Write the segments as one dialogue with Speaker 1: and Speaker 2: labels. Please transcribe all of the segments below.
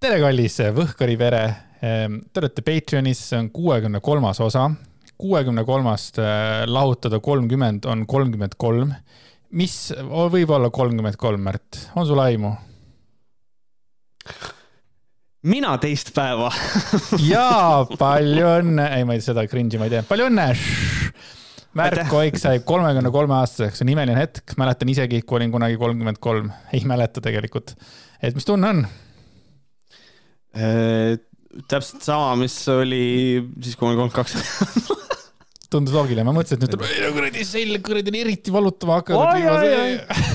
Speaker 1: tere, kallis Võhkari pere. Te olete Patreonis, see on kuuekümne kolmas osa. kuuekümne kolmast äh, lahutada kolmkümmend on kolmkümmend kolm. mis võib olla kolmkümmend kolm, Märt, on sul aimu?
Speaker 2: mina teist päeva
Speaker 1: jaa, palju õnne, ei, ma ei, seda cringe'i ma ei tee, palju õnne. Märt Koik sai kolmekümne kolme aastaseks, see on imeline hetk, mäletan isegi, kui olin kunagi kolmkümmend kolm, ei mäleta tegelikult. et mis tunne on?
Speaker 2: Äh, täpselt sama, mis oli siis, kui ma olin kolmkümmend kaks
Speaker 1: tundus loogiline, ma mõtlesin, et nüüd tuleb kuradi selg kuradi on eriti valutama hakanud.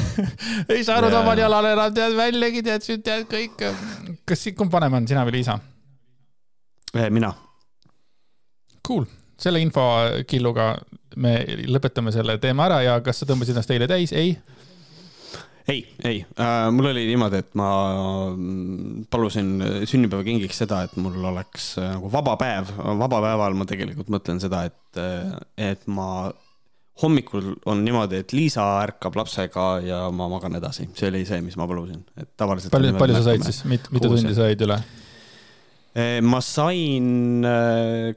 Speaker 1: ei saanud yeah. omal jalal enam tead väljagi tead, tead kõik. kas, kumb vanem on, sina või Liisa?
Speaker 2: Äh, mina.
Speaker 1: Cool, selle infokilluga me lõpetame selle teema ära ja kas sa tõmbasid ennast eile täis? ei
Speaker 2: ei, ei äh,, mul oli niimoodi, et ma mm, palusin sünnipäevakingiks seda, et mul oleks äh, nagu vaba päev. vaba päeval ma tegelikult mõtlen seda, et, äh, et ma hommikul on niimoodi, et Liisa ärkab lapsega ja ma magan edasi, see oli see, mis ma palusin, et tavaliselt.
Speaker 1: palju, palju sa said siis, mitu tundi said üle?
Speaker 2: Äh, ma sain,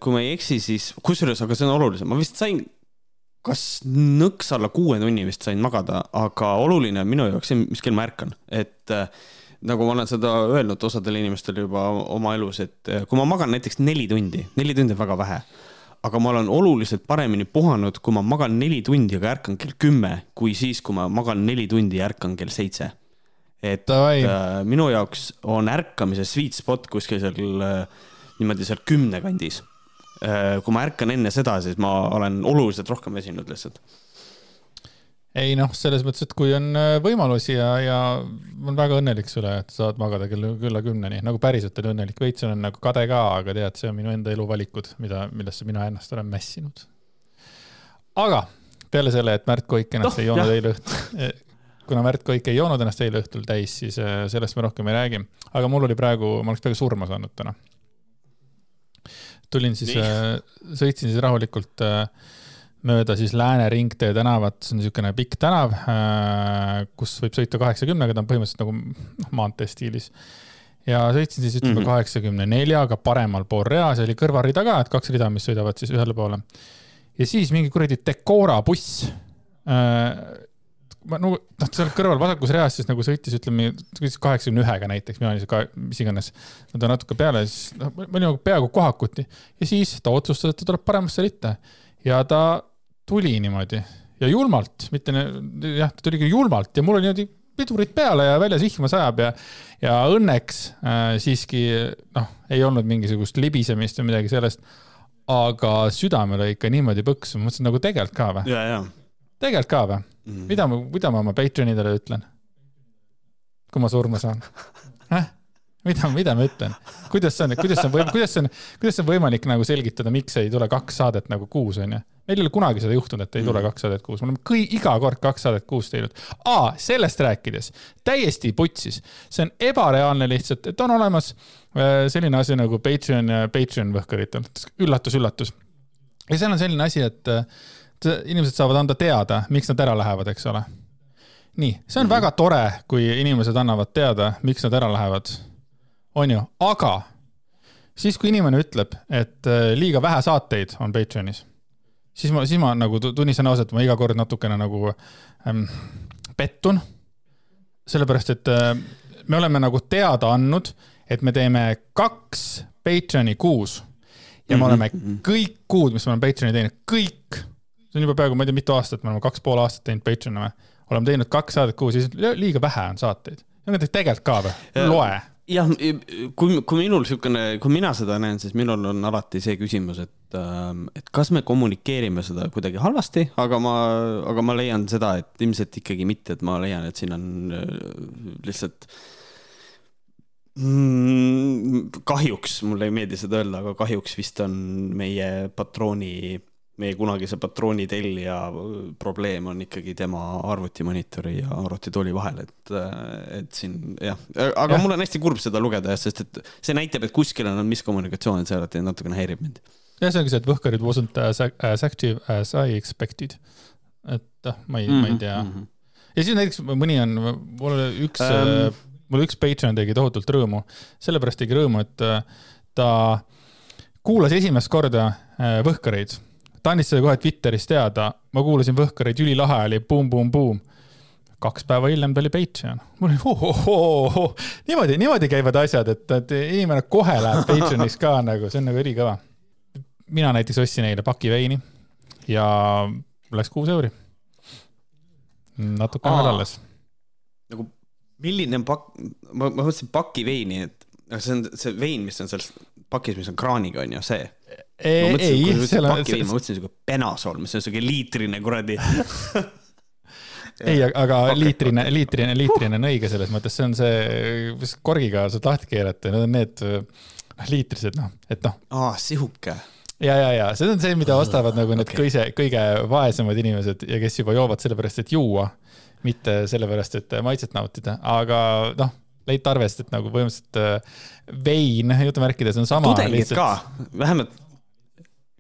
Speaker 2: kui ma ei eksi, siis, kusjuures, aga see on olulisem, ma vist sain kas nõks alla kuue tunni vist sain magada, aga oluline on minu jaoks see, mis kell ma ärkan, et äh, nagu ma olen seda öelnud osadele inimestele juba oma elus, et äh, kui ma magan näiteks neli tundi, neli tundi on väga vähe, aga ma olen oluliselt paremini puhanud, kui ma magan neli tundi, aga ärkan kell kümme, kui siis, kui ma magan neli tundi ja ärkan kell seitse. et Tavai. äh, minu jaoks on ärkamise sweet spot kuskil seal niimoodi seal kümne kandis kui ma ärkan enne seda, siis ma olen oluliselt rohkem väsinud lihtsalt.
Speaker 1: ei noh, selles mõttes, et kui on äh, võimalusi ja, ja ma olen väga õnnelik sulle, et saad magada kella, kella kümneni, nagu päriselt olen õnnelik, veits olen nagu kade ka, aga tead, see on minu enda elu valikud, mida, millesse mina ennast olen mässinud. aga peale selle, et Märt Koik ennast no, ei joonud eile õhtul eh, kuna Märt Koik ei joonud ennast eile õhtul täis, siis äh, sellest me rohkem ei räägi. aga mul oli praegu, ma oleks peaaegu surma saanud täna tulin siis, äh, sõitsin siis rahulikult äh, mööda siis Lääne ringtee tänavat, see on niisugune pikk tänav, äh, kus võib sõita kaheksakümnega, ta on põhimõtteliselt nagu noh, maantee stiilis. ja sõitsin siis ütleme mhm. kaheksakümne neljaga paremal pool rea, see oli kõrvarida ka, et kaks rida, mis sõidavad siis ühele poole. ja siis mingi kuradi Decora buss ma nagu noh, seal kõrval vasakus reas siis nagu sõitis, ütleme kaheksakümne ühega näiteks, mina olin see ka, mis iganes. no ta natuke peale, siis noh, ma olin nagu peaaegu kohakuti ja siis ta otsustas, et ta tuleb paremasse ritta ja ta tuli niimoodi ja julmalt, mitte jah, ta tuli küll julmalt ja mul oli niimoodi pidurid peale ja väljas vihma sajab ja, ja õnneks äh, siiski noh, ei olnud mingisugust libisemist või midagi sellest. aga südame lõi ikka niimoodi põksu, ma mõtlesin nagu tegelikult ka või? tegelikult ka või? Mm.. mida ma, mida ma oma Patreonidele ütlen? kui ma surma saan äh?? mida, mida ma ütlen? kuidas see on, kuidas see on kuidas see on, kuidas see on võimalik nagu selgitada, miks ei tule kaks saadet nagu kuus, onju? meil ei ole kunagi seda juhtunud, et ei tule mm. kaks saadet kuus, me oleme kõi-, iga kord kaks saadet kuus teinud. aa, sellest rääkides, täiesti putsis. see on ebareaalne lihtsalt, et on olemas äh, selline asi nagu Patreon ja Patreon võhkaritel. üllatus, üllatus. ja seal on selline asi, et äh, inimesed saavad anda teada, miks nad ära lähevad, eks ole. nii, see on mm -hmm. väga tore, kui inimesed annavad teada, miks nad ära lähevad. on ju, aga siis, kui inimene ütleb, et äh, liiga vähe saateid on Patreonis, siis ma, siis ma nagu tunnistan ausalt, ma iga kord natukene nagu ähm, pettun. sellepärast, et äh, me oleme nagu teada andnud, et me teeme kaks Patreoni kuus ja me oleme mhm. kõik kuud, mis me oleme Patreoni teinud, kõik see on juba peaaegu, ma ei tea, mitu aastat, me oleme kaks pool aastat teinud Patreon'i või. oleme teinud kaks saadet kuus, siis liiga vähe on saateid. tegelikult ka või? loe.
Speaker 2: jah, kui, kui minul niisugune, kui mina seda näen, siis minul on alati see küsimus, et, ähm, et kas me kommunikeerime seda kuidagi halvasti, aga ma, aga ma leian seda, et ilmselt ikkagi mitte, et ma leian, et siin on äh, lihtsalt mm, kahjuks, mulle ei meeldi seda öelda, aga kahjuks vist on meie patrooni meie kunagise patrooni tellija probleem on ikkagi tema arvutimonitori ja arvutitooli vahel, et, et siin jah, aga ja. mul on hästi kurb seda lugeda jah, sest et see näitab, et kuskil on miskommunikatsioon, see alati natukene häirib mind.
Speaker 1: jah, see ongi see, et Võhkarid wasn't as, active as I expected. et noh, ma ei mm, -hmm, ma ei mhm, tea mm. -hmm. ja siis näiteks mõni on, mul üks ähm, mul üks Patreon tegi tohutult rõõmu, sellepärast tegi rõõmu, et äh, ta kuulas esimest korda äh, Võhkareid. Ta andis seda kohe Twitteris teada, ma kuulasin Võhkareid, ülilahe oli, buum-buum-buum kaks päeva hiljem ta oli Patreon. mul oli ohohoho, niimoodi, niimoodi käivad asjad, et, et inimene kohe läheb Patreoniks ka nagu, see on nagu ülikõva. mina näiteks ostsin eile paki veini ja läks kuus euri. natuke on veel alles.
Speaker 2: nagu milline pakk, ma, ma mõtlesin paki veini, et aga see on see vein, mis on seal pakis, mis on kraaniga, on ju see?
Speaker 1: Ei, ei,
Speaker 2: seal on. ma mõtlesin siuke penasol, mis on siuke liitrine kuradi
Speaker 1: ei, aga liitrine, liitrine, liitrine on õige selles mõttes, see on see, korgiga saad lahti keerata, need on need noh, liitrised, noh, et noh.
Speaker 2: aa, sihuke.
Speaker 1: ja, ja, ja see on see, mida ostavad nagu need okay. kõige, kõige vaesemad inimesed ja kes juba joovad sellepärast, et juua, mitte sellepärast, et maitset nautida, aga noh leida arvest, et nagu põhimõtteliselt äh, vein jutumärkides on sama.
Speaker 2: tudengid lihtsalt... ka, vähemalt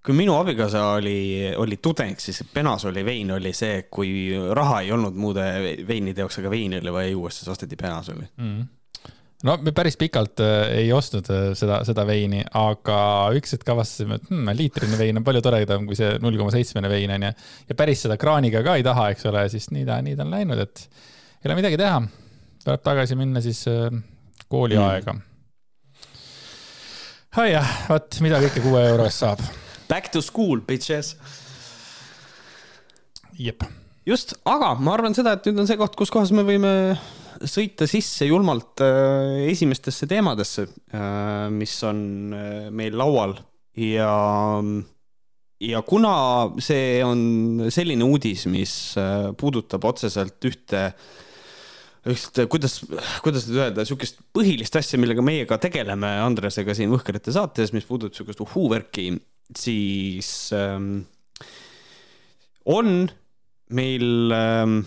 Speaker 2: kui minu abikaasa oli, oli tudeng, siis penas oli vein oli see, kui raha ei olnud muude veinide jaoks, aga veini oli vaja juua, siis osteti penas oli mm.
Speaker 1: no me päris pikalt äh, ei ostnud äh, seda, seda veini, aga üks hetk avastasime, et hmm, liitrine vein on palju toredam kui see null koma seitsmene vein onju. ja päris seda kraaniga ka ei taha, eks ole, siis nii ta, nii ta on läinud, et ei ole midagi teha. tuleb tagasi minna siis äh, kooliaega mm.. ai jah, vot mida kõike kuue euro eest saab
Speaker 2: Back to school, bitches.
Speaker 1: jep.
Speaker 2: just, aga ma arvan seda, et nüüd on see koht, kus kohas me võime sõita sisse julmalt äh, esimestesse teemadesse äh,, mis on äh, meil laual ja, ja kuna see on selline uudis, mis puudutab otseselt ühte üht, kuidas, kuidas nüüd öelda, sihukest põhilist asja, millega meie ka tegeleme Andresega siin Võhkerite saates, mis puudutab sihukest uhuu-värki siis ähm, on meil ähm,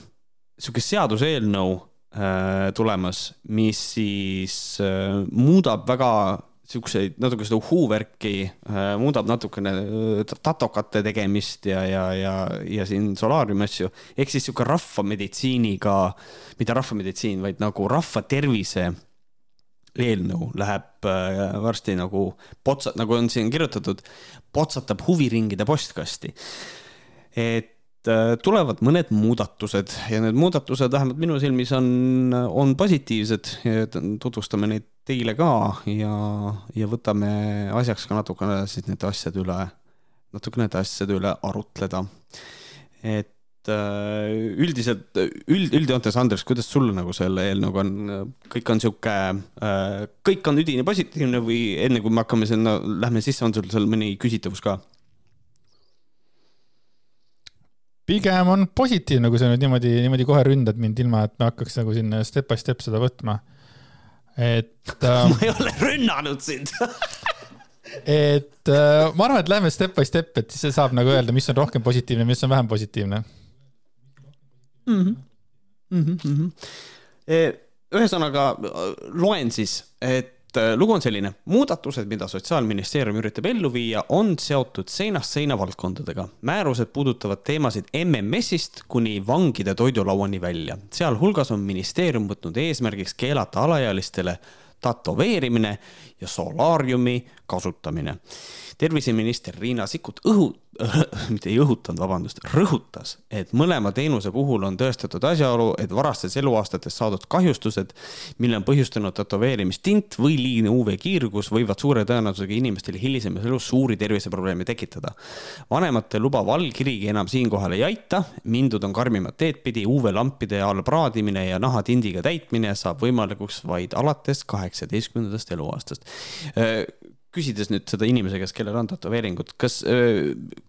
Speaker 2: sihuke seaduseelnõu äh, tulemas, mis siis äh, muudab väga siukseid natuke seda uhuu-värki äh,, muudab natukene äh, tatokate tegemist ja, ja, ja, ja siin solaariumi asju. ehk siis sihuke rahvameditsiiniga, mitte rahvameditsiin, vaid nagu rahva tervise eelnõu läheb äh, varsti nagu potsa, nagu on siin kirjutatud, potsatab huviringide postkasti. et äh, tulevad mõned muudatused ja need muudatused vähemalt minu silmis on, on positiivsed tutvustame neid teile ka ja, ja võtame asjaks ka natukene siis nende asjade üle, natuke nende asjade üle arutleda. et üldiselt, üld, üldjoontes, Andres, kuidas sul nagu selle eelnõuga on, kõik on sihuke, äh, kõik on üdini positiivne või enne kui me hakkame sinna, lähme sisse, on sul seal mõni küsitavus ka?
Speaker 1: pigem on positiivne, kui sa nüüd niimoodi, niimoodi kohe ründad mind, ilma et me hakkaks nagu siin step by step seda võtma. et
Speaker 2: äh, ma ei ole rünnanud sind
Speaker 1: et äh, ma arvan, et lähme step by step, et siis saab nagu öelda, mis on rohkem positiivne, mis on vähem positiivne
Speaker 2: mm. -hmm. Mm -hmm. ühesõnaga loen siis, et e, lugu on selline, muudatused, mida Sotsiaalministeerium üritab ellu viia, on seotud seinast seina valdkondadega. määrused puudutavad teemasid MMS-ist kuni vangide toidulauani välja, sealhulgas on ministeerium võtnud eesmärgiks keelata alaealistele tätoveerimine ja solaariumi kasutamine terviseminister Riina Sikkut õhu- äh,, mitte ei õhutanud, vabandust, rõhutas, et mõlema teenuse puhul on tõestatud asjaolu, et varastes eluaastates saadud kahjustused, mille on põhjustanud tätoveerimistint või liigne UV-kiirgus, võivad suure tõenäosusega inimestel hilisemas elus suuri terviseprobleeme tekitada. vanemate lubav allkirigi enam siinkohal ei aita, mindud on karmimat teed pidi, UV-lampide all praadimine ja nahatindiga täitmine saab võimalikuks vaid alates kaheksateistkümnendast eluaastast küsides nüüd seda inimese käest, kellel on tätoveeringud, kas,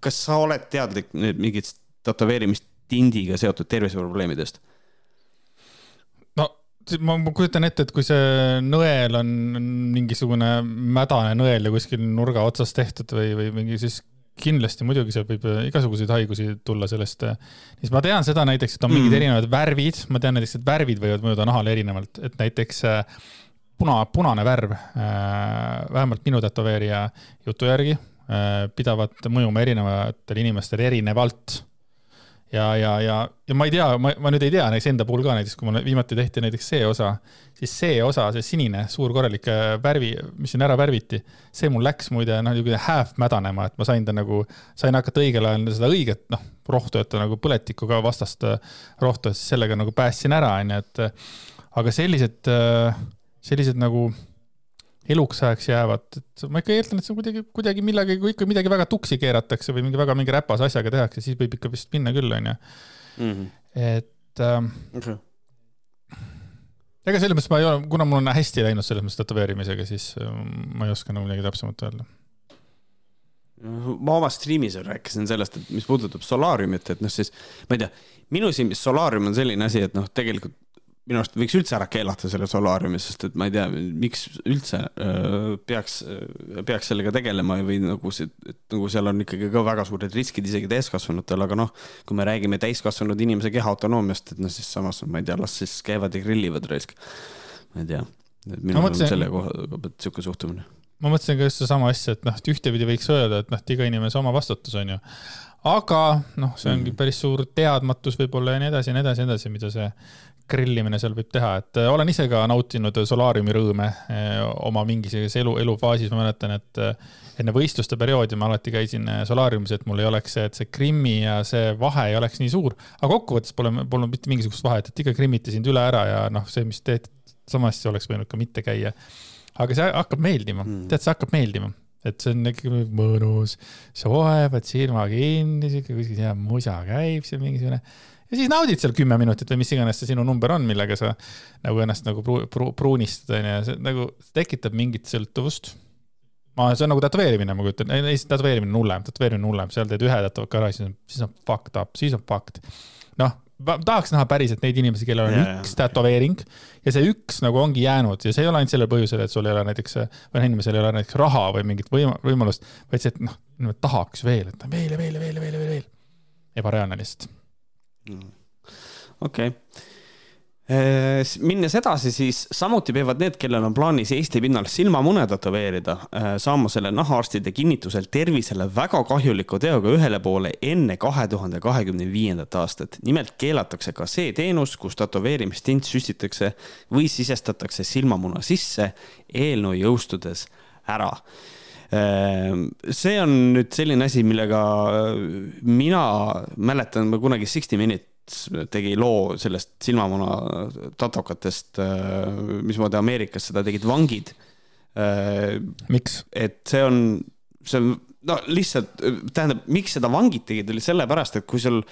Speaker 2: kas sa oled teadlik nüüd mingit tätoveerimistindiga seotud terviseprobleemidest?
Speaker 1: no ma, ma kujutan ette, et kui see nõel on mingisugune mädane nõel ja kuskil nurga otsas tehtud või, või mingi, siis kindlasti muidugi seal võib igasuguseid haigusi tulla sellest. siis ma tean seda näiteks, et on mingid mm. erinevad värvid, ma tean näiteks, et värvid võivad mõjuda nahale erinevalt, et näiteks äh, puna, punane värv, äh, vähemalt minu tätoveerija jutu järgi, äh, pidavat mõjuma erinevatele inimestele erinevalt. ja, ja, ja, ja ma ei tea, ma, ma nüüd ei tea näiteks enda puhul ka näiteks, kui mul viimati tehti näiteks see osa, siis see osa, see sinine suur korralik äh, värvi, mis siin ära värviti, see mul läks muide noh, niisugune half mädanema, et ma sain ta nagu, sain hakata õigel ajal seda õiget noh, rohtu, et nagu põletikuga vastast äh, rohtu, et siis sellega nagu päästsin ära, onju, et aga sellised, sellised nagu eluks ajaks jäävad, et ma ikka eeldan, et see kuidagi, kuidagi millegagi, kui ikka midagi väga tuksi keeratakse või mingi väga mingi räpase asjaga tehakse, siis võib ikka vist minna küll, onju. Mhm. et ähm, okay. ega selles mõttes ma ei ole, kuna mul on hästi läinud selles mõttes tätoveerimisega, siis ähm, ma ei oska nagu midagi täpsemat öelda
Speaker 2: ma oma striimis rääkisin sellest, et mis puudutab solaariumit, et noh, siis ma ei tea, minu silmis solaarium on selline asi, et noh, tegelikult minu arust võiks üldse ära keelata selle solaariumi, sest et ma ei tea, miks üldse öö, peaks, peaks sellega tegelema või nagu see, et nagu seal on ikkagi ka väga suured riskid isegi täiskasvanutel, aga noh, kui me räägime täiskasvanud inimese keha autonoomiast, et noh, siis samas ma ei tea, las siis käivad ja grillivad raisk. ma ei tea, et minul mõtlesin... selle koha pealt sihuke suhtumine.
Speaker 1: ma mõtlesin ka just sedasama asja, et noh, et ühtepidi võiks öelda, et noh, et iga inimese oma vastutus on ju aga noh, see ongi mm. päris suur teadmatus võib-olla ja nii edasi ja nii edasi ja nii edasi, mida see grillimine seal võib teha, et äh, olen ise ka nautinud solaariumi rõõme äh, oma mingisuguses elu, elufaasis, ma mäletan, et äh, enne võistluste perioodi ma alati käisin solaariumis, et mul ei oleks see, et see grimmi ja see vahe ei oleks nii suur. aga kokkuvõttes pole, polnud mitte mingisugust vahet, et ikka grimmiti sind üle ära ja noh, see, mis tehti, sama hästi oleks võinud ka mitte käia. aga see hakkab meeldima mm., tead, see hakkab meeldima et see on ikkagi mõnus, soe, paned silma kinni, sihuke kuskil hea musa käib seal mingisugune ja siis naudid seal kümme minutit või mis iganes see sinu number on, millega sa nagu ennast nagu pru, pru, pruunistad, onju, see nagu tekitab mingit sõltuvust. ma, see on nagu tätoveerimine, ma kujutan, ei, tätoveerimine on hullem, tätoveerimine on hullem, seal teed ühe tätoveeringu ära, siis on, siis on fucked up, siis on fucked. noh, tahaks näha päriselt neid inimesi, kellel on yeah, üks tätoveering ja see üks nagu ongi jäänud ja see ei ole ainult sellel põhjusel, et sul ei ole näiteks, või inimesel ei ole näiteks raha või mingit võima-, võimalust, vaid see, et noh, tahaks veel, et veel ja veel ja veel ja veel ja veel. ebareaalne lihtsalt
Speaker 2: okei okay. Äh, minnes edasi, siis samuti peavad need, kellel on plaanis Eesti pinnal silmamune tätoveerida, äh, saama selle nahaarstide kinnitusel tervisele väga kahjuliku teoga ühele poole enne kahe tuhande kahekümne viiendat aastat. nimelt keelatakse ka see teenus, kus tätoveerimistint süstitakse või sisestatakse silmamuna sisse eelnõu jõustudes ära see on nüüd selline asi, millega mina mäletan, ma kunagi Sixty Minute tegi loo sellest silmamuna tatokatest, äh, mismoodi Ameerikas seda tegid vangid.
Speaker 1: Äh, miks?
Speaker 2: et see on, see on, no lihtsalt, tähendab, miks seda vangid tegid, oli sellepärast, et kui sul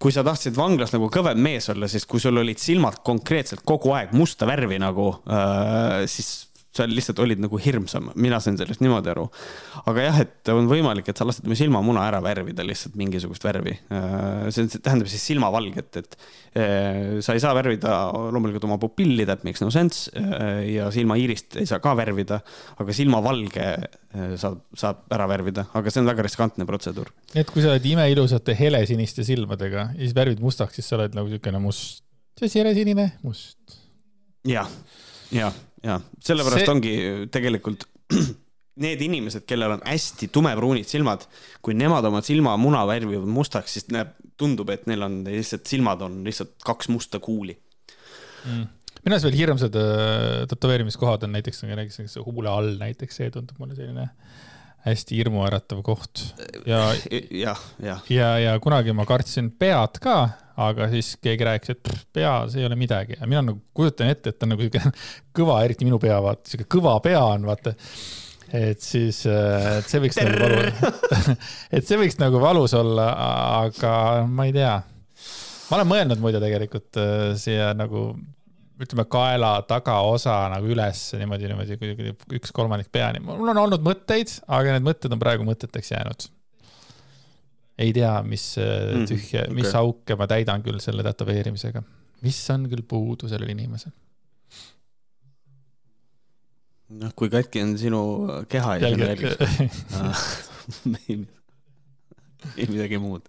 Speaker 2: kui sa tahtsid vanglas nagu kõvem mees olla, siis kui sul olid silmad konkreetselt kogu aeg musta värvi nagu äh,, siis sa lihtsalt olid nagu hirmsam, mina sain sellest niimoodi aru. aga jah, et on võimalik, et sa lased oma silmamuna ära värvida lihtsalt mingisugust värvi. Äh, see tähendab siis silmavalget, et äh, sa ei saa värvida loomulikult oma pupilli, that makes no sense äh, ja silmaiirist ei saa ka värvida, aga silmavalge saab, saab ära värvida, aga see on väga riskantne protseduur.
Speaker 1: nii et kui sa oled imeilusate helesiniste silmadega ja siis värvid mustaks, siis sa oled nagu niisugune must, siis helesinine, must.
Speaker 2: jah, jah ja sellepärast see... ongi tegelikult need inimesed, kellel on hästi tumepruunid silmad, kui nemad oma silmamuna värvivad mustaks, siis näeb, tundub, et neil on lihtsalt silmad on lihtsalt kaks musta kuuli.
Speaker 1: Mm. minu arust veel hirmsad äh, tätoveerimiskohad on näiteks, näiteks huule all näiteks, see tundub mulle selline hästi hirmuäratav koht. Ja,
Speaker 2: ja, ja,
Speaker 1: ja, ja kunagi ma kartsin pead ka aga siis keegi rääkis, et pff, peas ei ole midagi ja mina nagu kujutan ette, et ta on nagu sihuke kõva, eriti minu pea, vaata, sihuke kõva pea on, vaata. et siis, äh, et see võiks nagu valus et see võiks nagu valus olla, aga ma ei tea. ma olen mõelnud muide tegelikult äh, siia nagu ütleme, kaela tagaosa nagu üles niimoodi, niimoodi kuidagi üks kolmandik peani. mul on olnud mõtteid, aga need mõtted on praegu mõteteks jäänud ei tea, mis mm, tühja okay., mis auke ma täidan küll selle tätoveerimisega, mis on küll puudu sellel inimesel.
Speaker 2: noh, kui katki on sinu keha ja sinu jälg. ei midagi muud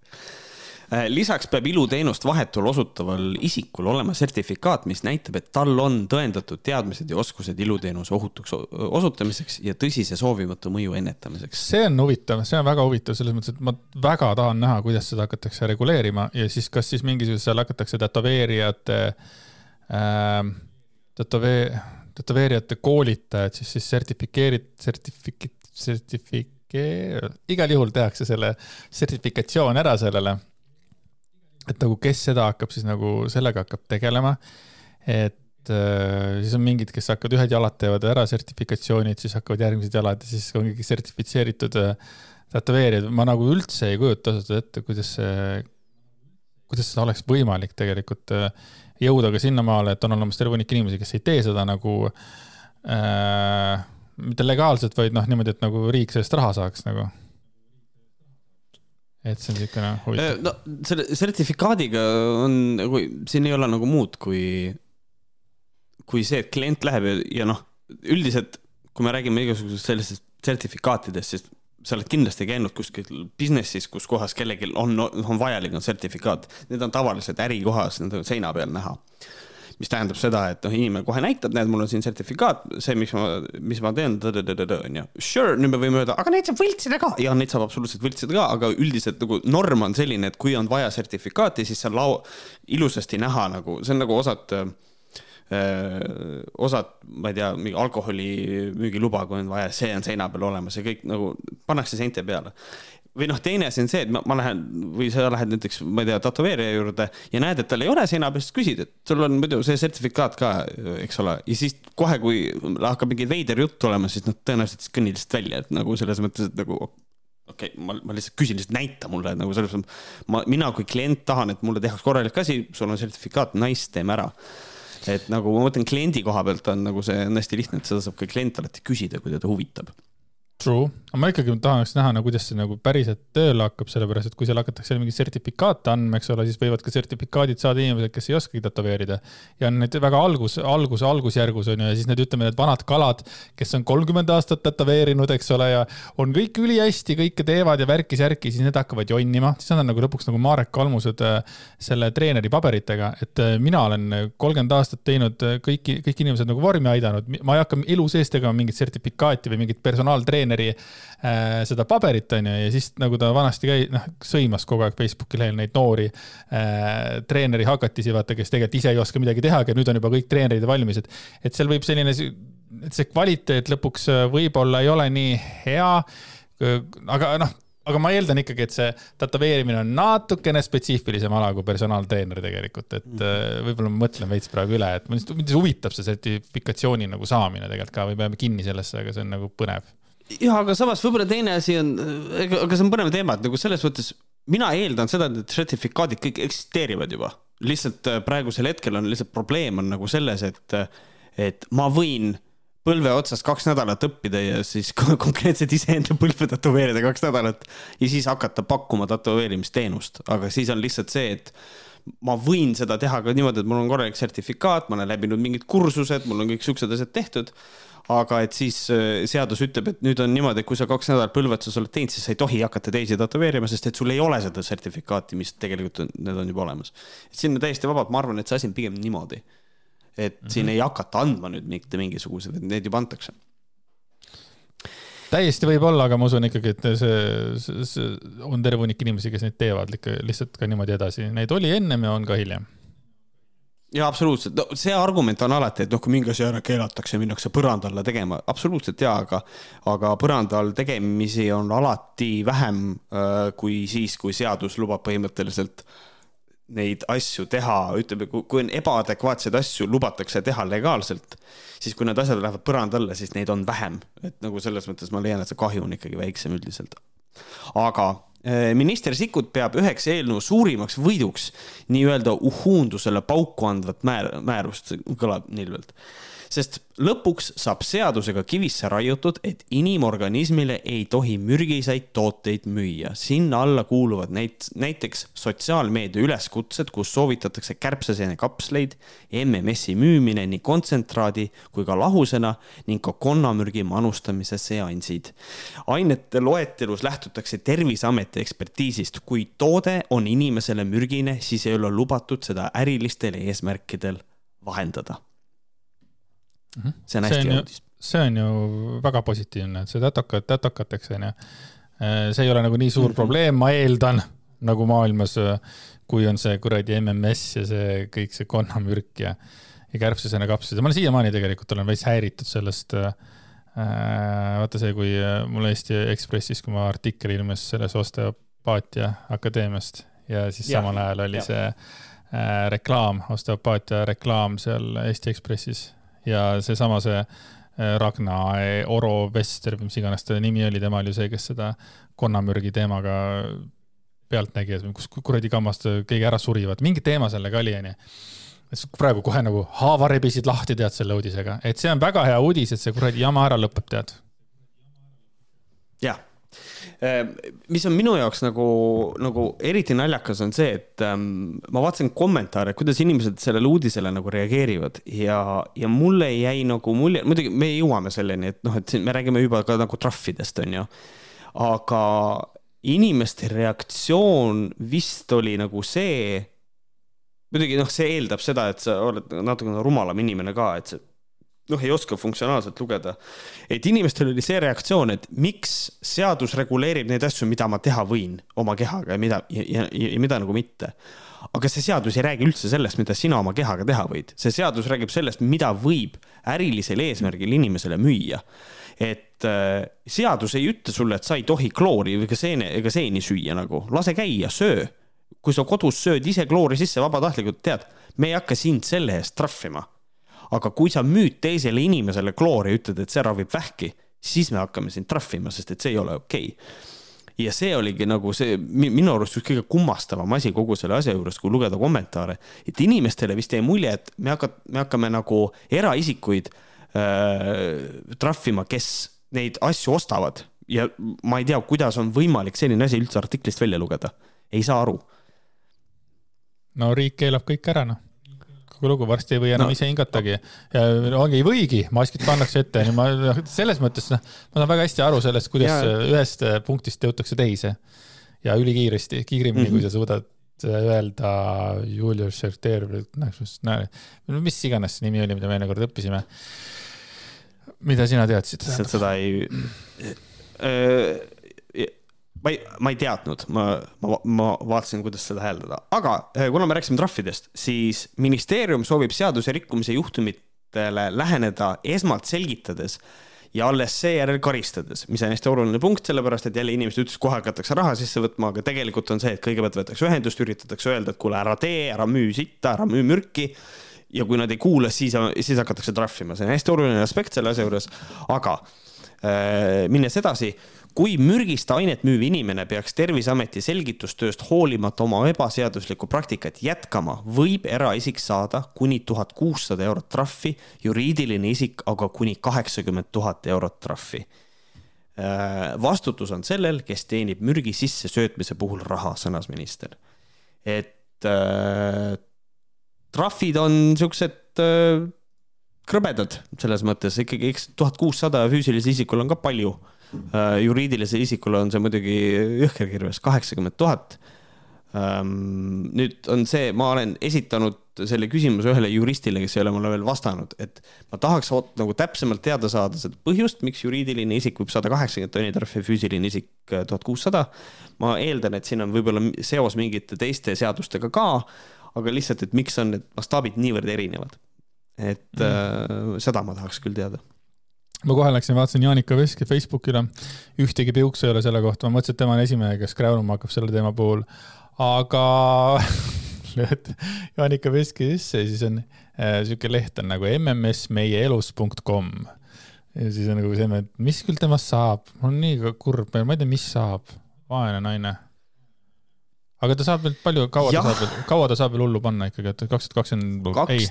Speaker 2: lisaks peab iluteenust vahetul osutaval isikul olema sertifikaat, mis näitab, et tal on tõendatud teadmised ja oskused iluteenuse ohutuks osutamiseks ja tõsise soovimatu mõju ennetamiseks.
Speaker 1: see on huvitav, see on väga huvitav selles mõttes, et ma väga tahan näha, kuidas seda hakatakse reguleerima ja siis kas siis mingisuguse, seal hakatakse tätoveerijate äh,, tätovee-, tätoveerijate koolitajad siis, siis sertifikeerid-, sertifik-, sertifikeer-, igal juhul tehakse selle sertifikatsioon ära sellele et nagu kes seda hakkab siis nagu sellega hakkab tegelema, et äh, siis on mingid, kes hakkavad, ühed jalad teevad ära sertifikatsioonid, siis hakkavad järgmised jalad ja siis ongi sertifitseeritud äh, tätoveerijad, ma nagu üldse ei kujuta ausalt ette, kuidas see, kuidas seda oleks võimalik tegelikult äh, jõuda ka sinnamaale, et on olemas terve hunnik inimesi, kes ei tee seda nagu äh, mitte legaalselt, vaid noh, niimoodi, et nagu riik sellest raha saaks nagu et see on niisugune huvitav.
Speaker 2: Äh, no selle sertifikaadiga on siin ei ole nagu muud kui, kui see, et klient läheb ja, ja noh, üldiselt kui me räägime igasugusest sellistest sertifikaatidest, siis sa oled kindlasti käinud kuskil business'is, kus kohas kellelgi on, on vajalik on sertifikaat. Need on tavaliselt ärikohas, need on seina peal näha mis tähendab seda, et noh, inimene kohe näitab, näed, mul on siin sertifikaat, see, miks ma, mis ma teen, onju. Sure, nüüd me võime öelda, aga neid saab võltsida ka. ja neid saab absoluutselt võltsida ka, aga üldiselt nagu norm on selline, et kui on vaja sertifikaati, siis on lao-, ilusasti näha nagu, see on nagu osad öö, äh, osad, ma ei tea, mingi alkoholimüügiluba, kui on vaja, see on seina peal olemas ja kõik nagu pannakse seinte peale või noh, teine asi on see, et ma, ma lähen või sa lähed näiteks, ma ei tea, tätoveerija juurde ja näed, et tal ei ole seina peal, siis küsid, et sul on muidu see sertifikaat ka, eks ole. ja siis kohe, kui hakkab mingi veider jutt tulema, siis noh, tõenäoliselt siis kõnni lihtsalt välja, et nagu selles mõttes, et nagu okei okay,, ma, ma lihtsalt küsin, lihtsalt näita mulle nagu selles mõttes, ma, mina kui klient tahan, et mulle tehakse korralik asi, sul on sertifikaat, nice, teeme ära et nagu ma mõtlen kliendi koha pealt on nagu see on hästi lihtne, et seda saab ka klient alati küsida, kui teda huvitab
Speaker 1: True, aga ma ikkagi tahaks näha, no kuidas see nagu päriselt tööle hakkab, sellepärast et kui seal hakatakse mingeid sertifikaate andma, eks ole, siis võivad ka sertifikaadid saada inimesed, kes ei oskagi tätoveerida. ja on need väga algus, algus, algusjärgus on ju, ja siis need ütleme, need vanad kalad, kes on kolmkümmend aastat tätoveerinud, eks ole, ja on kõik ülihästi, kõike teevad ja värki-särki, siis need hakkavad jonnima, siis nad on nagu lõpuks nagu Marek Kalmused äh, selle treeneri paberitega, et äh, mina olen kolmkümmend aastat teinud äh, kõiki, kõik inimesed nagu vormi aidanud, ma ei hakka elu sees tegema mingit sertifikaati või mingit personaaltreeneri treeneri äh, seda paberit, on ju, ja siis nagu ta vanasti käi-, noh, sõimas kogu aeg Facebooki lehel neid noori äh, treeneri hakatisi, vaata, kes tegelikult ise ei oska midagi tehagi ja nüüd on juba kõik treenerid valmis, et, et seal võib selline, et see kvaliteet lõpuks äh, võib-olla ei ole nii hea, aga noh aga ma eeldan ikkagi, et see tätoveerimine on natukene spetsiifilisem ala kui personaaltreener tegelikult, et mm -hmm. võib-olla ma mõtlen veits praegu üle, et mind huvitab see sertifikatsiooni nagu saamine tegelikult ka või peame kinni sellesse, aga see on nagu põnev
Speaker 2: ja aga samas võib-olla teine asi on, aga see on põnev teema, et nagu selles mõttes mina eeldan seda, et sertifikaadid kõik eksisteerivad juba. lihtsalt äh, praegusel hetkel on lihtsalt probleem on nagu selles, et, et ma võin põlve otsast kaks nädalat õppida ja siis konkreetselt iseenda põlve tätoveerida kaks nädalat ja siis hakata pakkuma tätoveerimisteenust, aga siis on lihtsalt see, et ma võin seda teha ka niimoodi, et mul on korralik sertifikaat, ma olen läbinud mingid kursused, mul on kõik siuksed asjad tehtud aga et siis äh, seadus ütleb, et nüüd on niimoodi, et kui sa kaks nädalat põlvetsus oled teinud, siis sa ei tohi hakata teisi tätoveerima, sest et sul ei ole seda sertifikaati, mis tegelikult on, need on juba olemas. et siin on täiesti vabalt, ma arvan, et see asi on pigem niimoodi. et mm -hmm. siin ei hakata andma nüüd mitte mingisuguseid, need juba antakse
Speaker 1: täiesti võib-olla, aga ma usun ikkagi, et see, see, see on terve hunnik inimesi, kes neid teevad ikka lihtsalt ka niimoodi edasi, neid oli ennem ja on ka hiljem
Speaker 2: jaa, absoluutselt, no see argument on alati, et noh, kui mingi asi ära keelatakse, minnakse põranda alla tegema, absoluutselt jaa, aga, aga põranda all tegemisi on alati vähem äh, kui siis, kui seadus lubab põhimõtteliselt neid asju teha, ütleme, kui on ebaadekvaatseid asju lubatakse teha legaalselt, siis kui need asjad lähevad põranda alla, siis neid on vähem, et nagu selles mõttes ma leian, et see kahju on ikkagi väiksem üldiselt. aga minister Sikkut peab üheks eelnõu suurimaks võiduks nii-öelda uhuundusele pauku andvat määr, määrust, kõlab nilbelt. Sest lõpuks saab seadusega kivisse raiutud, et inimorganismile ei tohi mürgiseid tooteid müüa. sinna alla kuuluvad näit-, näiteks sotsiaalmeedia üleskutsed, kus soovitatakse kärbseseene kapsleid, MMS-i müümine nii kontsentraadi kui ka lahusena ning ka konnamürgi manustamise seansid. ainete loetelus lähtutakse Terviseameti ekspertiisist, kui toode on inimesele mürgine, siis ei ole lubatud seda ärilistel eesmärkidel vahendada. See on hästi hea uudis.
Speaker 1: see on ju väga positiivne, et see tätokat, tätokatakse onju. see ei ole nagu nii suur mm -hmm. probleem, ma eeldan, nagu maailmas, kui on see kuradi MMS ja see kõik see konnamürk ja, ja kärbsesena kapslid ja ma olen siiamaani tegelikult olen veits häiritud sellest äh, vaata see, kui mul Eesti Ekspressis, kui ma artikkel ilmus selles osteopaatia akadeemiast ja siis ja, samal ajal oli ja. see äh, reklaam, osteopaatia reklaam seal Eesti Ekspressis ja seesama see äh, Ragna Oro Vester või mis iganes ta nimi oli, tema oli see, kes seda konnamürgi teemaga pealtnägijas või kus kuradi kammast keegi ära surivad, mingi teema sellega oli, onju. praegu kohe nagu haava rebisid lahti, tead, selle uudisega, et see on väga hea uudis, et see kuradi jama ära lõpeb, tead.
Speaker 2: jah mis on minu jaoks nagu, nagu eriti naljakas, on see, et ähm, ma vaatasin kommentaare, kuidas inimesed sellele uudisele nagu reageerivad ja, ja mulle jäi nagu mulje, muidugi me jõuame selleni, et noh, et siin me räägime juba ka nagu trahvidest, on ju. aga inimeste reaktsioon vist oli nagu see, muidugi noh, see eeldab seda, et sa oled natukene rumalam inimene ka, et noh, ei oska funktsionaalselt lugeda. et inimestel oli see reaktsioon, et miks seadus reguleerib neid asju, mida ma teha võin oma kehaga ja mida ja, ja, ja mida nagu mitte. aga see seadus ei räägi üldse sellest, mida sina oma kehaga teha võid, see seadus räägib sellest, mida võib ärilisel eesmärgil inimesele müüa. et äh, seadus ei ütle sulle, et sa ei tohi kloori ka seene ega seeni süüa nagu, lase käia, söö. kui sa kodus sööd ise kloori sisse vabatahtlikult, tead, me ei hakka sind selle eest trahvima aga kui sa müüd teisele inimesele kloori ütled, et see ravib vähki, siis me hakkame sind trahvima, sest et see ei ole okei. Okay ja see oligi nagu see minu arust üks kõige kummastavam asi kogu selle asja juures, kui lugeda kommentaare, et inimestele vist jäi mulje, et me hakkame, me hakkame nagu eraisikuid äh, trahvima, kes neid asju ostavad. Ja ma ei tea, kuidas on võimalik selline asi üldse artiklist välja lugeda, ei saa aru.
Speaker 1: no riik keelab kõik ära, noh kogu lugu, varsti ei või enam no. ise hingatagi. ja ongi, ei võigi, maskid pannakse ette, ma selles mõttes noh, ma saan väga hästi aru sellest, kuidas ja. ühest punktist jõutakse teise ja ülikiiresti, kiiremini mm, -hmm. kui sa suudad öelda Julius Serter mis iganes see nimi oli, mida me enne kord õppisime. mida sina teadsid?
Speaker 2: seda ei äh, ma ei, ma ei teadnud, ma, ma, ma vaatasin, kuidas seda hääldada, aga eh, kuna me rääkisime trahvidest, siis ministeerium soovib seaduse rikkumise juhtumitele läheneda esmalt selgitades ja alles seejärel karistades, mis on hästi oluline punkt, sellepärast et jälle inimesed ütlesid, kohe hakatakse raha sisse võtma, aga tegelikult on see, et kõigepealt võetakse ühendust, üritatakse öelda, et kuule, ära tee, ära müü sitta, ära müü mürki. ja kui nad ei kuula, siis, siis hakatakse trahvima, see on hästi oluline aspekt selle asja juures, aga äh, minnes edasi kui mürgist ainet müüv inimene peaks Terviseameti selgitustööst hoolimata oma ebaseaduslikku praktikat jätkama, võib eraisik saada kuni tuhat kuussada eurot trahvi, juriidiline isik aga kuni kaheksakümmend tuhat eurot trahvi. Äh, vastutus on sellel, kes teenib mürgi sissesöötmise puhul raha, sõnas minister. et äh, trahvid on siuksed äh, krõbedad selles mõttes ikkagi, eks tuhat kuussada füüsilisel isikul on ka palju juriidilisele isikule on see muidugi jõhker kirves, kaheksakümmend tuhat. Ähm, nüüd on see, ma olen esitanud selle küsimuse ühele juristile, kes ei ole mulle veel vastanud, et ma tahaks nagu täpsemalt teada saada seda põhjust, miks juriidiline isik võib saada kaheksakümmend tonni trahvi, füüsiline isik äh, tuhat kuussada. ma eeldan, et siin on võib-olla seos mingite teiste seadustega ka, aga lihtsalt, et miks on need mastaabid niivõrd erinevad. et mm. äh, seda ma tahaks küll teada
Speaker 1: ma kohe läksin, vaatasin Jaanika Veski Facebookile, ühtegi piuksu ei ole selle kohta, ma mõtlesin, et tema on esimene, kes kräunuma hakkab selle teema puhul. aga lööd Jaanika Veski sisse ja siis on äh, sihuke leht on nagu mmsmeieelus.com. ja siis on nagu see, et mis küll temast saab, mul on nii kurb, ma ei tea, mis saab, vaene naine. aga ta saab veel palju, kaua ja. ta saab veel, kaua ta saab veel hullu panna ikkagi, et kaks tuhat kakskümmend, ei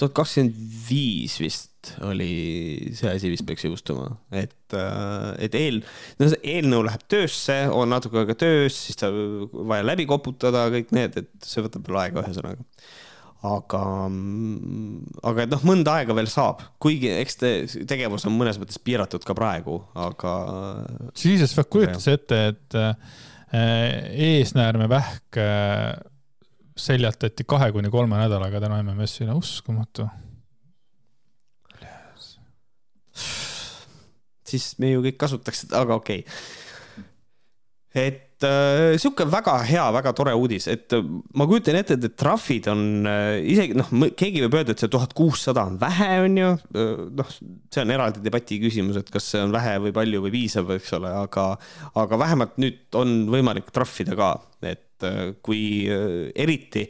Speaker 2: tuhat kakskümmend viis vist oli see asi vist peaks jõustuma, et, et eel, no see eelnõu läheb töösse, on natuke aega töös, siis ta vaja läbi koputada, kõik need, et see võtab veel aega, ühesõnaga aga, aga noh, mõnda aega veel saab, kuigi eks te tegevus on mõnes mõttes piiratud ka praegu, aga.
Speaker 1: Jesus, kujutad sa ette, et eesnäärme vähk seljatati kahe kuni kolme nädalaga tänu MMS-ile, uskumatu.
Speaker 2: siis me ju kõik kasutaks seda, aga okei okay. et äh, sihuke väga hea, väga tore uudis, et äh, ma kujutan ette, et trahvid on äh, isegi noh, keegi võib öelda, et see tuhat kuussada on vähe, on ju. Äh, noh, see on eraldi debati küsimus, et kas see on vähe või palju või piisav, eks ole, aga, aga vähemalt nüüd on võimalik trahvida ka, et et äh, kui äh, eriti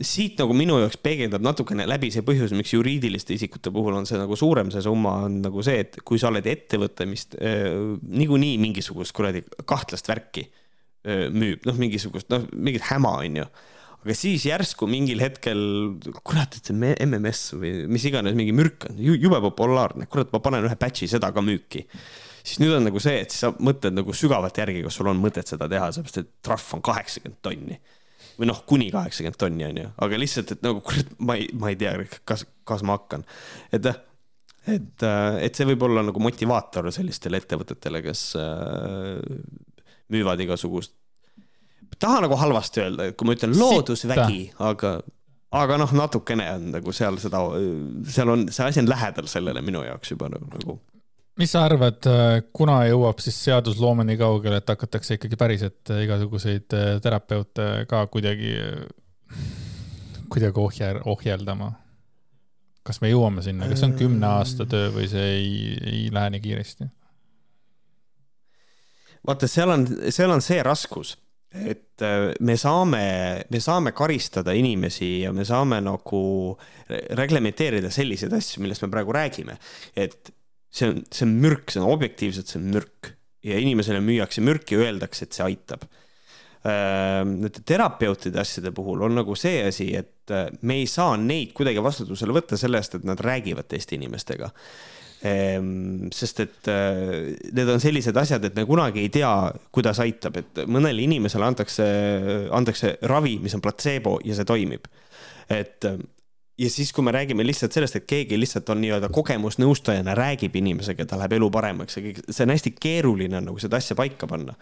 Speaker 2: siit nagu minu jaoks peegeldab natukene läbi see põhjus, miks juriidiliste isikute puhul on see nagu suurem, see summa on nagu see, et kui sa oled ettevõte, mis äh, niikuinii mingisugust kuradi kahtlast värki äh, müüb, noh, mingisugust, noh, mingit häma, onju. aga siis järsku mingil hetkel, kurat, et see MMS või mis iganes mingi mürk on, jube populaarne, kurat, ma panen ühe batch'i seda ka müüki siis nüüd on nagu see, et sa mõtled nagu sügavalt järgi, kas sul on mõtet seda teha, sellepärast et trahv on kaheksakümmend tonni. Või noh, kuni kaheksakümmend tonni on ju, aga lihtsalt, et nagu kurat, ma ei, ma ei tea, kas, kas ma hakkan. et, et, et see võib olla nagu motivaator sellistele ettevõtetele, kes äh, müüvad igasugust. Taha nagu halvasti öelda, kui ma ütlen loodusvägi, aga, aga noh, natukene on nagu seal seda, seal on, see asi on lähedal sellele minu jaoks juba nagu
Speaker 1: mis sa arvad, äh, kuna jõuab siis seadusloome nii kaugele, et hakatakse ikkagi päriselt äh, igasuguseid äh, terapeute ka kuidagi, kuidagi ohje, ohjeldama? kas me jõuame sinna, kas see on kümne aasta töö või see ei, ei lähe nii kiiresti?
Speaker 2: vaata, seal on, seal on see raskus, et me saame, me saame karistada inimesi ja me saame nagu reglementeerida selliseid asju, millest me praegu räägime, et see on, see on mürk, see on objektiivselt, see on mürk ja inimesele müüakse mürki öeldakse, et see aitab. Nende terapeutide asjade puhul on nagu see asi, et äh, me ei saa neid kuidagi vastutusele võtta selle eest, et nad räägivad teiste inimestega ehm, sest et äh, need on sellised asjad, et me kunagi ei tea, kuidas aitab, et mõnele inimesele antakse, antakse ravi, mis on platseebo ja see toimib. et ja siis, kui me räägime lihtsalt sellest, et keegi lihtsalt on nii-öelda kogemusnõustajana räägib inimesega, ta läheb elu paremaks ja kõik, see on hästi keeruline nagu seda asja paika panna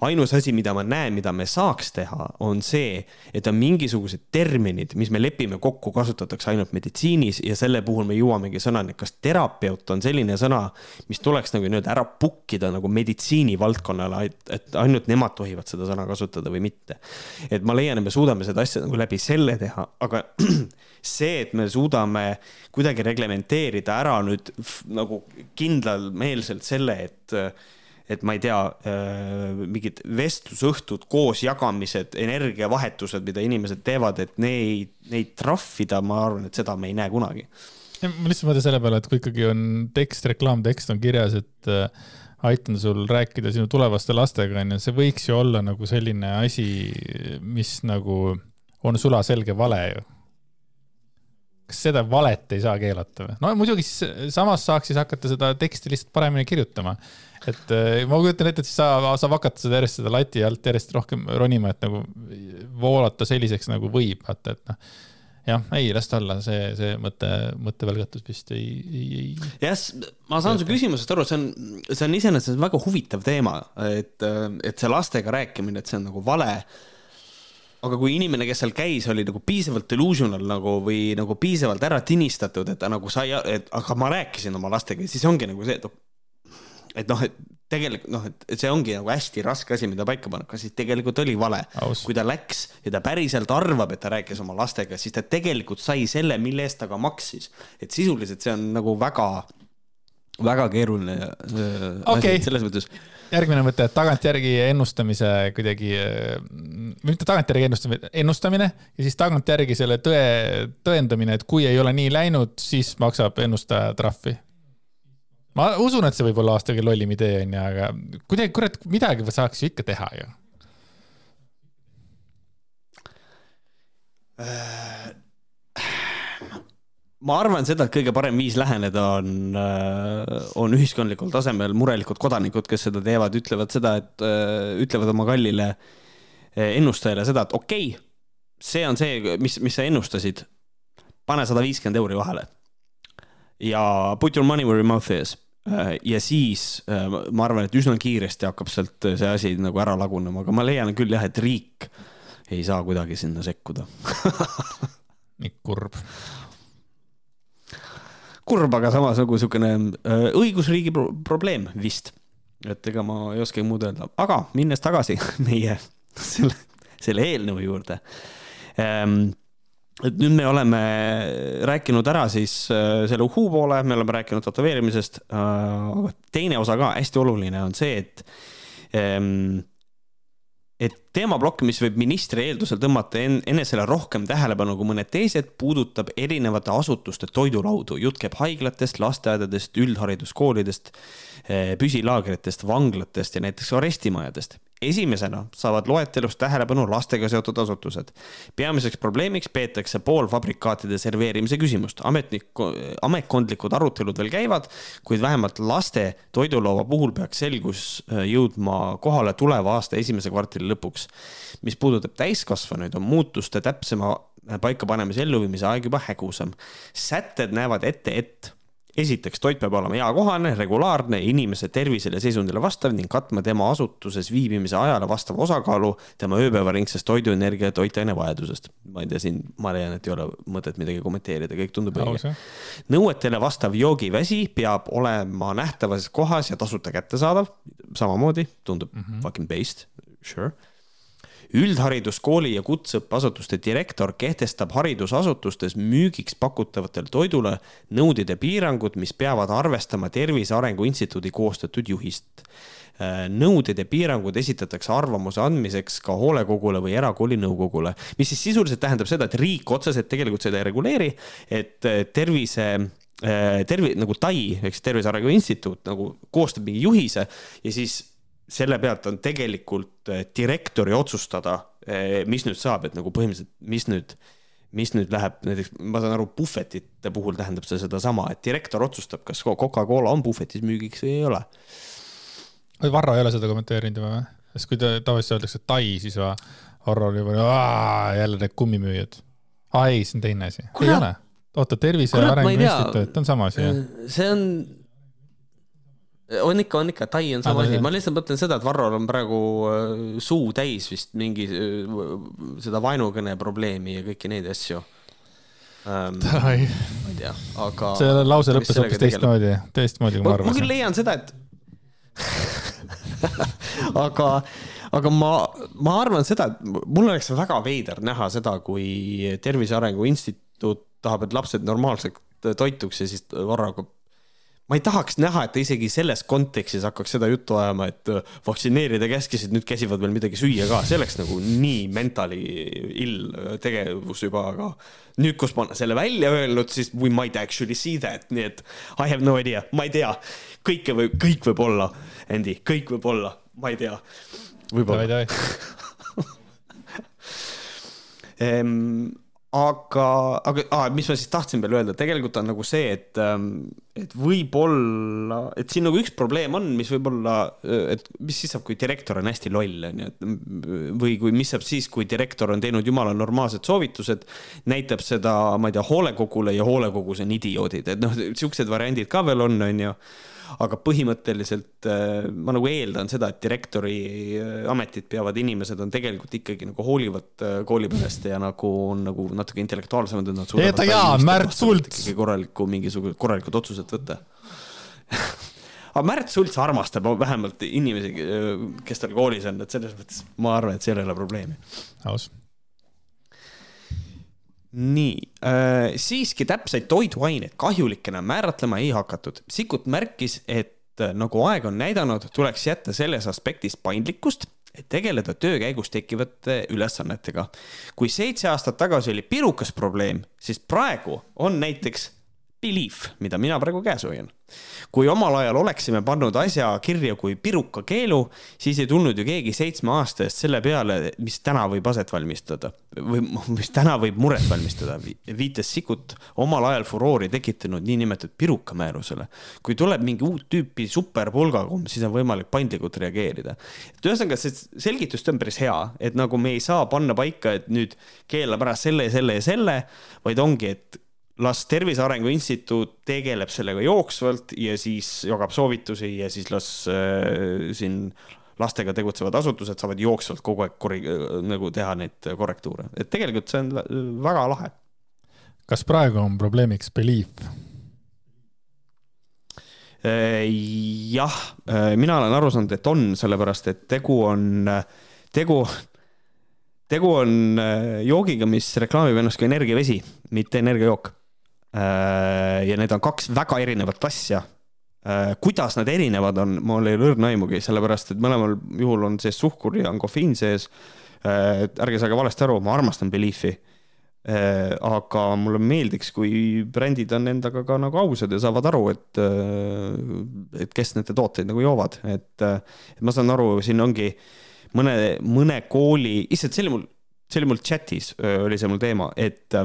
Speaker 2: ainus asi, mida ma näen, mida me saaks teha, on see, et on mingisugused terminid, mis me lepime kokku, kasutatakse ainult meditsiinis ja selle puhul me jõuamegi sõnani, kas terapeut on selline sõna, mis tuleks nagu nii-öelda ära pukkida nagu meditsiinivaldkonnale, et, et ainult nemad tohivad seda sõna kasutada või mitte. et ma leian, et me suudame seda asja nagu läbi selle teha, aga see, et me suudame kuidagi reglementeerida ära nüüd nagu kindlalmeelselt selle, et et ma ei tea, äh, mingid vestlusõhtud, koosjagamised, energiavahetused, mida inimesed teevad, et neid, neid trahvida, ma arvan, et seda me ei näe kunagi.
Speaker 1: ma lihtsalt mõtlen selle peale, et kui ikkagi on tekst, reklaamtekst on kirjas, et äh, aitan sul rääkida sinu tulevaste lastega, onju, see võiks ju olla nagu selline asi, mis nagu on sulaselge vale ju kas seda valet ei saa keelata või? no muidugi siis samas saaks siis hakata seda teksti lihtsalt paremini kirjutama. Et eh, ma kujutan ette, et siis saab, saab hakata seda järjest seda lati alt järjest rohkem ronima, et nagu voolata selliseks nagu võib, vaata, et noh. Jah, ei, las ta olla, see, see mõte, mõttevälgatus vist ei, ei,
Speaker 2: ei. jah, ma saan su küsimusest aru, see on, see on iseenesest väga huvitav teema, et, et see lastega rääkimine, et see on nagu vale. Aga kui inimene, kes seal käis, oli nagu piisavalt delusional nagu või nagu piisavalt ära tinistatud, et ta nagu sai, et aga ma rääkisin oma lastega, siis ongi nagu see, et et noh, et tegelikult noh, et see ongi nagu hästi raske asi, mida paika panna, kas siis tegelikult oli vale. kui ta läks ja ta päriselt arvab, et ta rääkis oma lastega, siis ta tegelikult sai selle, mille eest ta ka maksis. et sisuliselt see on nagu väga, väga keeruline äh,
Speaker 1: okay.
Speaker 2: asi selles mõttes
Speaker 1: järgmine mõte, tagantjärgi ennustamise kuidagi, mitte tagantjärgi ennustamine, ennustamine ja siis tagantjärgi selle tõe, tõendamine, et kui ei ole nii läinud, siis maksab ennustaja trahvi. Ma usun, et see võib olla aastaga lollim idee onju, aga kuidagi, kurat, midagi saaks ju ikka teha ju
Speaker 2: ma arvan seda, et kõige parem viis läheneda on, on ühiskondlikul tasemel murelikud kodanikud, kes seda teevad, ütlevad seda, et ütlevad oma kallile ennustajale seda, et okei okay,, see on see, mis, mis sa ennustasid. pane sada viiskümmend euri vahele. Ja put your money where your mouth is Äh, ja siis äh, ma arvan, et üsna kiiresti hakkab sealt see asi nagu ära lagunema, aga ma leian küll jah, et riik ei saa kuidagi sinna sekkuda
Speaker 1: nii kurb.
Speaker 2: kurb, aga samas nagu äh, õigusriigi pro probleem vist. et ega ma ei oskagi muud öelda, aga minnes tagasi meie selle, selle eelnõu juurde ähm, et nüüd me oleme rääkinud ära siis äh, selle uhuu poole, me oleme rääkinud tätoveerimisest, äh, aga teine osa ka hästi oluline on see, et ähm, et teemaplokk, mis võib ministri eeldusel tõmmata en enesele rohkem tähelepanu kui mõned teised, puudutab erinevate asutuste toidulaudu. jutt käib haiglatest, lasteaedadest, üldhariduskoolidest, äh, püsilaagritest, vanglatest ja näiteks arestimajadest esimesena saavad loetelus tähelepanu lastega seotud asutused. peamiseks probleemiks peetakse poolfabrikaatide serveerimise küsimust. ametniku, ametkondlikud arutelud veel käivad, kuid vähemalt laste toidulaua puhul peaks selgus äh, jõudma kohale tuleva aasta esimese kvartali lõpuks. mis puudutab täiskasvanuid, on muutuste täpsema paikapanemise elluviimise aeg juba hägusam. sätted näevad ette, et esiteks, toit peab olema eakohane, regulaarne, inimese tervisele ja seisundile vastav ning katma tema asutuses viibimise ajale vastava osakaalu tema ööpäevaringsest toiduenergia ja toitaine vajadusest. ma ei tea, siin ma leian, et ei ole mõtet midagi kommenteerida, kõik tundub õige. nõuetele vastav joogiväsi peab olema nähtavas kohas ja tasuta kättesaadav, samamoodi tundub mm -hmm. fucking based, sure üldhariduskooli ja kutseõppeasutuste direktor kehtestab haridusasutustes müügiks pakutavatele toidule nõuded ja piirangud, mis peavad arvestama Tervise Arengu Instituudi koostatud juhist. nõuded ja piirangud esitatakse arvamuse andmiseks ka hoolekogule või erakooli nõukogule, mis siis sisuliselt tähendab seda, et riik otseselt tegelikult seda ei reguleeri, et tervise tervi-, nagu TAI ehk siis Tervise Arengu Instituut nagu koostab mingi juhise ja siis selle pealt on tegelikult eh, direktori otsustada, eh, mis nüüd saab, et nagu põhimõtteliselt, mis nüüd, mis nüüd läheb näiteks, ma saan aru, puhvetite puhul tähendab see sedasama, et direktor otsustab, kas Coca-Cola on puhvetis müügiks või ei ole.
Speaker 1: või Varro ei ole seda kommenteerinud juba või? sest kui ta tavaliselt öeldakse Tai, siis Varro oli juba jälle need kummimüüjad. aa ei, see on teine asi. ei ole. oota, Tervise Arengu Instituut on sama asi, jah?
Speaker 2: see on on ikka, on ikka, Tai on sama asi, ma lihtsalt mõtlen seda, et Varrol on praegu äh, suu täis vist mingi äh, seda vaenukõne probleemi ja kõiki neid asju
Speaker 1: ähm,. ma ei
Speaker 2: tea, aga.
Speaker 1: see lause lõppes hoopis teistmoodi, teistmoodi, kui ma arvasin.
Speaker 2: ma küll leian seda, et aga, aga ma, ma arvan seda, et mul oleks väga veider näha seda, kui Tervise Arengu Instituut tahab, et lapsed normaalselt toituks ja siis Varro hakkab ma ei tahaks näha, et ta isegi selles kontekstis hakkaks seda juttu ajama, et äh, vaktsineerida käskisid, nüüd käsivad veel midagi süüa ka, see oleks nagu nii mentally ill tegevus juba, aga nüüd, kus ma olen selle välja öelnud, siis we might actually see that, nii et I have no idea, ma ei tea. kõike võib, kõik võib olla, Andy, kõik võib olla, ma ei tea. võib-olla. aga, aga ah, mis ma siis tahtsin veel öelda, tegelikult on nagu see, et, ähm, et võib-olla, et siin nagu üks probleem on, mis võib-olla, et mis siis saab, kui direktor on hästi loll, on ju, et või kui, mis saab siis, kui direktor on teinud jumala normaalsed soovitused, näitab seda, ma ei tea, hoolekogule ja hoolekogus on idioodid, et noh, siuksed variandid ka veel on, on ju aga põhimõtteliselt äh, ma nagu eeldan seda, et direktori äh, ametit peavad inimesed on tegelikult ikkagi nagu hoolivad äh, kooliperest ja nagu on nagu natuke intellektuaalsemad, et nad
Speaker 1: suudavad. jaa, Märt Sults.
Speaker 2: korralikku, mingisugused korralikud otsused võtta aga Märt Sults armastab vähemalt inimesi, kes tal koolis on, et selles mõttes ma arvan, et seal ei ole probleemi.
Speaker 1: aus
Speaker 2: nii äh,, siiski täpseid toiduaineid kahjulikena määratlema ei hakatud. Sikkut märkis, et äh, nagu aeg on näidanud, tuleks jätta selles aspektis paindlikkust, et tegeleda töö käigus tekkivate ülesannetega. kui seitse aastat tagasi oli pirukas probleem, siis praegu on näiteks Belief, mida mina praegu käes hoian. kui omal ajal oleksime pannud asja kirja kui piruka keelu, siis ei tulnud ju keegi seitsme aasta eest selle peale, mis täna võib aset valmistada või mis täna võib muret valmistada. viites Sikkut omal ajal furoori tekitanud niinimetatud piruka määrusele. kui tuleb mingi uut tüüpi superpulgakomm, siis on võimalik paindlikult reageerida. et ühesõnaga, see selgitus on päris hea, et nagu me ei saa panna paika, et nüüd keelab ära selle ja selle ja selle, vaid ongi, et las Tervise Arengu Instituut tegeleb sellega jooksvalt ja siis jagab soovitusi ja siis las äh, siin lastega tegutsevad asutused saavad jooksvalt kogu aeg korri-, nagu teha neid korrektuure, et tegelikult see on väga lahe.
Speaker 1: kas praegu on probleemiks Belief?
Speaker 2: Äh, jah, äh, mina olen aru saanud, et on, sellepärast et tegu on, tegu, tegu on äh, joogiga, mis reklaamib ennast kui energiavesi, mitte energiajook Äh, ja need on kaks väga erinevat asja. Äh, kuidas nad erinevad on, mul ei ole õrna aimugi, sellepärast et mõlemal juhul on sees suhkur ja on kofeiin sees. Äh, ärge saage valesti aru, ma armastan Beliefi. aga mulle meeldiks, kui brändid on endaga ka nagu ausad ja saavad aru, et, et kes nende tooteid nagu joovad, et, ma saan aru, siin ongi mõne, mõne kooli, issand, see oli mul, see oli mul chat'is oli see mul teema, et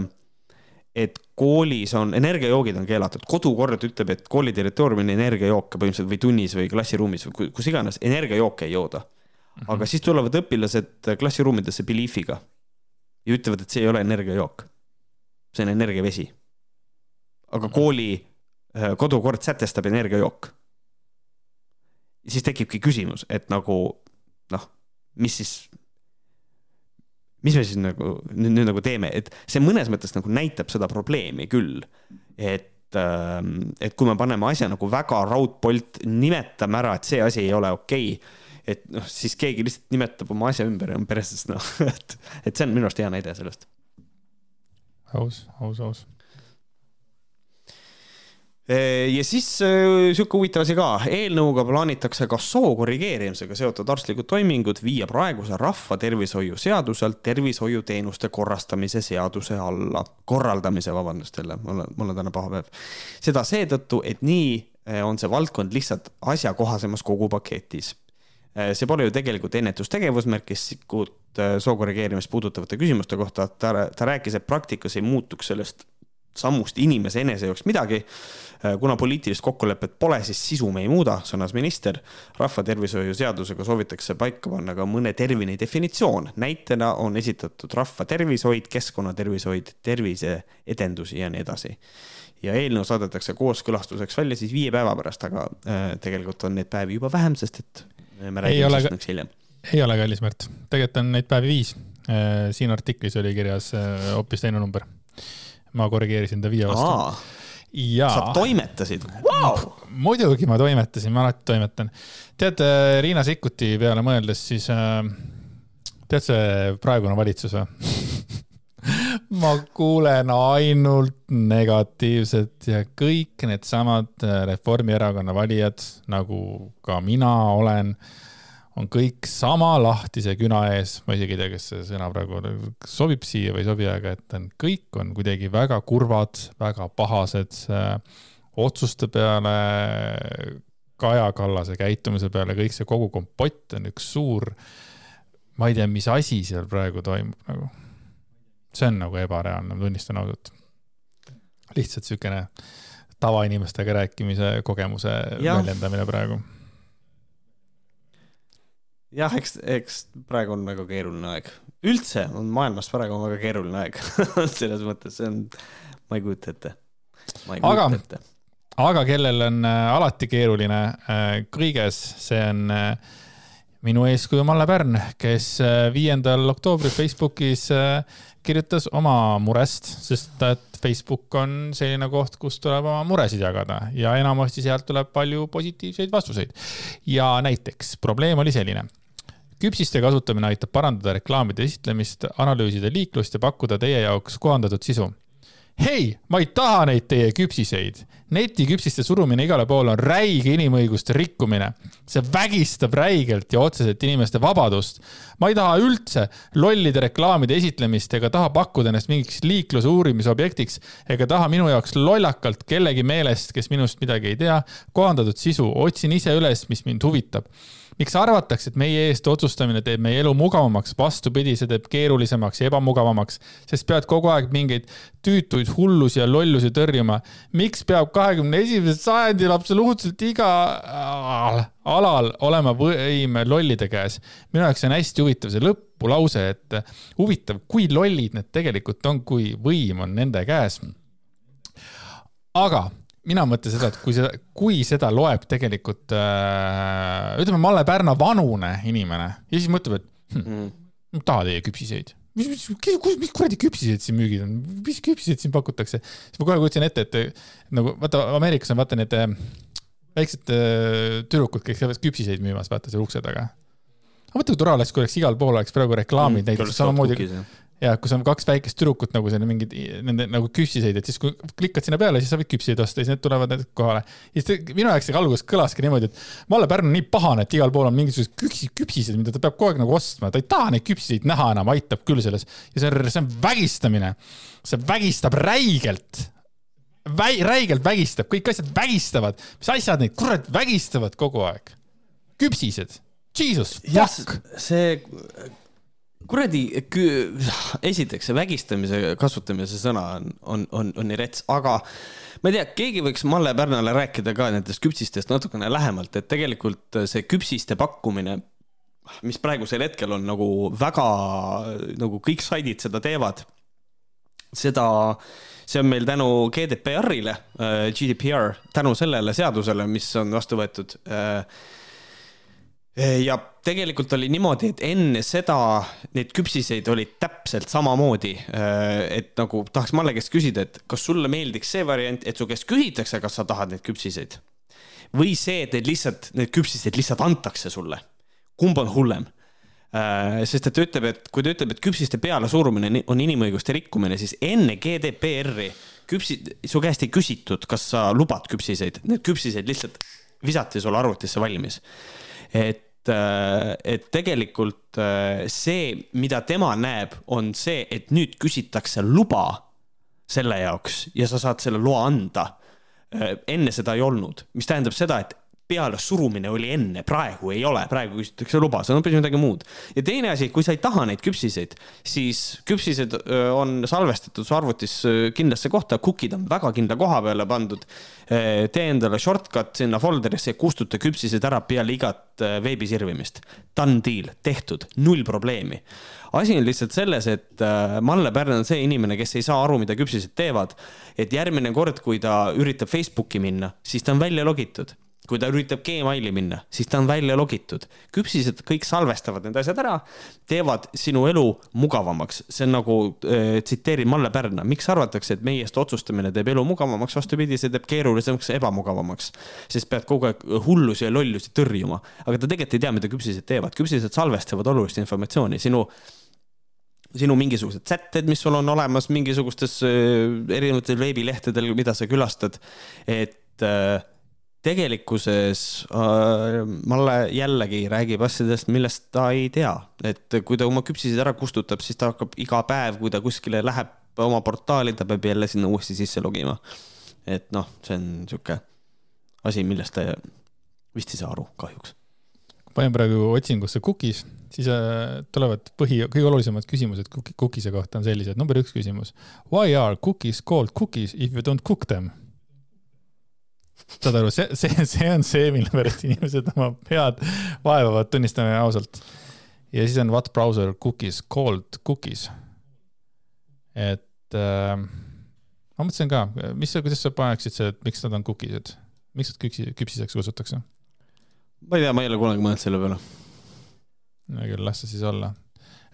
Speaker 2: et koolis on, energiajoogid on keelatud, kodukord ütleb, et kooli territooriumil energiajooke põhimõtteliselt või tunnis või klassiruumis või kus iganes, energiajooke ei jooda. Mhm. aga siis tulevad õpilased klassiruumidesse Beliefiga ja ütlevad, et see ei ole energiajook. see on energiavesi. aga kooli äh, kodukord sätestab energiajook. siis tekibki küsimus, et nagu noh, mis siis mis me siis nagu nüüd, nüüd nagu teeme, et see mõnes mõttes nagu näitab seda probleemi küll, et ähm, et kui me paneme asja nagu väga raudpolt, nimetame ära, et see asi ei ole okei okay,, et noh, siis keegi lihtsalt nimetab oma asja ümber ja on perses, noh, et, et see on minu arust hea näide sellest.
Speaker 1: aus, aus, aus
Speaker 2: ja siis äh, sihuke huvitav asi ka, eelnõuga plaanitakse ka soo korrigeerimisega seotud arstlikud toimingud viia praeguse rahvatervishoiu seaduselt tervishoiuteenuste korrastamise seaduse alla, korraldamise, vabandust jälle, mul on, mul on täna paha päev. seda seetõttu, et nii äh, on see valdkond lihtsalt asjakohasemas kogu paketis. Äh, see pole ju tegelikult ennetustegevus, märkis Sikkut soo korrigeerimist puudutavate küsimuste kohta, ta, ta rääkis, et praktikas ei muutuks sellest sammust inimese enese jaoks midagi. Äh, kuna poliitilist kokkulepet pole, siis sisu me ei muuda, sõnas minister. rahvatervishoiu seadusega soovitakse paika panna ka mõne termini definitsioon. näitena on esitatud rahvatervishoid, keskkonnatervishoid, terviseedendus ja nii edasi. ja eelnõu saadetakse kooskõlastuseks välja siis viie päeva pärast, aga äh, tegelikult on neid päevi juba vähem, sest et me räägime sellest ka... hiljem.
Speaker 1: ei ole kallis Märt, tegelikult on neid päevi viis. Äh, siin artiklis oli kirjas hoopis teine number ma korrigeerisin ta viie vastu.
Speaker 2: Ja... sa toimetasid wow!?
Speaker 1: muidugi ma toimetasin, ma alati toimetan. tead, äh, Riina Sikkuti peale mõeldes, siis äh, tead see praegune valitsus või ma kuulen ainult negatiivset ja kõik needsamad äh, Reformierakonna valijad, nagu ka mina olen on kõik sama lahtise küna ees, ma isegi ei tea, kas see sõna praegu sobib siia või ei sobi, aga et on, kõik on kuidagi väga kurvad, väga pahased äh, otsuste peale, Kaja Kallase käitumise peale, kõik see kogu kompott on üks suur, ma ei tea, mis asi seal praegu toimub nagu. see on nagu ebareaalne, ma tunnistan ausalt. lihtsalt niisugune tavainimestega rääkimise kogemuse ja. väljendamine praegu
Speaker 2: jah, eks, eks praegu on väga keeruline aeg. üldse on maailmas praegu väga keeruline aeg selles mõttes, see on, ma ei kujuta ette. aga,
Speaker 1: aga kellel on äh, alati keeruline äh, kõiges, see on äh, minu eeskuju Malle Pärn, kes viiendal oktoobril Facebookis kirjutas oma murest, sest et Facebook on selline koht, kus tuleb oma muresid jagada ja enamasti sealt tuleb palju positiivseid vastuseid. ja näiteks probleem oli selline küpsiste kasutamine aitab parandada reklaamide esitlemist, analüüsida liiklust ja pakkuda teie jaoks kohandatud sisu. hei, ma ei taha neid teie küpsiseid. netiküpsiste surumine igale poole on räige inimõiguste rikkumine. see vägistab räigelt ja otseselt inimeste vabadust. ma ei taha üldse lollide reklaamide esitlemist ega taha pakkuda ennast mingiks liikluse uurimisobjektiks ega taha minu jaoks lollakalt kellegi meelest, kes minust midagi ei tea, kohandatud sisu, otsin ise üles, mis mind huvitab miks arvatakse, et meie eest otsustamine teeb meie elu mugavamaks, vastupidi, see teeb keerulisemaks ja ebamugavamaks, sest pead kogu aeg mingeid tüütuid hullusi ja lollusi tõrjuma. miks peab kahekümne esimesel sajandil absoluutselt igal alal olema võim lollide käes? minu jaoks on hästi huvitav see lõpulause, et huvitav, kui lollid need tegelikult on, kui võim on nende käes. aga mina mõtlen seda, et kui seda, kui seda loeb tegelikult äh, ütleme, Malle Pärna vanune inimene ja siis mõtleb, et hm, ei taha teie küpsiseid. mis, mis, mis, mis kuradi küpsiseid siin müügil on, mis küpsiseid siin pakutakse? siis ma kohe kujutasin ette, et nagu vaata Ameerikas on vaata need äh, väiksed äh, tüdrukud, kes käivad küpsiseid müümas, vaata seal ukse taga. aga mõtle, kui tore oleks, kui oleks igal pool oleks praegu reklaamid mm, näiteks samamoodi ja kus on kaks väikest tüdrukut nagu seal mingid nende nagu küpsiseid, et siis kui klikad sinna peale, siis sa võid küpsiseid osta ja siis need tulevad need kohale. ja siis minu jaoks see alguses kõlaski niimoodi, et Malle Pärn on nii pahane, et igal pool on mingisugused küpsi- küpsised, mida ta peab kogu aeg nagu ostma, ta ei taha neid küpsiseid näha enam, aitab küll selles. ja see on, see on vägistamine, see vägistab räigelt Väi,. räigelt vägistab, kõik asjad vägistavad, mis asjad neid kurat vägistavad kogu aeg. küpsised, jesus, fuck.,
Speaker 2: see kuradi, esiteks see vägistamise kasutamise sõna on, on, on, on nii rets, aga ma ei tea, keegi võiks Malle Pärnale rääkida ka nendest küpsistest natukene lähemalt, et tegelikult see küpsiste pakkumine, mis praegusel hetkel on nagu väga nagu kõik saidid seda teevad, seda, see on meil tänu GDPR-ile, GDPR, tänu sellele seadusele, mis on vastu võetud ja tegelikult oli niimoodi, et enne seda neid küpsiseid olid täpselt samamoodi. et nagu tahaks Malle käest küsida, et kas sulle meeldiks see variant, et su käest küsitakse, kas sa tahad neid küpsiseid või see, et need lihtsalt, need küpsised lihtsalt antakse sulle. kumb on hullem? sest et ta ütleb, et kui ta ütleb, et küpsiste pealesurumine on inimõiguste rikkumine, siis enne GDPR-i küpsi, su käest ei küsitud, kas sa lubad küpsiseid, need küpsised lihtsalt visati sulle arvutisse valmis. et, et tegelikult äh, see, mida tema näeb, on see, et nüüd küsitakse luba selle jaoks ja sa saad selle loa anda. enne seda ei olnud, mis tähendab seda, et peale surumine oli enne, praegu ei ole, praegu küsitakse luba, see on hoopis midagi muud. ja teine asi, kui sa ei taha neid küpsiseid, siis küpsised on salvestatud su arvutis kindlasse kohta, cookie'd on väga kindla koha peale pandud. tee endale shortcut sinna folder'isse ja kustuta küpsised ära peale igat veebi sirvimist. Done deal, tehtud, null probleemi asi on lihtsalt selles, et Malle Pärn on see inimene, kes ei saa aru, mida küpsised teevad. et järgmine kord, kui ta üritab Facebooki minna, siis ta on välja logitud. Kui ta üritab Gmaili minna, siis ta on välja logitud. küpsised kõik salvestavad need asjad ära, teevad sinu elu mugavamaks. see on nagu äh,, tsiteerin Malle Pärna, miks arvatakse, et meie eest otsustamine teeb elu mugavamaks, vastupidi, see teeb keerulisemaks ebamugavamaks. sest pead kogu aeg hullusi ja lollusi tõrjuma, aga ta tegelikult ei tea, mida küpsised teevad, küpsised salvestavad olulist informatsiooni, sinu sinu mingisugused sätted, mis sul on olemas mingisugustes äh, erinevatel veebilehtedel, mida sa külastad. et äh, tegelikkuses äh, Malle jällegi räägib asjadest, millest ta ei tea, et kui ta oma küpsised ära kustutab, siis ta hakkab iga päev, kui ta kuskile läheb oma portaali, ta peab jälle sinna uuesti sisse logima. et noh, see on sihuke asi, millest ta vist ei saa aru kahjuks.
Speaker 1: panen praegu otsingusse cookies, siis äh, tulevad põhi, kõige olulisemad küsimused cookie- cookie'se kohta on sellised. number üks küsimus. Why are cookies called cookies if you don't cook them? Saad aru, see, see, see on see, mille pärast inimesed oma pead vaevavad, tunnistame ausalt. ja siis on what browser cookies called cookies. et äh, ma mõtlesin ka, mis sa, kuidas sa paneksid see, et miks nad on cookies'id, miks nad küpsi, küpsiseks kutsutakse?
Speaker 2: ma ei tea, ma ei ole kunagi mõelnud selle peale.
Speaker 1: hea küll, las see siis olla.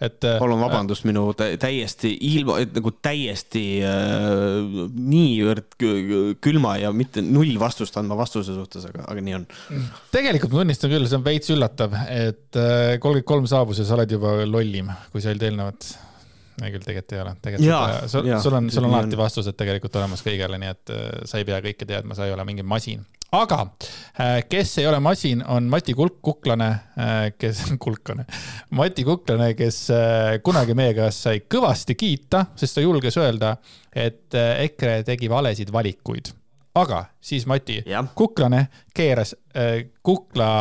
Speaker 1: et. äh,
Speaker 2: palun vabandust minu tä- täiesti ilma, nagu täiesti äh, niivõrd kü- külma ja mitte null vastust andma vastuse suhtes, aga, aga nii on.
Speaker 1: tegelikult ma tunnistan küll, see on veits üllatav, et äh, kolmkümmend kolm saabus ja sa oled juba lollim, kui sa olid eelnevat. ei küll, tegelikult ei ole, tegelikult sul, sul on, sul on alati vastused tegelikult olemas kõigele, nii et äh, sa ei pea kõike teadma, sa ei ole mingi masin. Aga äh, kes ei ole masin, on Mati Kulk, Kuklane, äh, kes, Kulkane, Mati Kuklane, kes kunagi meie käest sai kõvasti kiita, sest ta julges öelda, et EKRE tegi valesid valikuid. Aga siis Mati ja. Kuklane keeras äh, kukla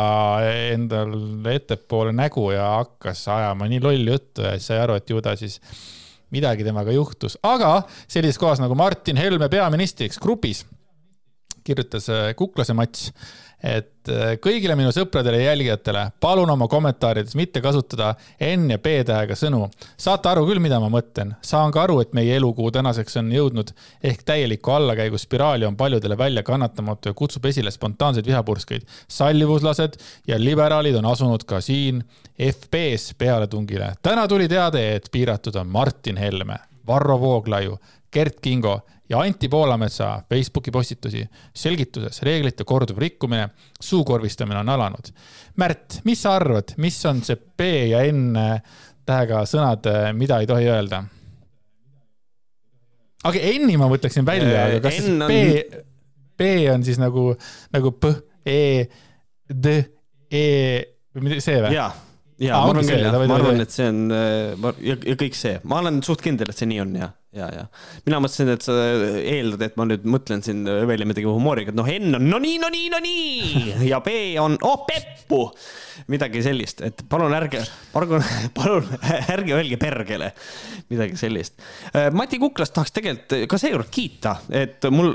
Speaker 1: endale ettepoole nägu ja hakkas ajama nii lolli juttu ja siis sai aru, et ju ta siis midagi temaga juhtus, aga sellises kohas nagu Martin Helme peaministriks grupis kirjutas äh, Kuklase Mats et äh, kõigile minu sõpradele ja jälgijatele, palun oma kommentaarides mitte kasutada N ja B tähega sõnu. saate aru küll, mida ma mõtlen. saan ka aru, et meie elukuu tänaseks on jõudnud ehk täieliku allakäiguspiraali on paljudele väljakannatamatu ja kutsub esile spontaanseid vihapurskeid. sallivuslased ja liberaalid on asunud ka siin FB-s pealetungile. täna tuli teade, et piiratud on Martin Helme, Varro Vooglaiu, Kert Kingo ja Anti Poolametsa Facebooki postitusi selgituses reeglite korduv rikkumine, suukorvistamine on alanud. Märt, mis sa arvad, mis on see B ja N tähega sõnad, mida ei tohi öelda? aga N-i ma võtaksin välja, aga kas siis B, B on siis nagu, nagu P, E, D, E või see või?
Speaker 2: jaa ja ah, ma arvan küll, ma arvan, et see on ja, ja kõik see, ma olen suht kindel, et see nii on ja ja, ja mina mõtlesin, et sa eeldad, et ma nüüd mõtlen siin välja midagi humooriga, et noh, N on no nii, no nii, no nii! Ja B on oh Peppu, midagi sellist, et palun ärge, palun, palun ärge öelge pergele midagi sellist. Äh, Mati Kuklast tahaks tegelikult ka seekord kiita, et mul,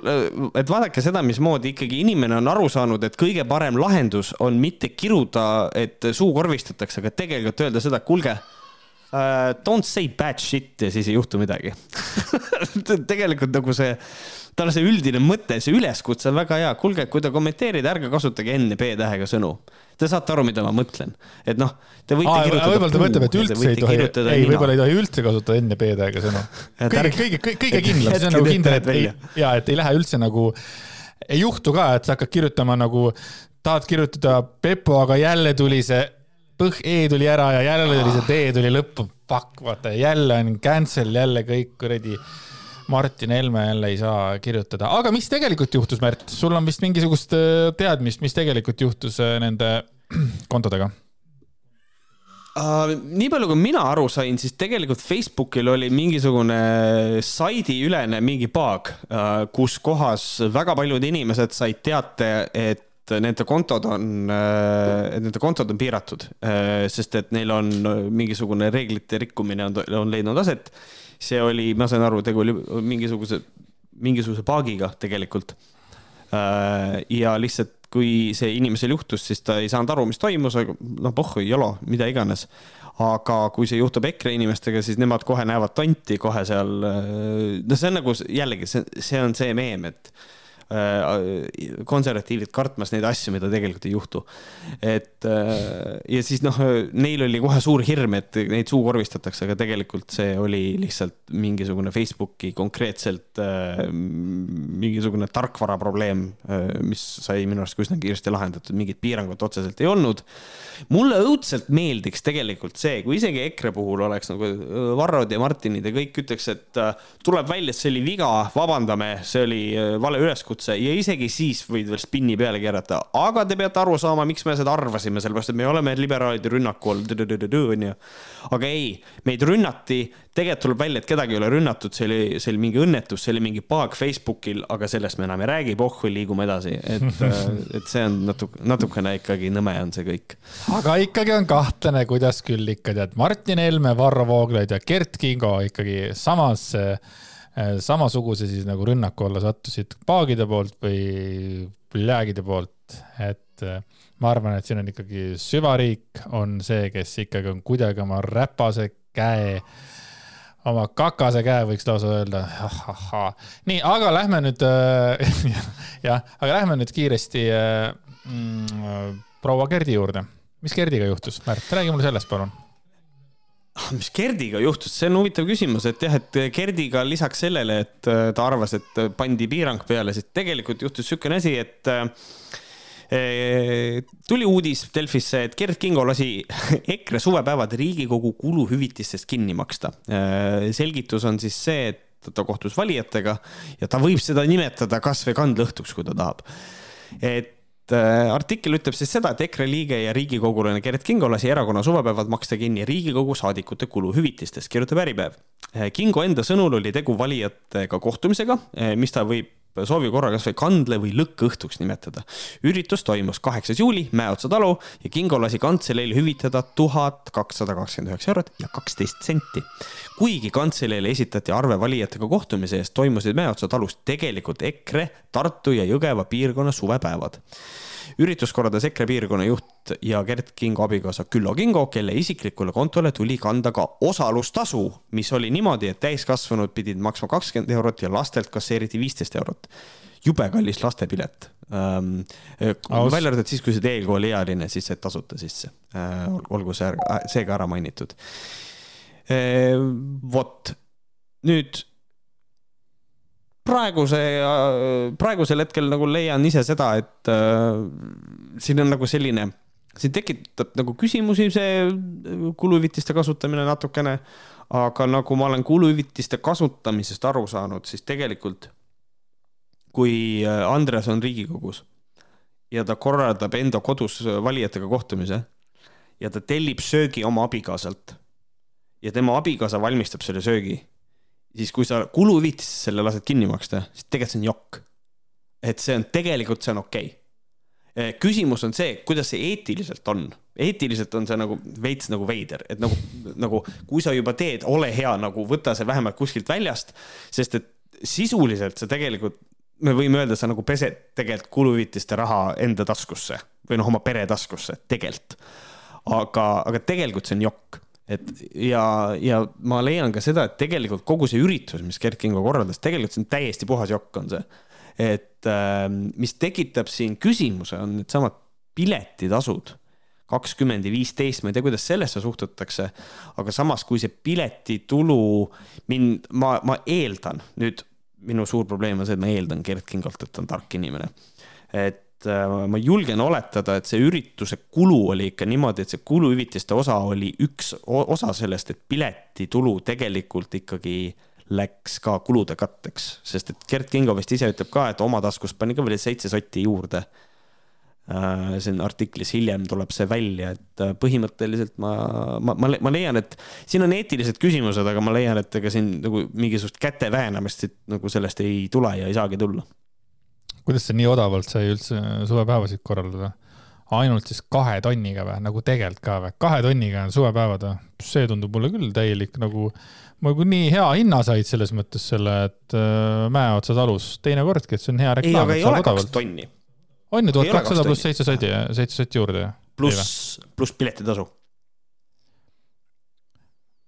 Speaker 2: et vaadake seda, mismoodi ikkagi inimene on aru saanud, et kõige parem lahendus on mitte kiruda, et suu korvistatakse, aga tegelikult öelda seda, kuulge uh, don't say bad shit ja siis ei juhtu midagi tegelikult nagu see, tal see üldine mõte, see üleskutse on väga hea. kuulge, kui te kommenteerite, ärge kasutage enne B-tähega sõnu. Te saate aru, mida ma mõtlen, et noh, te võite Aa,
Speaker 1: kirjutada. võib-olla ta mõtleb, et üldse ei tohi, ei, võib-olla ei tohi üldse kasutada enne B-tähega sõnu. kõige, kõige, kõige, kõige kindlam, see on nagu kindel, et ei, ja et ei lähe üldse nagu, ei juhtu ka, et sa hakkad kirjutama nagu tahad kirjutada Pepo, aga jälle tuli see põh E tuli ära ja jälle tuli see D tuli lõppu. Fuck, vaata jälle on cancel, jälle kõik kuradi. Martin Helme jälle ei saa kirjutada, aga mis tegelikult juhtus, Märt, sul on vist mingisugust äh, teadmist, mis tegelikult juhtus äh, nende kontodega?
Speaker 2: Uh, nii palju, kui mina aru sain, siis tegelikult Facebookil oli mingisugune saidiülene mingi bug uh,, kus kohas väga paljud inimesed said teate, et nende kontod on, äh, nende kontod on piiratud, äh, sest et neil on mingisugune reeglite rikkumine on, on leidnud aset. see oli, ma sain aru, tegu oli mingisuguse, mingisuguse paagiga tegelikult. Äh, ja lihtsalt, kui see inimesel juhtus, siis ta ei saanud aru, mis toimus, aga noh, pohhu, jolo, mida iganes aga kui see juhtub EKRE inimestega, siis nemad kohe näevad tonti kohe seal. no see on nagu jällegi, see, see on see meem, et konservatiivid kartmas neid asju, mida tegelikult ei juhtu. et äh, ja siis noh, neil oli kohe suur hirm, et neid suukorvistatakse, aga tegelikult see oli lihtsalt mingisugune Facebooki konkreetselt äh, mingisugune tarkvara probleem, mis sai minu arust üsna kiiresti lahendatud, mingit piirangut otseselt ei olnud. mulle õudselt meeldiks tegelikult see, kui isegi EKRE puhul oleks nagu Varrod ja Martinid ja kõik ütleks, et tuleb välja, et see oli viga, vabandame, see oli vale üleskutse üleskutse ja isegi siis võid veel spinni peale keerata, aga te peate aru saama, miks me seda arvasime, sellepärast et me oleme liberaalide rünnaku all, onju. aga ei, meid rünnati, tegelikult tuleb välja, et kedagi ei ole rünnatud, see oli, see oli mingi õnnetus, see oli mingi bug Facebookil, aga sellest me enam ei räägi, pohhu, liigume edasi, et, et see on natuke, natukene ikkagi nõme on see kõik.
Speaker 1: aga ikkagi on kahtlane, kuidas küll ikka tead, Martin Helme, Varro Vooglaid ja Kert Kingo ikkagi samas Äh, samasuguse siis nagu rünnaku alla sattusid paagide poolt või pläägide poolt, et äh, ma arvan, et siin on ikkagi süvariik on see, kes ikkagi on kuidagi oma räpase käe, oma kakase käe võiks lausa öelda. nii, aga lähme nüüd äh,, jah, aga lähme nüüd kiiresti äh, mm, proua Gerdi juurde. mis Gerdiga juhtus, Märt, räägi mulle sellest, palun
Speaker 2: Ah, mis Gerdiga juhtus, see on huvitav küsimus, et jah, et Gerdiga lisaks sellele, et äh, ta arvas, et pandi piirang peale, siis tegelikult juhtus niisugune asi, et äh, tuli uudis Delfisse, et Gerd Kingo lasi EKRE suvepäevad Riigikogu kuluhüvitistest kinni maksta. selgitus on siis see, et ta kohtus valijatega ja ta võib seda nimetada kasvõi kandlõhtuks, kui ta tahab. et äh, artikkel ütleb siis seda, et EKRE liige ja riigikogulane Gerd Kingo lasi erakonna suvepäevad maksta kinni Riigikogu saadikute kuluhüvitistest, kirjutab Äripäev. Kingo enda sõnul oli tegu valijatega kohtumisega, mis ta võib soovi korral kasvõi kandle või lõkkõhtuks nimetada. üritus toimus kaheksas juuli Mäeotsa talu ja Kingo lasi kantseleil hüvitada tuhat kakssada kakskümmend üheksa eurot ja kaksteist senti. kuigi kantseleile esitati arve valijatega kohtumise eest, toimusid Mäeotsa talus tegelikult EKRE, Tartu ja Jõgeva piirkonna suvepäevad üritust korraldas EKRE piirkonna juht ja Gert Kingo abikaasa Küllo Kingo, kelle isiklikule kontole tuli kanda ka osalustasu, mis oli niimoodi, et täiskasvanud pidid maksma kakskümmend eurot ja lastelt kasseeriti viisteist eurot. jube kallis lastepilet ähm,. välja arvatud siis, kui sa oled eelkooliealine, siis said tasuta sisse äh,. olgu see, see ka ära mainitud äh,. vot, nüüd praeguse, praegusel hetkel nagu leian ise seda, et äh, siin on nagu selline, siin tekitab nagu küsimusi see kuluhüvitiste kasutamine natukene. aga nagu ma olen kuluhüvitiste kasutamisest aru saanud, siis tegelikult kui äh, Andres on Riigikogus ja ta korraldab enda kodus valijatega kohtumise ja ta tellib söögi oma abikaasalt ja tema abikaasa valmistab selle söögi siis kui sa kuluhüvitist selle lased kinni maksta, siis tegelikult see on jokk. et see on, tegelikult see on okei okay. küsimus on see, kuidas see eetiliselt on. eetiliselt on see nagu veits nagu veider, et nagu, nagu kui sa juba teed, ole hea, nagu võta see vähemalt kuskilt väljast, sest et sisuliselt sa tegelikult, me võime öelda, sa nagu pesed tegelikult kuluhüvitiste raha enda taskusse või noh, oma pere taskusse, tegelikult. aga, aga tegelikult see on jokk et ja, ja ma leian ka seda, et tegelikult kogu see üritus, mis Gerd Kingo korraldas, tegelikult see on täiesti puhas jokk, on see. et äh, mis tekitab siin küsimuse, on needsamad piletitasud kakskümmend ja viisteist, ma ei tea, kuidas sellesse suhtutakse, aga samas, kui see piletitulu mind, ma, ma eeldan nüüd, minu suur probleem on see, et ma eeldan Gerd Kingolt, et ta on tark inimene. et et äh, ma julgen oletada, et see ürituse kulu oli ikka niimoodi, et see kuluhüvitiste osa oli üks osa sellest, et piletitulu tegelikult ikkagi läks ka kulude katteks, sest et Gerd Kingo vist ise ütleb ka, et oma taskust pani ka veel seitse sotti juurde. Äh, siin artiklis hiljem tuleb see välja, et äh, põhimõtteliselt ma, ma, ma, ma leian, et siin on eetilised küsimused, aga ma leian, et ega siin nagu mingisugust käte väänamist siit nagu sellest ei tule ja ei saagi tulla
Speaker 1: kuidas see nii odavalt sai üldse suvepäevasid korraldada? ainult siis kahe tonniga või, nagu tegelikult ka või, kahe tonniga on suvepäevad või? see tundub mulle küll täielik nagu, nagu nii hea hinna said selles mõttes selle, et äh, Mäeotsa talus teinekordki, et see on hea reklaam.
Speaker 2: ei, aga ei ole kaks tonni.
Speaker 1: on ju, tuhat kakssada pluss seitse sotti, seitse sotti juurde.
Speaker 2: pluss, pluss piletitasu.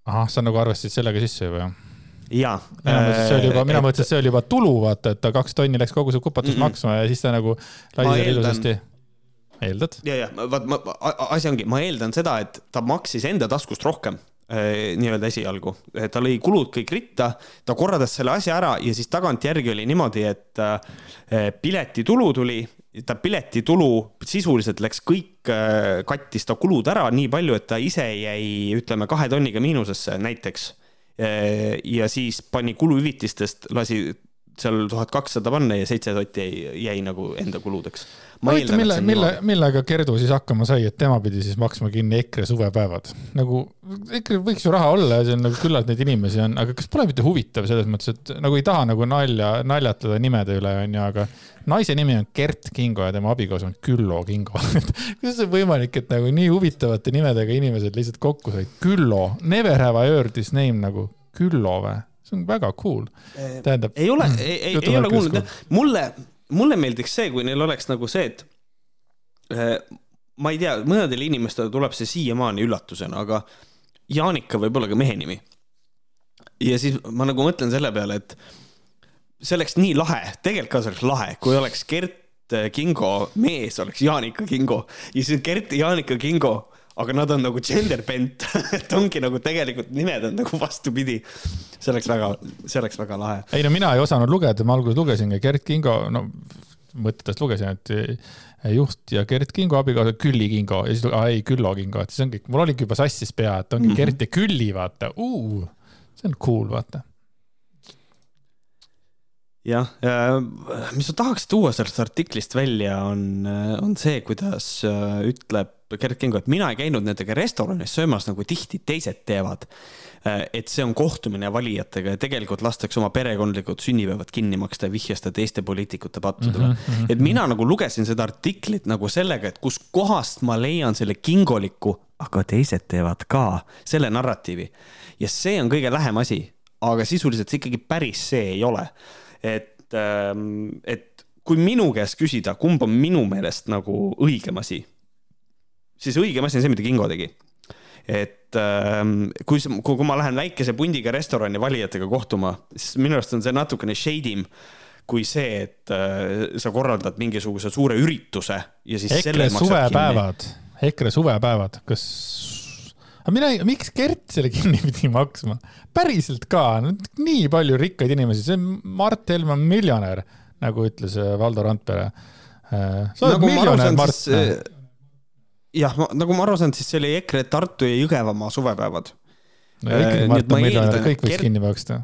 Speaker 1: ahah, sa nagu arvestasid sellega sisse juba, jah?
Speaker 2: Jaa.
Speaker 1: mina mõtlesin, et see oli juba, mina mõtlesin, et see oli juba tulu, vaata, et ta kaks tonni läks kogu see kupatus mm -mm. maksma ja siis ta nagu lasi ilusasti. eeldad?
Speaker 2: ja, ja vaat ma, asi ongi, ma eeldan seda, et ta maksis enda taskust rohkem eh, nii-öelda esialgu, ta lõi kulud kõik ritta, ta korraldas selle asja ära ja siis tagantjärgi oli niimoodi, et eh, piletitulu tuli, ta piletitulu sisuliselt läks kõik, kattis ta kulud ära nii palju, et ta ise jäi, ütleme, kahe tonniga miinusesse näiteks Äh, ja siis pani kuluhüvitistest, lasi seal tuhat kakssada panna ja seitse sotti jäi, jäi nagu enda kuludeks.
Speaker 1: ma huvitav, mille, mille, millega Kerdu siis hakkama sai, et tema pidi siis maksma kinni EKRE suvepäevad? nagu EKRE võiks ju raha olla ja see on nagu küllalt neid inimesi on, aga kas pole mitte huvitav selles mõttes, et nagu ei taha nagu nalja, naljatada nimede üle, onju, aga naise nimi on Gert Kingo ja tema abikaasa on Küllo Kingo kuidas see on võimalik, et nagu nii huvitavate nimedega inimesed lihtsalt kokku said? Küllo, never have I heard this name nagu, Küllo või? See on väga cool.
Speaker 2: tähendab. ei ole, ei, ei, ei ole kuulnud, mulle, mulle meeldiks see, kui neil oleks nagu see, et äh, ma ei tea, mõnedele inimestele tuleb see siiamaani üllatusena, aga Jaanika võib olla ka mehe nimi. ja siis ma nagu mõtlen selle peale, et see oleks nii lahe, tegelikult ka see oleks lahe, kui oleks Gert Kingo mees, oleks Jaanika Kingo ja siis Gert ja Jaanika Kingo aga nad on nagu gender bent et ongi nagu tegelikult nimed on nagu vastupidi. see oleks väga, see oleks väga lahe.
Speaker 1: ei no mina ei osanud lugeda, ma alguses lugesingi Gerd Kingo, no mõtetest lugesin, et eh, juht ja Gert Kingo abikaasa Külli Kingo ja siis, ei Küllo Kingo, et siis ongi, mul oligi juba sassis pea, et ongi mm. -hmm. Gert ja Külli, vaata, see on cool, vaata.
Speaker 2: jah, mis ma tahaks tuua sellest artiklist välja, on, on see, kuidas äh, ütleb Gerd Kingo, et mina ei käinud nendega restoranis söömas, nagu tihti teised teevad. et see on kohtumine valijatega ja tegelikult lastakse oma perekondlikud sünnipäevad kinni maksta ja vihjas ta teiste poliitikute pattudele mm.
Speaker 1: Mhm,
Speaker 2: -hmm. et mina nagu lugesin seda artiklit nagu sellega, et kuskohast ma leian selle kingoliku, aga teised teevad ka, selle narratiivi. ja see on kõige lähem asi, aga sisuliselt see ikkagi päris see ei ole et, et kui minu käest küsida, kumb on minu meelest nagu õigem asi, siis õigem asi on see, mida Kingo tegi. et ähm, kui, kui, ma lähen väikese pundiga restorani valijatega kohtuma, siis minu arust on see natukene shady im kui see, et äh, sa korraldad mingisuguse suure ürituse ja siis
Speaker 1: EKRE suvepäevad, EKRE suvepäevad, kas, aga mina miks Gert selle kinni pidi maksma? päriselt ka, nii palju rikkaid inimesi, see Mart Helme on miljonär, nagu ütles äh, Valdo Randpere. sa oled
Speaker 2: nagu
Speaker 1: miljonär, Mart.
Speaker 2: jah, nagu ma aru saan, siis see oli EKRE Tartu ja Jõgevamaa suvepäevad.
Speaker 1: no ja ikkagi Mart on miljonär,
Speaker 2: eeldan,
Speaker 1: kõik
Speaker 2: et
Speaker 1: võiks
Speaker 2: Gert-
Speaker 1: kinni maksta.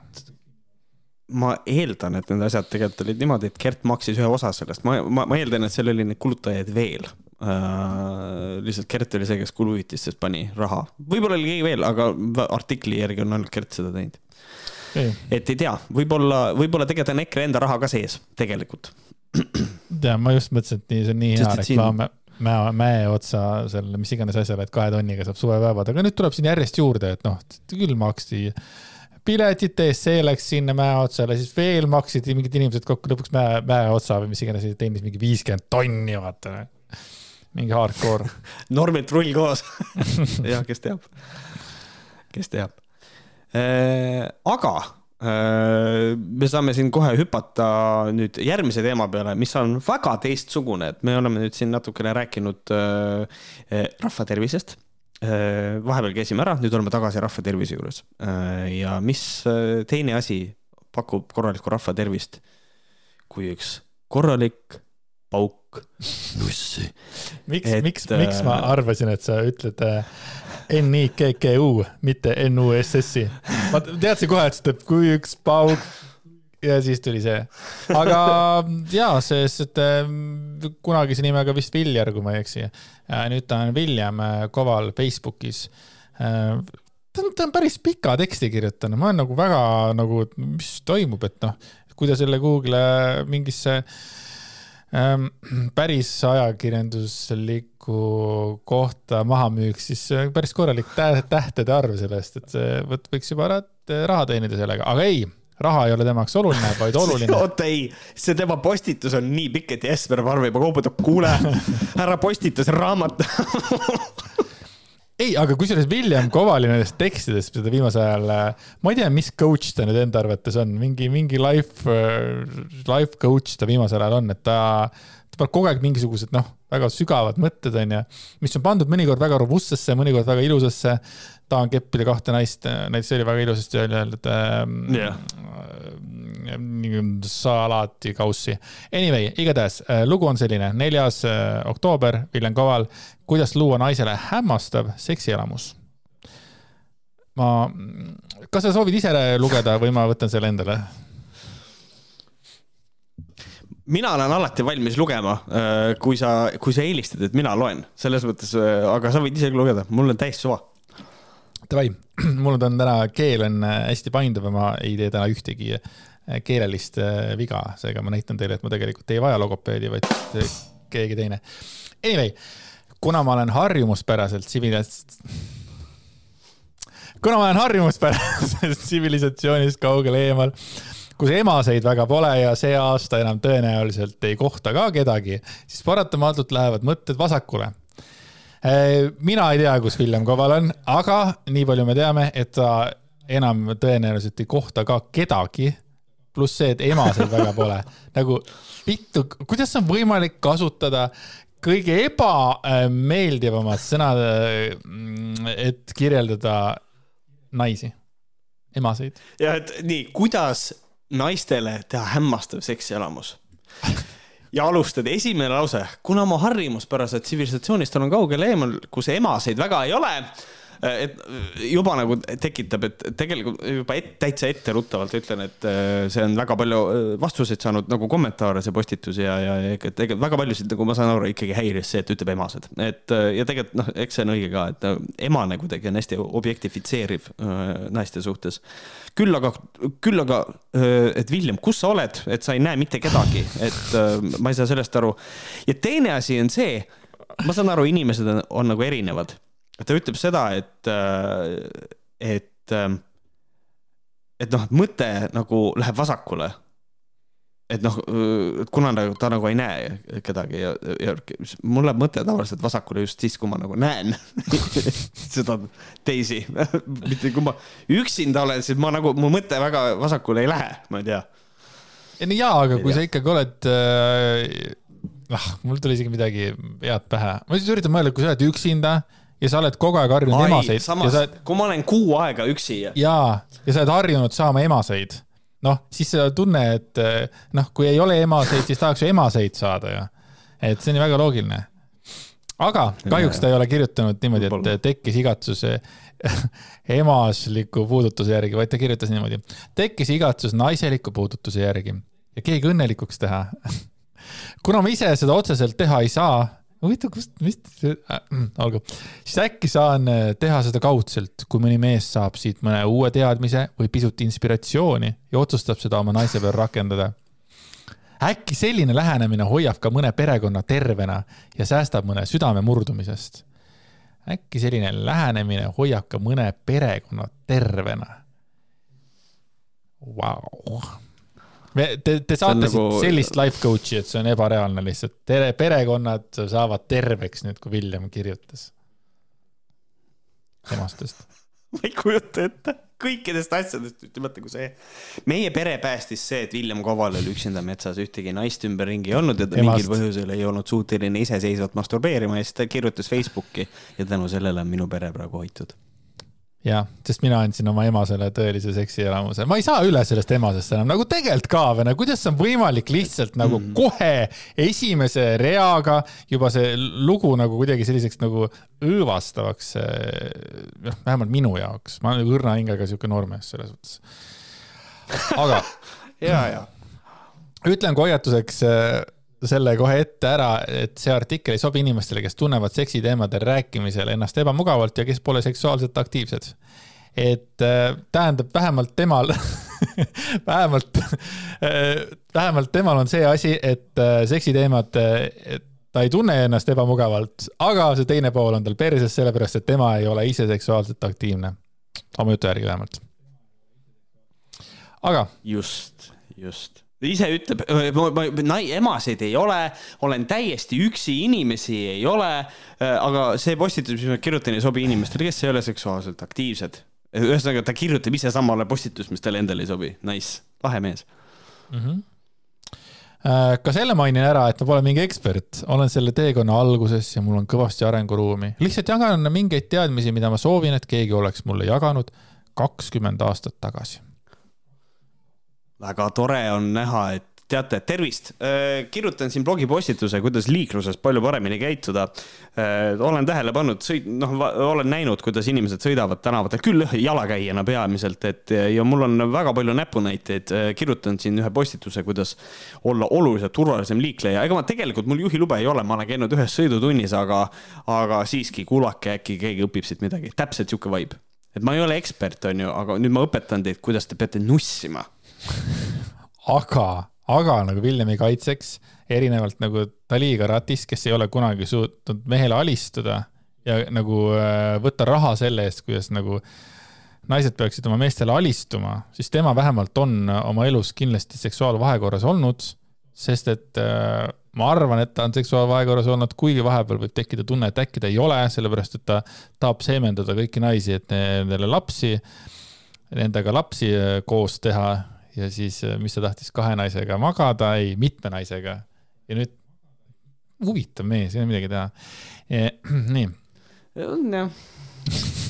Speaker 2: ma eeldan, et need asjad tegelikult olid niimoodi, et Gert maksis ühe osa sellest, ma, ma, ma eeldan, et seal oli neid kulutajaid veel uh,. lihtsalt Gert oli see, kes kuluhüvitistest pani raha, võib-olla oli keegi veel, aga artikli järgi on ainult Gert seda teinud. et ei tea, võib-olla, võib-olla tegelikult on EKRE enda raha ka sees, tegelikult.
Speaker 1: tea, ma just mõtlesin, et nii, see on nii hea
Speaker 2: et siin-
Speaker 1: reklaam, mäe, mäe otsa selle, mis iganes asjale, et kahe tonniga saab suvepäevad, aga nüüd tuleb siin järjest juurde, et noh, küll maksti piletite eest, see läks sinna mäe otsale, siis veel maksid mingid inimesed kokku lõpuks mäe, mäe otsa või mis iganes, teenis mingi viiskümmend tonni, vaata. mingi hardcore.
Speaker 2: normilt rull koos. jah, kes teab, kes teab. aga äh, me saame siin kohe hüpata nüüd järgmise teema peale, mis on väga teistsugune, et me oleme nüüd siin natukene rääkinud äh, äh, rahva tervisest. vahepeal käisime ära, nüüd oleme tagasi rahva tervise juures. ja mis äh, teine asi pakub korralikku rahva tervist kui üks korralik pauk nussi.
Speaker 1: miks miks, miks ma
Speaker 2: äh,
Speaker 1: arvasin, et sa ütled äh, N-I-K-K-U, mitte N-U-S-S-i. ma teadsin kohe, et sa ütled kui üks pauk ja siis tuli see. aga jaa, sest et äh, kunagise nimega vist Viljar, kui ma ei eksi. nüüd ta on William äh, Koval Facebookis. ta on, ta on päris pika teksti kirjutanud, ma olen nagu väga nagu, mis toimub, et noh, kui ta selle Google'i mingisse ähm, päris ajakirjanduslikku kohta maha müüks, siis päris korralik tä tähtede arv sellest, et see võt- võiks juba ära raha teenida sellega, aga ei, raha ei ole temaks oluline, vaid oluline.
Speaker 2: oota ei, see tema postitus on nii pikk, et Jesper Parve juba kooputab, kuule, ära postita, see on raamat.
Speaker 1: ei, aga kusjuures William Kovali nendest tekstidest, mida ta viimasel ajal, ma ei tea, mis coach ta nüüd enda arvates on, mingi, mingi life, life coach ta viimasel ajal on, et ta, ta paneb kogu aeg mingisugused noh, väga sügavad mõtted onju, mis on pandud mõnikord väga robustsesse, mõnikord väga ilusasse. tahan keppida kahte naist, näiteks see oli väga ilusasti öeldud ähm,
Speaker 2: Jah.
Speaker 1: Yeah. salaatikaussi. Anyway, igatahes äh, lugu on selline, neljas äh, oktoober, William Koval, kuidas luua naisele hämmastav seksielamus. ma, kas sa soovid ise lugeda või ma võtan selle endale?
Speaker 2: mina olen alati valmis lugema, kui sa, kui sa eelistad, et mina loen, selles mõttes, aga sa võid ise ka lugeda, mul on täis suva.
Speaker 1: Davai, mul on täna, keel on äh, hästi painduv ja ma ei tee täna ühtegi äh, keelelist äh, viga, seega ma näitan teile, et ma tegelikult ei vaja logopeedi, vaid äh, keegi teine. Anyway, kuna ma olen harjumuspäraselt tsivilis-, kuna ma olen harjumuspäraselt tsivilisatsioonist kaugel eemal, kus emaseid väga pole ja see aasta enam tõenäoliselt ei kohta ka kedagi, siis paratamatult lähevad mõtted vasakule mina ei tea, kus Villem Koval on, aga nii palju me teame, et ta enam tõenäoliselt ei kohta ka kedagi. Pluss see, et emasid väga pole. nagu vittu, kuidas on võimalik kasutada kõige ebameeldivamat sõna, et kirjeldada naisi, emasid.
Speaker 2: ja et nii, kuidas naistele teha hämmastav seksielamus? ja alustad esimene lause, kuna ma harjumuspäraselt tsivilisatsioonist olen kaugel eemal, kus emasid väga ei ole et juba nagu tekitab, et tegelikult juba et, täitsa etteruttavalt ütlen, et äh, see on väga palju äh, vastuseid saanud nagu kommentaare, see postitus ja, ja, tegelikult väga paljusid, nagu ma saan aru, ikkagi häiris see, et ütleb emased. et äh, ja tegelikult noh, eks see on õige ka, et emane kuidagi on hästi objektifitseeriv naiste suhtes. küll aga, küll aga, et William, kus sa oled, et sa ei näe mitte kedagi, et ma ei saa sellest aru. ja teine asi on see, ma saan aru, inimesed on, on nagu erinevad ta ütleb seda, et, äh, et, äh, et noh, mõte nagu läheb vasakule. et noh, kuna nagu ta nagu ei näe kedagi ja, ja mul läheb mõte tavaliselt vasakule just siis, kui ma nagu näen seda teisi mitte kui ma üksinda olen, siis ma nagu, mu mõte väga vasakule ei lähe, ma ei tea.
Speaker 1: ei no jaa, aga ei kui tea. sa ikkagi oled äh, ah, mul tuli isegi midagi head pähe, ma siis üritan mõelda, kui sa oled üksinda ja sa oled kogu aeg harjunud emaseid.
Speaker 2: samas,
Speaker 1: oled...
Speaker 2: kui ma olen kuu aega üksi.
Speaker 1: jaa, ja sa oled harjunud saama emaseid, noh, siis sa tunne, et noh, kui ei ole emaseid, siis tahaks ju emaseid saada ju. et see on ju väga loogiline. aga kahjuks ta ei ole kirjutanud niimoodi, et tekkis igatsus emasliku puudutuse järgi, vaid ta kirjutas niimoodi. tekkis igatsus naiseliku puudutuse järgi ja keegi õnnelikuks teha kuna ma ise seda otseselt teha ei saa huvitav, kust, mis äh,, olgu, siis äkki saan äh, teha seda kaudselt, kui mõni mees saab siit mõne uue teadmise või pisut inspiratsiooni ja otsustab seda oma naise peal rakendada. äkki selline lähenemine hoiab ka mõne perekonna tervena ja säästab mõne südame murdumisest. äkki selline lähenemine hoiab ka mõne perekonna tervena. Vau Te, te saate nagu... sellist life coach'i, et see on ebareaalne lihtsalt. tere, perekonnad saavad terveks nüüd, kui Villem kirjutas. emastest
Speaker 2: ma ei kujuta ette kõikidest asjadest, ütlemata kui see. meie pere päästis see, et Villem Koval oli üksinda metsas, ühtegi naist ümberringi ei olnud ja ta Emast. mingil põhjusel ei olnud suuteline iseseisvalt masturbeerima ja siis ta kirjutas Facebooki ja tänu sellele on minu pere praegu hoitud
Speaker 1: jah, sest mina andsin oma emasele tõelise seksielamuse, ma ei saa üle sellest emasest enam, nagu tegelikult ka või, no kuidas on võimalik lihtsalt nagu mm. kohe esimese reaga juba see lugu nagu kuidagi selliseks nagu õõvastavaks, noh, vähemalt minu jaoks, ma olen õrna hingega sihuke noormees selles suhtes. aga
Speaker 2: ja, ja
Speaker 1: ütlen hoiatuseks selle kohe ette ära, et see artikkel ei sobi inimestele, kes tunnevad seksiteemadel rääkimisel ennast ebamugavalt ja kes pole seksuaalselt aktiivsed. et äh, tähendab vähemalt temal vähemalt äh,, vähemalt temal on see asi, et äh, seksiteemad, ta ei tunne ennast ebamugavalt, aga see teine pool on tal perses, sellepärast et tema ei ole ise seksuaalselt aktiivne. oma jutu järgi vähemalt. aga.
Speaker 2: just, just ise ütleb, emasid ei ole, olen täiesti üksi, inimesi ei ole. aga see postitus, mis ma kirjutan, ei sobi inimestele, kes ei ole seksuaalselt aktiivsed. ühesõnaga, ta kirjutab ise samale postitust, mis talle endale ei sobi. Nice, lahe mees mm.
Speaker 1: -hmm ka selle mainin ära, et ma pole mingi ekspert, olen selle teekonna alguses ja mul on kõvasti arenguruumi. lihtsalt jagan mingeid teadmisi, mida ma soovin, et keegi oleks mulle jaganud kakskümmend aastat tagasi
Speaker 2: väga tore on näha, et teate, tervist, äh, kirjutan siin blogipostituse, kuidas liikluses palju paremini käituda. Äh, olen tähele pannud, sõid, noh, olen näinud, kuidas inimesed sõidavad tänavatel, küll jalakäijana peamiselt, et ja mul on väga palju näpunäiteid. Äh, kirjutan siin ühe postituse, kuidas olla oluliselt turvalisem liikleja. ega ma tegelikult, mul juhilube ei ole, ma olen käinud ühes sõidutunnis, aga, aga siiski kuulake, äkki keegi õpib siit midagi. täpselt sihuke vibe. et ma ei ole ekspert, on ju, aga nüüd ma õpetan teid, kuidas te peate nussima
Speaker 1: aga, aga nagu Villemi kaitseks, erinevalt nagu Dali Karatis, kes ei ole kunagi suutnud mehele alistuda ja nagu äh, võtta raha selle eest, kuidas nagu naised peaksid oma meestele alistuma, siis tema vähemalt on oma elus kindlasti seksuaalvahekorras olnud, sest et äh, ma arvan, et ta on seksuaalvahekorras olnud, kuigi vahepeal võib tekkida tunne, et äkki ta ei ole, sellepärast et ta tahab seemendada kõiki naisi, et nendele lapsi, nendega lapsi äh, koos teha ja siis, äh, mis ta tahtis kahe naisega magada, ei, mitme naisega. ja nüüd, huvitav mees, ei ole midagi teha. nii.
Speaker 2: on jah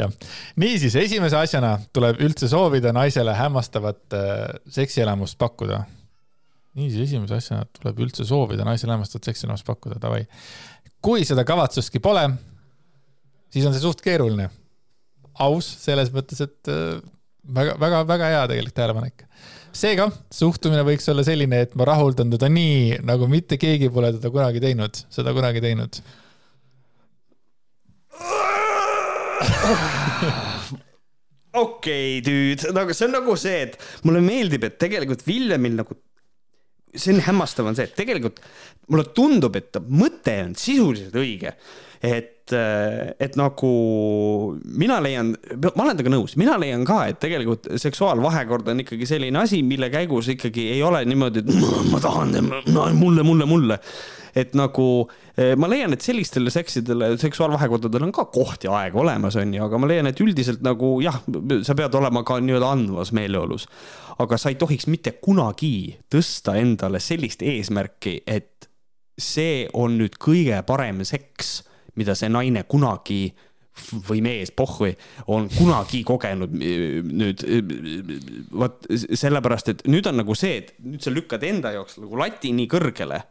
Speaker 1: jah, niisiis esimese asjana tuleb üldse soovida naisele hämmastavat äh, seksielamust pakkuda. niisiis esimese asjana tuleb üldse soovida naisele hämmastavat seksi ennast pakkuda, davai. kui seda kavatsustki pole, siis on see suht keeruline. aus selles mõttes, et väga-väga-väga hea tegelikult tähelepanek. seega suhtumine võiks olla selline, et ma rahuldan teda nii, nagu mitte keegi pole teda kunagi teinud, seda kunagi teinud
Speaker 2: okei okay,, dude, nagu see on nagu see, et mulle meeldib, et tegelikult Villemil nagu, see on hämmastav, on see, et tegelikult mulle tundub, et mõte on sisuliselt õige. Et, et nagu mina leian, ma olen temaga nõus, mina leian ka, et tegelikult seksuaalvahekord on ikkagi selline asi, mille käigus ikkagi ei ole niimoodi, et ma tahan, mulle, mulle, mulle et nagu eh, ma leian, et sellistele seksidele, seksuaalvahekordadel on ka koht ja aeg olemas, on ju, aga ma leian, et üldiselt nagu jah, sa pead olema ka nii-öelda andvas meeleolus. aga sa ei tohiks mitte kunagi tõsta endale sellist eesmärki, et see on nüüd kõige parem seks, mida see naine kunagi või mees, pohhui, on kunagi kogenud nüüd, vot sellepärast, et nüüd on nagu see, et nüüd sa lükkad enda jaoks nagu lati nii kõrgele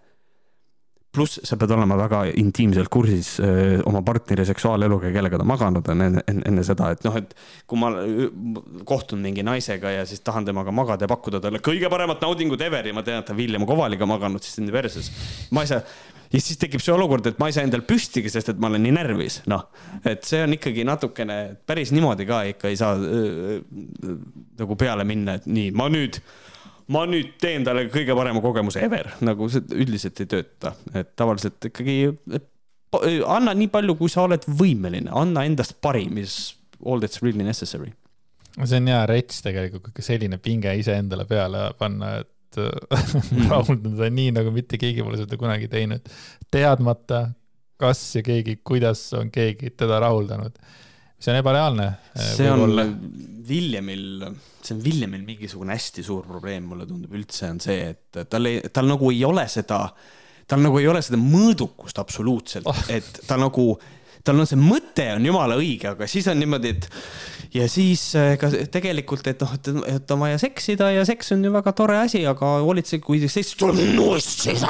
Speaker 2: pluss sa pead olema väga intiimselt kursis öö, oma partneri seksuaaleluga, kellega ta maganud on enne, enne, seda, et noh, et kui ma kohtun mingi naisega ja siis tahan temaga magada ja pakkuda talle kõige paremat naudingut ever ja ma tean, et ta on William Kovaliga maganud, siis on perses. ma ei saa, ja siis tekib see olukord, et ma ei saa endal püstigi, sest et ma olen nii närvis, noh. et see on ikkagi natukene, päris niimoodi ka ikka ei saa öö, nagu peale minna, et nii, ma nüüd ma nüüd teen talle kõige parema kogemuse ever, nagu see üldiselt ei tööta, et tavaliselt ikkagi anna nii palju, kui sa oled võimeline, anna endast parim, is all that's really necessary.
Speaker 1: see on hea rets tegelikult, kui selline pinge iseendale peale panna, et. rahuldada nii, nagu mitte keegi pole seda kunagi teinud, teadmata, kas ja keegi, kuidas on keegi teda rahuldanud. see on ebareaalne.
Speaker 2: see on. Williamil see on Williamil mingisugune hästi suur probleem, mulle tundub üldse on see, et tal ei, tal nagu ei ole seda, tal nagu ei ole seda mõõdukust absoluutselt oh., et ta nagu, tal on see mõte on jumala õige, aga siis on niimoodi, et ja siis äh, ka tegelikult, et noh, et on vaja seksida ja seks on ju väga tore asi, aga hoolitse, kui seks tuleb nussida.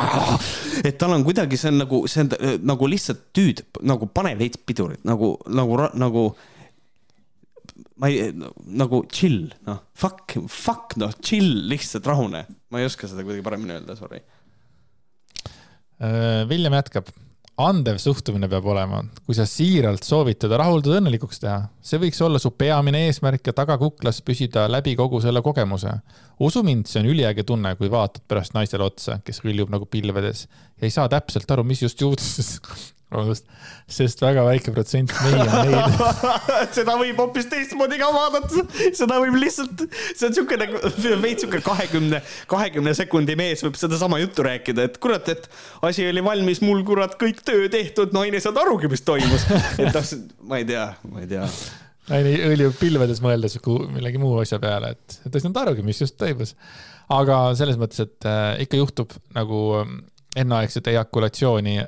Speaker 2: et tal on kuidagi, see on nagu, see on nagu lihtsalt tüüd, nagu pane veits pidurit nagu, nagu, nagu ma ei, nagu chill, noh, fuck, fuck, noh, chill, lihtsalt rahune. ma ei oska seda kuidagi paremini öelda, sorry.
Speaker 1: William äh, jätkab. Andev suhtumine peab olema, kui sa siiralt soovid teda rahuldada, õnnelikuks teha. see võiks olla su peamine eesmärk ja tagakuklas püsida läbi kogu selle kogemuse. usu mind, see on üliäge tunne, kui vaatad pärast naisele otsa, kes hõljub nagu pilvedes ja ei saa täpselt aru, mis just juhtus vabandust, sest väga väike protsent mehi on neid
Speaker 2: seda võib hoopis teistmoodi ka vaadata, seda võib lihtsalt, see on siuke nagu, veits siuke kahekümne, kahekümne sekundi mees võib sedasama juttu rääkida, et kurat, et asi oli valmis, mul kurat kõik töö tehtud, naine ei saanud arugi, mis toimus. et noh, ma ei tea, ma ei tea
Speaker 1: naine õljub pilvedes mõeldes millegi muu asja peale, et ta ei saanud arugi, mis just toimus. aga selles mõttes, et äh, ikka juhtub nagu ähm, enneaegset ejakulatsiooni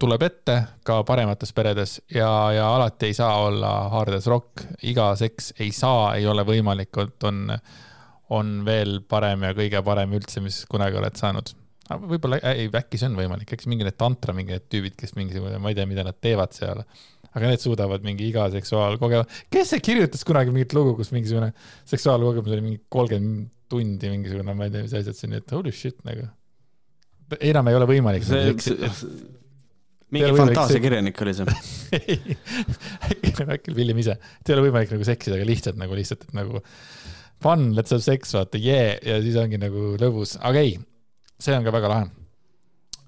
Speaker 1: tuleb ette ka paremates peredes ja, ja alati ei saa olla hard as rock, iga seks ei saa, ei ole võimalik, on, on veel parem ja kõige parem üldse, mis kunagi oled saanud. võib-olla, ei, äkki see on võimalik, eks mingi need tantra mingi need tüübid, kes mingisugune, ma ei tea, mida nad teevad seal aga need suudavad mingi iga seksuaalkogemus, kes see kirjutas kunagi mingit lugu, kus mingisugune seksuaalkogemus oli mingi kolmkümmend tundi mingisugune, ma ei tea, mis asjad see on, et holy shit nagu. enam ei ole võimalik. see,
Speaker 2: mingi fantaasiakirjanik oli see.
Speaker 1: Äkki, äkki William ise, et ei ole võimalik nagu seksida, aga lihtsalt nagu lihtsalt, et nagu fun, let's have sex, vaata, yeah, ja siis ongi nagu lõbus, aga ei, see on ka väga lahe.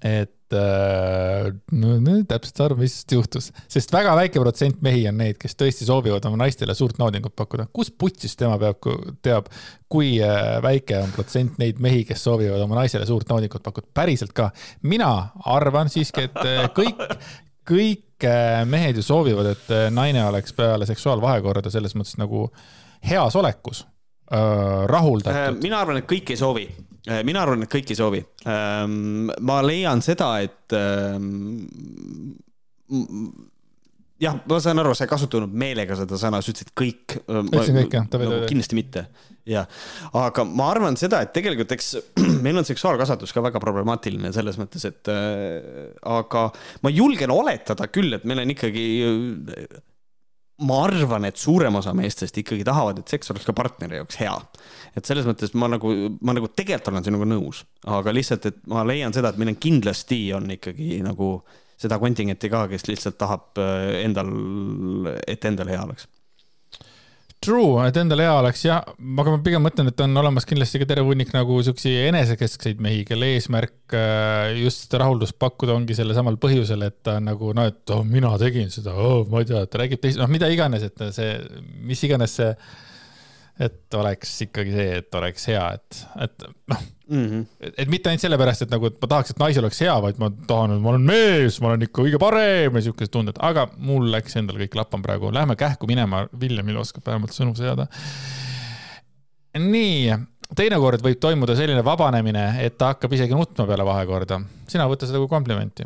Speaker 1: Et äh, no, täpselt aru, mis juhtus, sest väga väike protsent mehi on neid, kes tõesti soovivad oma naistele suurt naudingut pakkuda. kus putsis tema peab, teab, kui äh, väike on protsent neid mehi, kes soovivad oma naisele suurt naudingut pakkuda, päriselt ka. mina arvan siiski, et äh, kõik, kõik äh, mehed ju soovivad, et naine oleks peale seksuaalvahekorda selles mõttes nagu heas olekus, rahuldatud.
Speaker 2: mina arvan, et kõik ei soovi mina arvan, et kõik ei soovi. Ähm, ma leian seda, et ähm, jah, ma saan aru, sa ei kasutanud meelega seda sõna, sa ütlesid kõik.
Speaker 1: Ütlesin kõik, jah, davai, davai.
Speaker 2: kindlasti mitte, jah. aga ma arvan seda, et tegelikult eks meil on seksuaalkasvatus ka väga problemaatiline selles mõttes, et äh, aga ma julgen oletada küll, et meil on ikkagi äh, ma arvan, et suurem osa meestest ikkagi tahavad, et seks oleks ka partneri jaoks hea. Et selles mõttes ma nagu, ma nagu tegelikult olen sinuga nõus, aga lihtsalt, et ma leian seda, et meil on kindlasti on ikkagi nagu seda kontingenti ka, kes lihtsalt tahab äh, endal, et endal hea oleks.
Speaker 1: True, et endale hea oleks ja, aga ma pigem mõtlen, et on olemas kindlasti ka terve hunnik nagu siukseid enesekeskseid mehi, kelle eesmärk äh, just seda rahuldust pakkuda ongi sellel samal põhjusel, et ta on nagu noh, et oh, mina tegin seda oh,, ma ei tea, ta räägib teist, noh, mida iganes, et see, mis iganes see, et oleks ikkagi see, et oleks hea, et, et noh,
Speaker 2: Mm -hmm.
Speaker 1: et et mitte ainult sellepärast, et nagu, et ma tahaks, et naisel oleks hea, vaid ma tahan, et ma olen mees, ma olen ikka kõige parem ja siukesed tunded, aga mul läks endal kõik lappama praegu, lähme kähku minema, Villemil oskab vähemalt sõnu seada. nii, teinekord võib toimuda selline vabanemine, et ta hakkab isegi nutma peale vahekorda. sina võta seda kui komplimenti.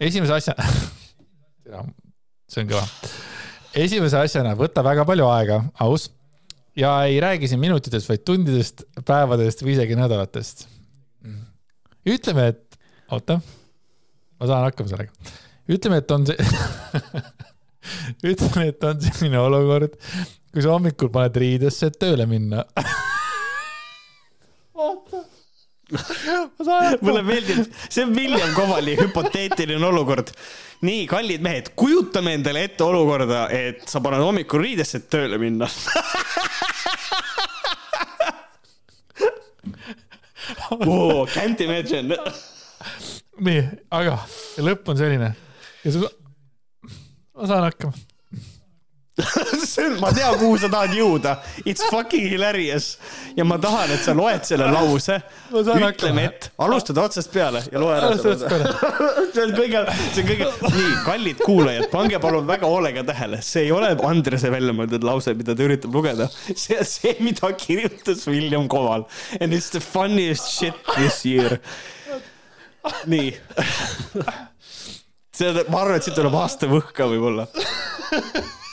Speaker 1: esimese asja, see on kõva. Esimese asjana võta väga palju aega, aus ja ei räägi siin minutitest, vaid tundidest, päevadest või isegi nädalatest. ütleme, et, oota, ma saan hakkama sellega. ütleme, et on see, ütleme, et on selline olukord, kui sa hommikul paned riidesse, et tööle minna. oota.
Speaker 2: Mulle meeldib, see on William Kovali hüpoteetiline olukord. nii, kallid mehed, kujutame endale ette olukorda, et sa paned hommikul riidesse, et tööle minna. Oh, can't imagine.
Speaker 1: nii, aga lõpp on selline. ja sa, ma saan hakkama.
Speaker 2: ma tean, kuhu sa tahad jõuda. It's fucking hilarious ja ma tahan, et sa loed selle lause. Ütleme, et alustad otsast peale ja loe ära see on kõige, see on kõige, nii, kallid kuulajad, pange palun väga hoolega tähele, see ei ole Andrese välja mõeldud lause, mida ta üritab lugeda. see on see, mida kirjutas William Koval and it's the funniest shit this year. nii. see, ma arvan, et siit tuleb aasta võhka võib-olla.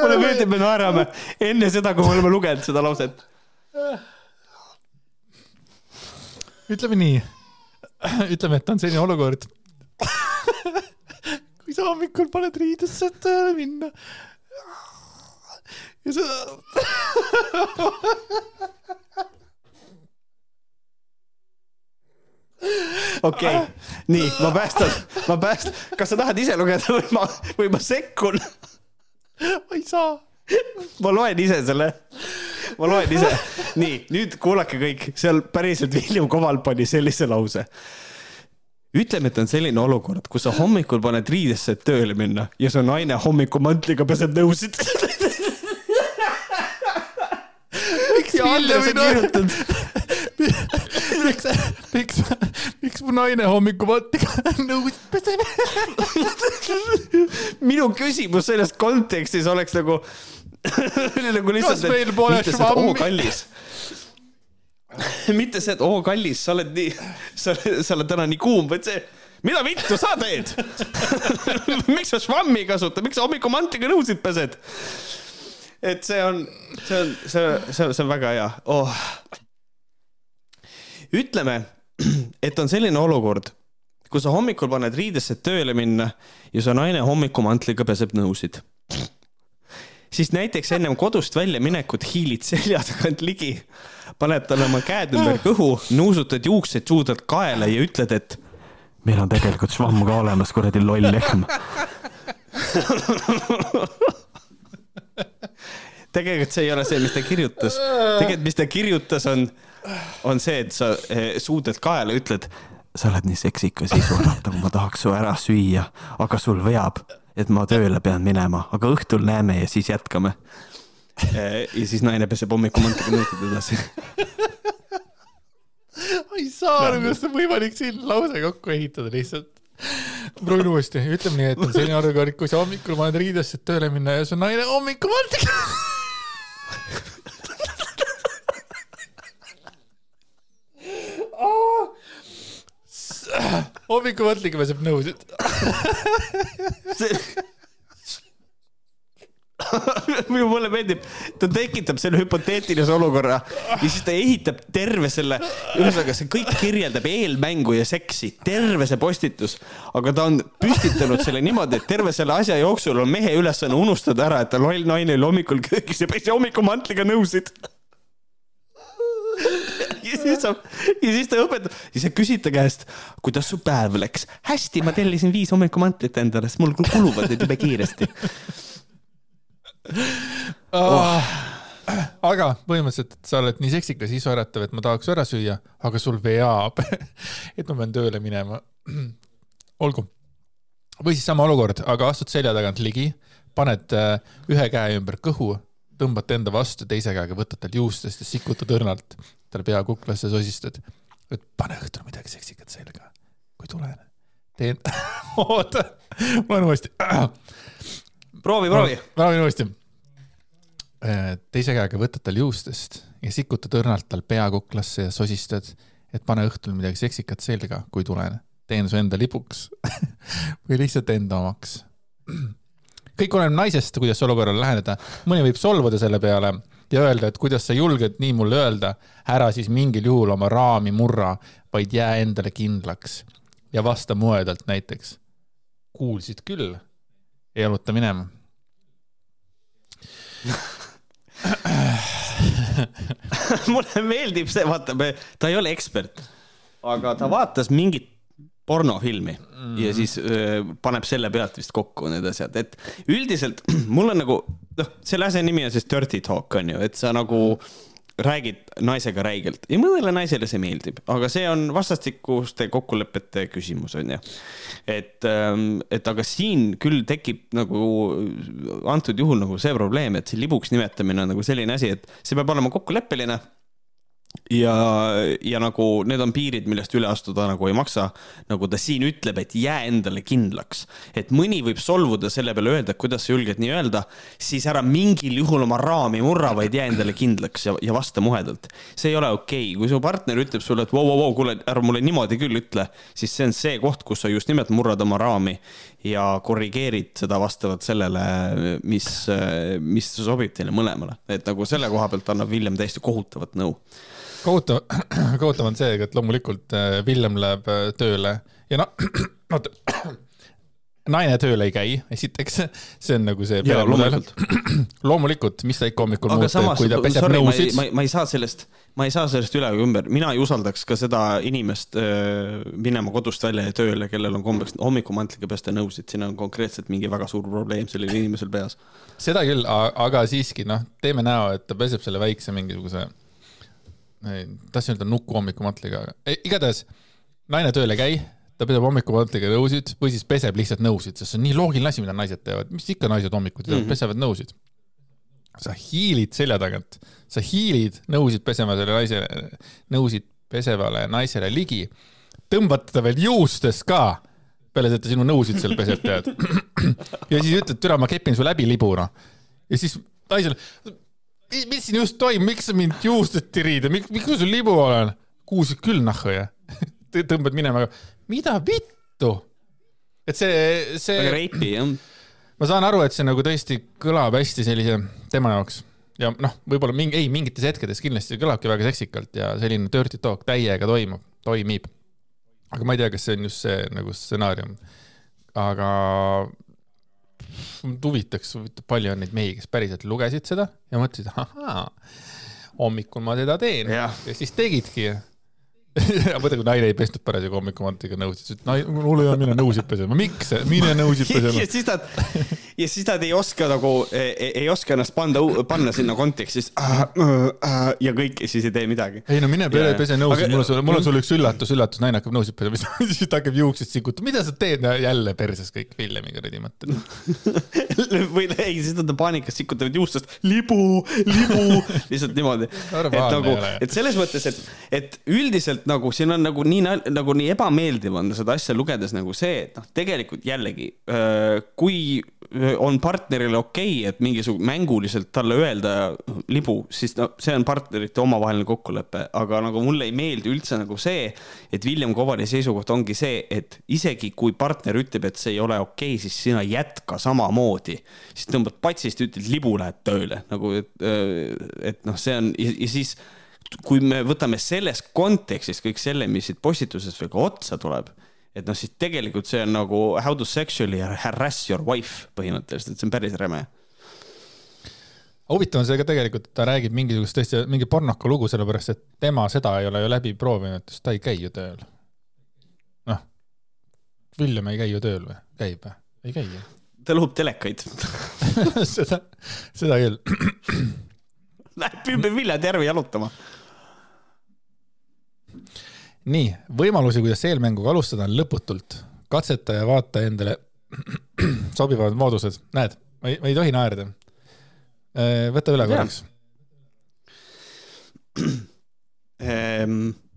Speaker 2: mulle meeldib, me naerame enne seda, kui me oleme lugenud seda lauset.
Speaker 1: ütleme nii, ütleme, et on selline olukord, kui sa hommikul paned riidesse, tööle minna. ja sa,
Speaker 2: okei okay., nii, ma päästan, ma päästan, kas sa tahad ise lugeda või ma, või ma sekkun?
Speaker 1: ma ei saa.
Speaker 2: ma loen ise selle, ma loen ise. nii, nüüd kuulake kõik, seal päriselt William Koval pani sellise lause. ütleme, et on selline olukord, kus sa hommikul paned riidesse, et tööle minna ja su naine hommikumantriga peseb nõusid.
Speaker 1: miks
Speaker 2: Andres on kirjutanud,
Speaker 1: miks, miks, miks mu naine hommikumantiga nõusid peseb?
Speaker 2: minu küsimus selles kontekstis oleks nagu, nagu lihtsalt,
Speaker 1: Kas meil pole švammi?
Speaker 2: kallis. mitte see, et oo kallis, sa oled nii, sa, sa oled täna nii kuum, vaid see, mida vittu sa teed? miks sa švammi kasutad, miks sa hommikumantriga nõusid pesed? et see on, see on, see, see, see on väga hea oh.. Ütleme, et on selline olukord, kui sa hommikul paned riidesse tööle minna ja su naine hommikumantriga peseb nõusid. siis näiteks ennem kodust väljaminekut hiilid selja tagant ligi, paned talle oma käed ümber kõhu, nuusutad juuksed suudad kaela ja ütled, et meil on tegelikult švamm ka olemas, kuradi loll lehm. tegelikult see ei ole see, mis ta kirjutas. tegelikult, mis ta kirjutas, on, on see, et sa eh, suudad kaela, ütled, sa oled nii seksikas ja surmatav, ma tahaks su ära süüa, aga sul veab, et ma tööle pean minema, aga õhtul näeme ja siis jätkame. ja siis naine peseb hommikumantriga nõutud edasi.
Speaker 1: ma ei saa aru, kuidas on võimalik selline lause kokku ehitada lihtsalt. proovin uuesti, ütleme nii, et on selline olukord, kui sa hommikul paned riidesse, tööle minna ja su naine hommikumantiga. hommikumatliga peseb nõusid.
Speaker 2: mulle meeldib, ta tekitab selle hüpoteetilise olukorra ja siis ta ehitab terve selle, ühesõnaga see kõik kirjeldab eelmängu ja seksi, terve see postitus. aga ta on püstitanud selle niimoodi, et terve selle asja jooksul on mehe ülesanne unustada ära, et ta loll naine oli hommikul köögis ja pesi hommikumatliga nõusid. Siis saab, ja siis ta õpetab, siis sa küsid ta käest, kuidas su päev läks. hästi, ma tellisin viis hommikumatlit endale, sest mul kuluvad need jube kiiresti.
Speaker 1: oh.. aga põhimõtteliselt, et sa oled nii seksikas, isoäratav, et ma tahaks ära süüa, aga sul veab, et ma pean tööle minema. olgu. või siis sama olukord, aga astud selja tagant ligi, paned äh, ühe käe ümber kõhu, tõmbad ta enda vastu, teise käega võtad tal juustest ja sikutad õrnalt talle pea kuklasse sosistad. et pane õhtul midagi seksikat selga, kui tulen. teen, oota, ma olen uuesti
Speaker 2: proovi, proovi.
Speaker 1: proovin uuesti. teise käega võtad tal juustest ja sikutad õrnalt tal peakuklasse ja sosistad, et pane õhtul midagi seksikat selga, kui tulen. teen su enda lipuks või lihtsalt enda omaks. kõik oleneb naisest, kuidas olukorrale läheneda. mõni võib solvuda selle peale ja öelda, et kuidas sa julged nii mulle öelda, ära siis mingil juhul oma raami murra, vaid jää endale kindlaks ja vasta moedalt näiteks. kuulsid küll, jaluta minema
Speaker 2: mulle meeldib see, vaata, ta ei ole ekspert, aga ta vaatas mingit pornofilmi. Mm. ja siis öö, paneb selle pealt vist kokku need asjad, et üldiselt mul on nagu noh, selle asja nimi on siis dirty talk on ju, et sa nagu räägid naisega räigelt. Ja mõnele naisele see meeldib, aga see on vastastikuste kokkulepete küsimus on ju. et, et aga siin küll tekib nagu antud juhul nagu see probleem, et see libuks nimetamine on nagu selline asi, et see peab olema kokkuleppeline ja, ja nagu need on piirid, millest üle astuda nagu ei maksa. nagu ta siin ütleb, et jää endale kindlaks, et mõni võib solvuda selle peale, öelda, kuidas sa julged nii öelda, siis ära mingil juhul oma raami murra, vaid jää endale kindlaks ja, ja vasta muhedalt. see ei ole okei okay., kui su partner ütleb sulle, et vau, vau, vau, kuule, ära mulle niimoodi küll ütle, siis see on see koht, kus sa just nimelt murrad oma raami ja korrigeerid seda vastavalt sellele, mis, mis sobib teile mõlemale, et nagu selle koha pealt annab Villem täiesti kohutavat nõu
Speaker 1: kohutav, kohutav on see, et loomulikult äh, Villem läheb äh, tööle ja no, oota, naine tööle ei käi, esiteks, see on nagu see
Speaker 2: loomulikult.
Speaker 1: loomulikult, mis ta ikka hommikul muud teeb, kui ta, peseb nõusid,.
Speaker 2: ma, ma ei saa sellest, ma ei saa sellest üle ega ümber, mina ei usaldaks ka seda inimest öö, minema kodust välja ja tööle, kellel on kombeks hommikumantlike pesta nõusid, siin on konkreetselt mingi väga suur probleem sellel inimesel peas.
Speaker 1: seda küll, aga siiski noh, teeme näo, et ta peseb selle väikse mingisuguse, tahtsin öelda nuku hommikumatliga, aga igatahes naine tööle ei käi, ta peseb hommikumatliga nõusid või siis peseb lihtsalt nõusid, sest see on nii loogiline asi, mida naised teevad, mis ikka naised hommikuti teevad mm, -hmm. pesevad nõusid. sa hiilid selja tagant, sa hiilid nõusid pesema selle naise, nõusid pesevale naisele ligi, tõmbad teda veel juustest ka, peale seda, sinu nõusid seal peseb, tead. ja siis ütled, türa, ma kepin su läbi libuna. ja siis naisele, mis siin just toimub, miks sa mind juustest tirid ja miks, miks ma sul libu olen? kuulsid küll nahku ja tõmbad minema, mida vittu? et see,
Speaker 2: väga
Speaker 1: see,
Speaker 2: reipi jah.
Speaker 1: ma saan aru, et see nagu tõesti kõlab hästi sellise tema jaoks ja noh, võib-olla mingi, ei mingites hetkedes kindlasti kõlabki väga seksikalt ja selline dirty talk täiega toimub, toimib. aga ma ei tea, kas see on just see nagu stsenaarium. aga mind huvitaks, palju on neid mehi, kes päriselt lugesid seda ja mõtlesid, ahaa, hommikul ma seda teen
Speaker 2: Jah.
Speaker 1: ja siis tegidki. mõtle, kui naine ei pesnud parasjagu hommikumantiga nõusid, siis ütles, et mul ei ole mine nõusid pesema, miks, mine nõusid pesema
Speaker 2: ja. siis nad, ja siis nad ei oska nagu, ei, ei oska ennast panda, panna sinna konteksti, siis äh, äh, ja kõik ja siis ei tee midagi.
Speaker 1: ei no mine pere pese nõusid, mul on sulle, mul on sulle üks üllatus, üllatus, naine hakkab nõusid pesema, siis ta hakkab juuksed sikutama, mida sa teed, jälle perses kõik Villemi kuradi mõtted.
Speaker 2: või ei, siis nad paanikas, sikutavad juustest libu, libu, lihtsalt niimoodi. et nagu et selles mõttes, et, et üldiselt nagu siin on nagu nii, nagu nii ebameeldiv on seda asja lugedes nagu see, et noh, tegelikult jällegi, kui on partnerile okei okay,, et mingisugune mänguliselt talle öelda libu, siis no see on partnerite omavaheline kokkulepe, aga nagu mulle ei meeldi üldse nagu see, et William Kovali seisukoht ongi see, et isegi kui partner ütleb, et see ei ole okei okay,, siis sina jätka samamoodi. siis tõmbad patsist, ütled libu, lähed tööle nagu, et, et noh, see on ja, ja siis kui me võtame selles kontekstis kõik selle, mis siit postitusest veel ka otsa tuleb et noh, siis tegelikult see on nagu how to sexually harass your wife põhimõtteliselt, et see on päris räme
Speaker 1: huvitav on see ka tegelikult, et ta räägib mingisugust tõesti, mingi pornoka lugu, sellepärast et tema seda ei ole ju läbi proovinud, sest ta ei käi ju tööl. noh, William ei käi ju tööl või, käib või, ei käi ju.
Speaker 2: ta lõhub telekaid
Speaker 1: seda, seda küll.
Speaker 2: Läheb ümber Viljandi järve jalutama
Speaker 1: nii, võimalusi, kuidas eelmänguga alustada, on lõputult. katseta ja vaata endale sobivad moodused. näed, ma ei, ma ei tohi naerda. Võta üle korraks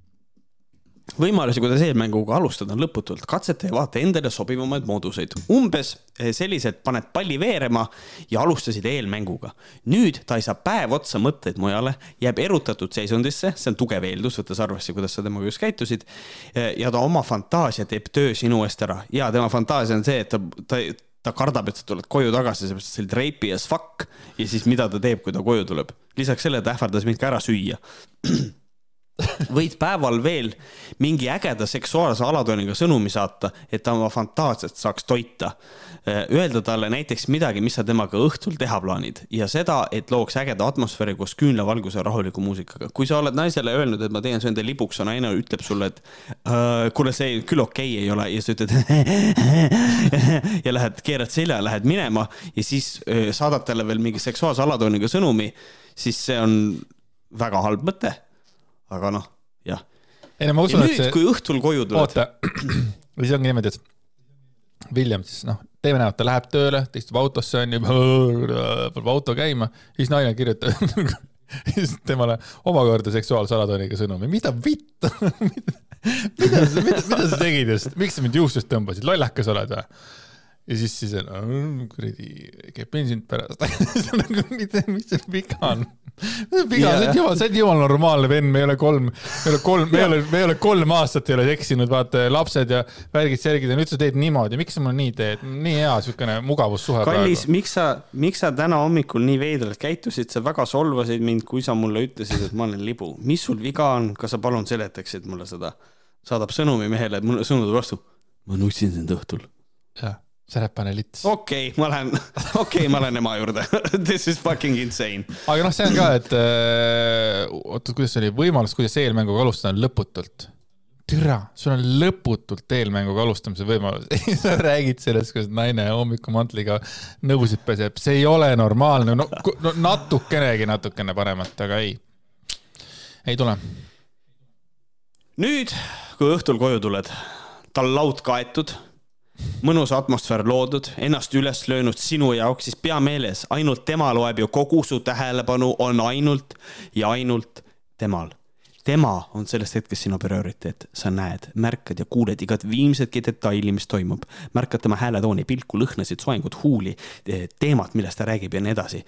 Speaker 2: võimalusi, kuidas eelmänguga alustada, on lõputult. katseta ja vaata endale sobivamaid mooduseid. umbes eh, selliselt paned palli veerema ja alustasid eelmänguga. nüüd ta ei saa päev otsa mõtteid mujale, jääb erutatud seisundisse, see on tugev eeldus, võttes arvesse, kuidas sa temaga just käitusid. Eh, ja ta oma fantaasia teeb töö sinu eest ära ja tema fantaasia on see, et ta, ta ta kardab, et sa tuled koju tagasi, seepärast sa olid reipi as fuck ja siis mida ta teeb, kui ta koju tuleb. lisaks sellele ta ähvardas mind ka ära süüa võid päeval veel mingi ägeda seksuaalse alatooniga sõnumi saata, et ta oma fantaasiat saaks toita. Öelda talle näiteks midagi, mis sa temaga õhtul teha plaanid ja seda, et looks ägeda atmosfääri koos küünlavalguse ja rahuliku muusikaga. kui sa oled naisele öelnud, et ma teen su enda libuks ja naine ütleb sulle, et äh, kuule, see küll okei okay ei ole ja sa ütled ja lähed, keerad selja ja lähed minema ja siis äh, saadad talle veel mingi seksuaalse alatooniga sõnumi, siis see on väga halb mõte aga noh, jah.
Speaker 1: ei no ma usun, et
Speaker 2: see. kui õhtul koju tuled.
Speaker 1: oota, või see ongi niimoodi, et William siis noh, teeme näo, et ta läheb tööle, ta istub autosse onju, paneb auto käima, siis naine kirjutab siis temale omakorda seksuaalse alatooniga sõnumi, mida vittu mida sa, mida, mida sa tegid just, miks sa mind juustest tõmbasid, lollakas oled või? Ja siis, siis on kuradi, käib pensionit pärast nagu, mis seal viga on? viga see on jumal, see on jumal normaalne vend, me ei ole kolm, me ei ole kolm, me ei ole, me ei ole kolm aastat ei ole seksinud, vaata lapsed ja värgid-särgid ja nüüd sa teed niimoodi, miks sa mulle nii teed, nii hea siukene mugavussuhe.
Speaker 2: kallis, miks sa, miks sa täna hommikul nii veidralt käitusid, sa väga solvasid mind, kui sa mulle ütlesid, et ma olen libu. mis sul viga on, kas sa palun seletaksid mulle seda? saadab sõnumi mehele, mulle tuleb vastu. ma nutsin sind õhtul.
Speaker 1: jah Sälepane lits.
Speaker 2: okei okay,, ma lähen, okei okay,, ma lähen ema juurde This is fucking insane.
Speaker 1: aga noh, see on ka, et äh, oota, kuidas see oli, võimalus, kuidas eelmänguga alustada on lõputult. türa, sul on lõputult eelmänguga alustamise võimalus sa räägid sellest, kuidas naine hommikumanntliga nõusid peseb, see ei ole normaalne, no, no natukenegi natukene paremat, aga ei, ei tule.
Speaker 2: nüüd, kui õhtul koju tuled, tal laud kaetud mõnus atmosfäär loodud, ennast üles löönud sinu jaoks, siis pea meeles, ainult tema loeb ju kogu su tähelepanu on ainult ja ainult temal. tema on sellest hetkest sinu prioriteet, sa näed, märkad ja kuuled igat viimsetki detaili, mis toimub. märkad tema hääletooni, pilku, lõhnasid, soengut, huuli, teemat, millest ta räägib ja nii edasi.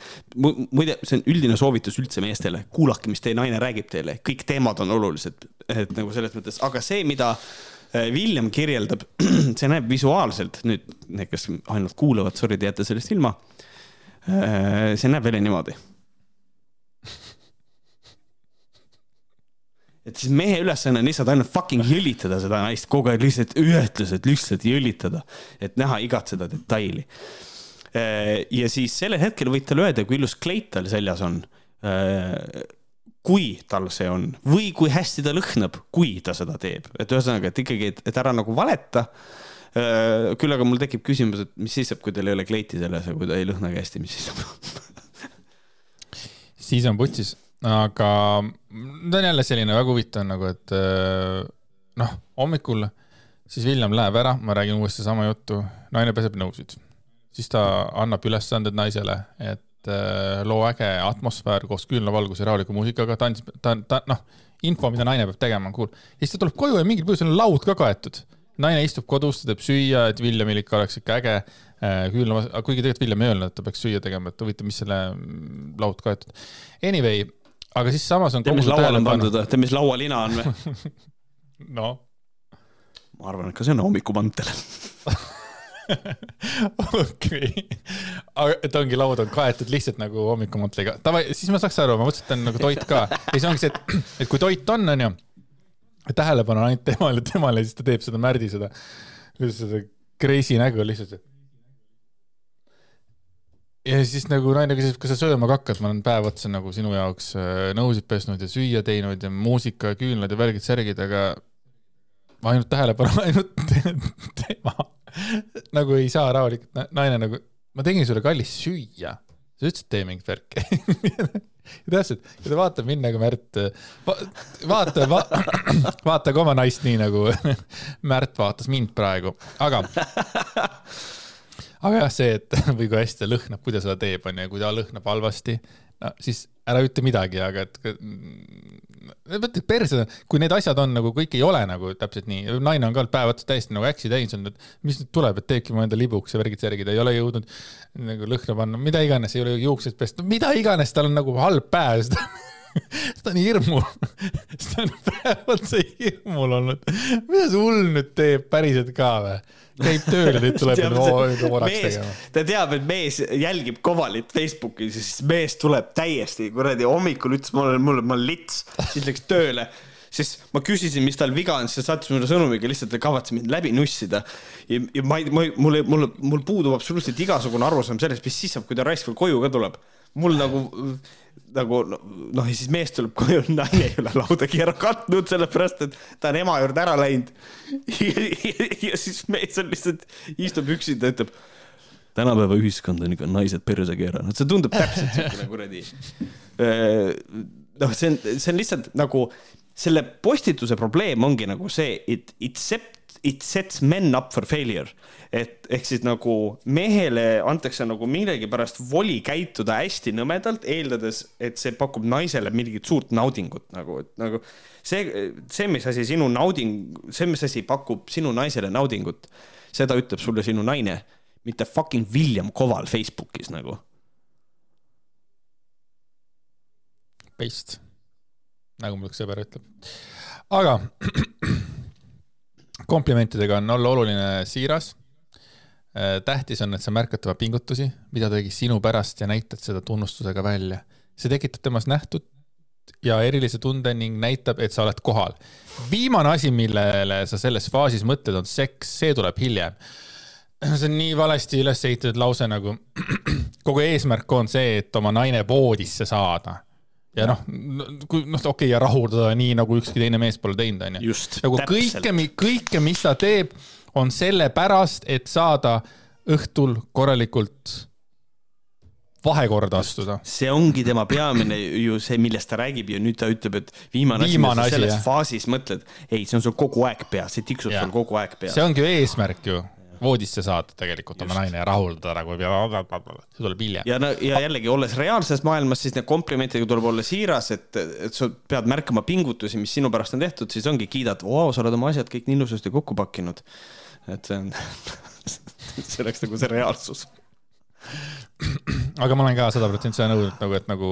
Speaker 2: muide, see on üldine soovitus üldse meestele, kuulake, mis teie naine räägib teile, kõik teemad on olulised, et nagu selles mõttes, aga see, mida William äh, kirjeldab, see näeb visuaalselt, nüüd need, kes ainult kuulavad, sorry, te jääte sellest ilma. Äh, see näeb välja niimoodi. et siis mehe ülesanne on lihtsalt ainult fucking jõlitada seda naist kogu aeg lihtsalt ühetlused, lihtsalt jõlitada, et näha igat seda detaili. Äh, ja siis sellel hetkel võid talle öelda, kui ilus kleit tal seljas on kui tal see on või kui hästi ta lõhnab, kui ta seda teeb, et ühesõnaga, et ikkagi, et ära nagu valeta. Küll aga mul tekib küsimus, et mis siis saab, kui teil ei ole kleiti seljas ja kui ta ei lõhnagi hästi, mis siis saab?
Speaker 1: Siis on putsis, aga ta on jälle selline väga huvitav nagu, et noh, hommikul siis William läheb ära, ma räägin uuesti sama juttu, naine peseb nõusid, siis ta annab ülesanded naisele, et loo äge atmosfäär koos küünlavalguse ja rahuliku muusikaga, ta on, ta, ta noh, info, mida naine peab tegema, on cool. ja siis ta tuleb koju ja mingil põhjusel on laud ka kaetud. naine istub kodus, ta teeb süüa, et Williamil ikka oleks ikka äge äh, küünlamas, kuigi tegelikult William ei öelnud, et ta peaks süüa tegema, et huvitav, mis selle mm, laud kaetud. Anyway, aga siis samas on
Speaker 2: tead, mis lauale on pandud, tead, mis laualina on või?
Speaker 1: noh,
Speaker 2: ma arvan, et ka see on hommikumantel.
Speaker 1: okei, aga et ongi laud on kaetud lihtsalt nagu hommikumanttliga, davai, siis ma saaks aru, ma mõtlesin, et ta on nagu toit ka. Ja siis ongi see, et, et kui toit on, onju, tähelepanu on ainult temale, temale, siis ta teeb seda Märdi seda, seda crazy nägu lihtsalt. ja siis nagu naine küsib, kas sa sööma ka hakkad, ma olen päev otsa nagu sinu jaoks äh, nõusid pesnud ja süüa teinud ja muusika küünlad ja värgid-särgid, aga ainult tähelepanu, ainult tema nagu ei saa rahulikult, naine nagu, ma tegin sulle kallis süüa, sa ütlesid, tee mingit värki. ja täpselt, ja ta vaatab mind nagu Märt va,, vaata va, vaata ka oma naist nii nagu Märt vaatas mind praegu, aga, aga jah, see, et või kui hästi ta lõhnab, kui ta seda teeb, onju, kui ta lõhnab halvasti, no siis ära ütle midagi, aga et mõtle perse, kui need asjad on nagu kõik ei ole nagu täpselt nii, naine on ka päev otsa täiesti nagu äksi täis olnud, et mis nüüd tuleb, et teebki mu enda libuks ja värgid-särgid, ei ole jõudnud nagu lõhna panna, mida iganes, ei ole juukseid pesta, mida iganes, tal on nagu halb päev, ta ta on hirmul, ta on päev otsa hirmul olnud. mida see hull nüüd teeb päriselt ka või? käib tööl ja nüüd tuleb oraks
Speaker 2: mees
Speaker 1: tegema.,
Speaker 2: ta teab, et mees jälgib Kovalit Facebookis ja siis mees tuleb täiesti kuradi hommikul ütles mulle, mulle, ma olen lits, siis läks tööle siis ma küsisin, mis tal viga on, siis ta saatis mulle sõnumiga lihtsalt, et kavatse mind läbi nussida. ja, ja ma ei, ma ei, mul, mul, mul puudub absoluutselt igasugune arusaam sellest, mis siis saab, kui ta raisk veel koju ka tuleb. mul nagu, nagu noh, ja siis mees tuleb koju, naine ei ole laudagi ära katnud, sellepärast et ta on ema juurde ära läinud. ja siis mees on lihtsalt, istub üksinda, ütleb tänapäeva ühiskond on ikka naised perse keeranud, see tundub täpselt siukene kuradi. noh, see on, see on lihtsalt nagu selle postituse probleem ongi nagu see, it, it set, it sets men up for failure. et ehk siis nagu mehele antakse nagu millegipärast voli käituda hästi nõmedalt, eeldades, et see pakub naisele mingit suurt naudingut nagu, et nagu see, see, mis asi sinu nauding, see, mis asi pakub sinu naisele naudingut, seda ütleb sulle sinu naine, mitte fucking William Koval Facebookis nagu
Speaker 1: Paste, nagu mul üks sõber ütleb. aga komplimentidega on olla oluline siiras. tähtis on, et sa märkad tema pingutusi, mida ta tegi sinu pärast ja näitad seda tunnustusega välja. see tekitab temas nähtud ja erilise tunde ning näitab, et sa oled kohal. viimane asi, millele sa selles faasis mõtled, on seks, see tuleb hiljem. see on nii valesti üles ehitatud lause nagu kogu eesmärk on see, et oma naine voodisse saada ja noh, kui noh, okei okay, ja rahuldada nii nagu ükski teine mees pole teinud, onju. nagu kõike, kõike, mis ta teeb, on sellepärast, et saada õhtul korralikult vahekorda astuda.
Speaker 2: see ongi tema peamine ju see, millest ta räägib ja nüüd ta ütleb, et viimane,
Speaker 1: Viimane
Speaker 2: asi, selles
Speaker 1: jah.
Speaker 2: faasis mõtled, ei, see on sul kogu aeg peas, see tiksub
Speaker 1: Jah.
Speaker 2: sul kogu aeg peas
Speaker 1: see. ongi ju eesmärk ju, voodisse saada tegelikult oma naine ja rahuldada nagu, see tuleb hiljem.
Speaker 2: ja no ja jällegi olles reaalses maailmas, siis need komplimentidega tuleb olla siiras, et, et sa pead märkama pingutusi, mis sinu pärast on tehtud, siis ongi kiidad, vau, sa oled oma asjad kõik nii ilusasti kokku pakkinud. et see on, see oleks nagu see reaalsus.
Speaker 1: aga ma olen ka sada protsenti seda nõudnud nagu, et nagu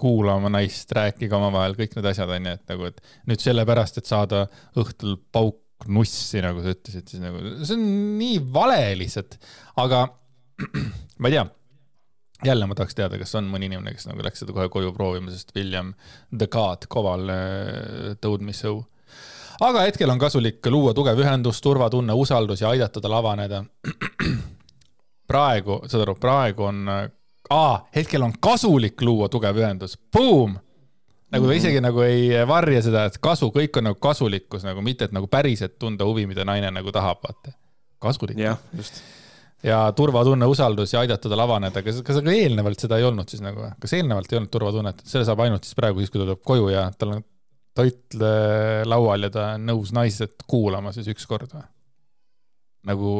Speaker 1: kuula oma naist, rääkige omavahel kõik need asjad onju, et nagu, et nüüd sellepärast, et saada õhtul pauk nussi, nagu sa ütlesid, siis nagu see on nii vale lihtsalt, aga ma ei tea. jälle ma tahaks teada, kas on mõni inimene, kes nagu läks seda kohe koju proovima, sest William the God Koval äh, told me so. aga hetkel on kasulik luua tugev ühendus, turvatunne, usaldus ja aidata tal avaneda praegu, saad aru, praegu on, aa, hetkel on kasulik luua tugev ühendus, boom. Nagu ta isegi nagu ei varja seda, et kasu, kõik on nagu kasulikkus nagu mitte, et nagu päriselt tunda huvi, mida naine nagu tahab, vaata. kasulik
Speaker 2: jah, just.
Speaker 1: ja turvatunne, usaldus ja aidata tal avaneda, kas, kas aga eelnevalt seda ei olnud siis nagu, kas eelnevalt ei olnud turvatunnet, et selle saab ainult siis praegu, siis kui ta tuleb koju ja tal on toit laual ja ta on nõus naised kuulama siis ükskord või? nagu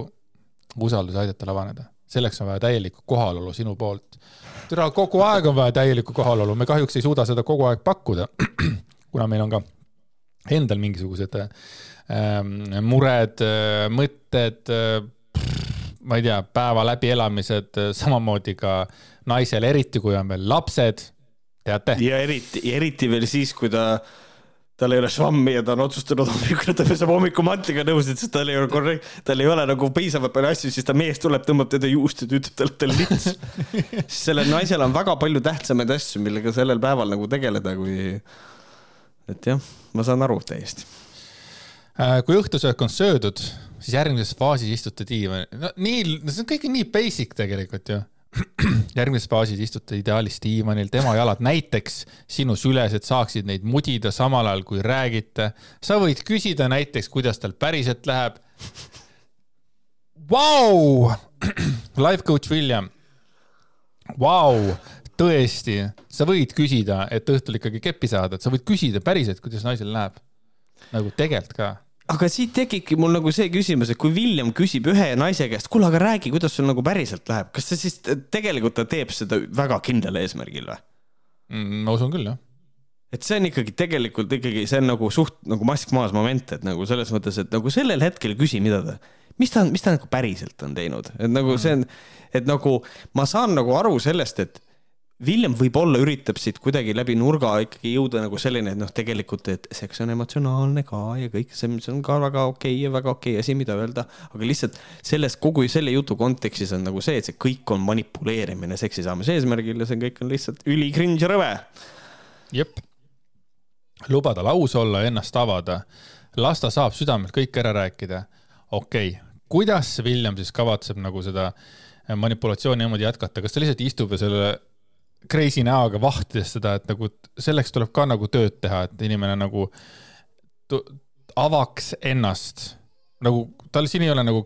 Speaker 1: usaldus aidata tal avaneda, selleks on vaja täielikku kohalolu sinu poolt. türa, kogu aeg on vaja täielikku kohalolu, me kahjuks ei suuda seda kogu aeg pakkuda, kuna meil on ka endal mingisugused äh, ähm, mured, mõtted, ma ei tea, päeva läbielamised, samamoodi ka naisel, eriti kui on veel lapsed, teate.
Speaker 2: ja eriti, eriti veel siis, kui ta tal ei ole švammi ja ta on otsustanud hommikul, ta peseb hommikumantriga nõusid, sest tal ei ole korrekt-, tal ei ole nagu piisavalt palju asju, siis ta mees tuleb, tõmbab teda juust ja ütleb talle, et ta on lits. Siis sellel naisel on väga palju tähtsamaid asju, millega sellel päeval nagu tegeleda, kui et jah, ma saan aru täiesti.
Speaker 1: Äh, kui õhtusöök on söödud, siis järgmises faasis istute diivani, no nii, see on kõik nii basic tegelikult ju järgmises faasis istute ideaalis diivanil, tema jalad näiteks sinu süles, et saaksid neid mudida samal ajal kui räägite. sa võid küsida näiteks, kuidas tal päriselt läheb. Vau, life coach William. Vau, tõesti, sa võid küsida, et õhtul ikkagi keppi saada, et sa võid küsida päriselt, kuidas naisel läheb. nagu tegelikult ka
Speaker 2: aga siit tekibki mul nagu see küsimus, et kui William küsib ühe naise käest, kuule, aga räägi, kuidas sul nagu päriselt läheb, kas ta siis tegelikult ta teeb seda väga kindlal eesmärgil või
Speaker 1: mm,? ma usun küll, jah.
Speaker 2: et see on ikkagi tegelikult ikkagi, see on nagu suht nagu mask maas moment, et nagu selles mõttes, et nagu sellel hetkel küsi, mida ta, mis ta, mis ta nagu päriselt on teinud, et nagu see on, et nagu ma saan nagu aru sellest, et William võib-olla üritab siit kuidagi läbi nurga ikkagi jõuda nagu selline, et noh, tegelikult, et seks on emotsionaalne ka ja kõik see, mis on ka väga okei okay ja väga okei okay asi, mida öelda, aga lihtsalt selles kogu selle jutu kontekstis on nagu see, et see kõik on manipuleerimine seksi saamise eesmärgil ja see kõik on lihtsalt üli cringe ja rõve.
Speaker 1: jep. luba tal aus olla, ennast avada, las ta saab südamelt kõik ära rääkida. okei okay., kuidas William siis kavatseb nagu seda manipulatsiooni niimoodi jätkata, kas ta lihtsalt istub ja selle crazy näoga vahtides seda, et nagu selleks tuleb ka nagu tööd teha, et inimene nagu avaks ennast nagu tal siin ei ole nagu,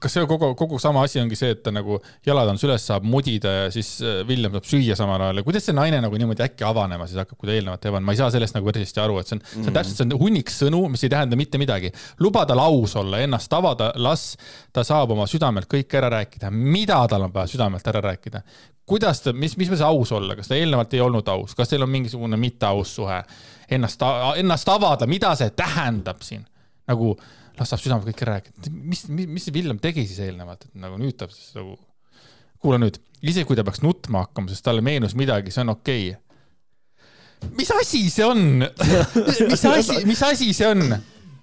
Speaker 1: kas see kogu, kogu sama asi ongi see, et ta nagu jalad on süles, saab mudida ja siis William äh, saab süüa samal ajal ja kuidas see naine nagu niimoodi äkki avanema siis hakkab, kui ta eelnevalt ei avanud, ma ei saa sellest nagu päris hästi aru, et see on mm, -hmm. see on täpselt, see on hunnik sõnu, mis ei tähenda mitte midagi. luba tal aus olla, ennast avada, las ta saab oma südamelt kõik ära rääkida, mida tal on vaja südamelt ära rääkida. kuidas ta, mis, mis see aus olla, kas ta eelnevalt ei olnud aus, kas teil on mingisugune mitteaus suhe? Ennast, ennast avada, mida see tähendab siin? nagu las saab südamega kõik rääkida. mis, mis, mis see Villem tegi siis eelnevalt, et nagu nüüd ta siis nagu, kuule nüüd, isegi kui ta peaks nutma hakkama, sest talle meenus midagi, see on okei okay.. mis asi see on? mis asi, mis asi see on?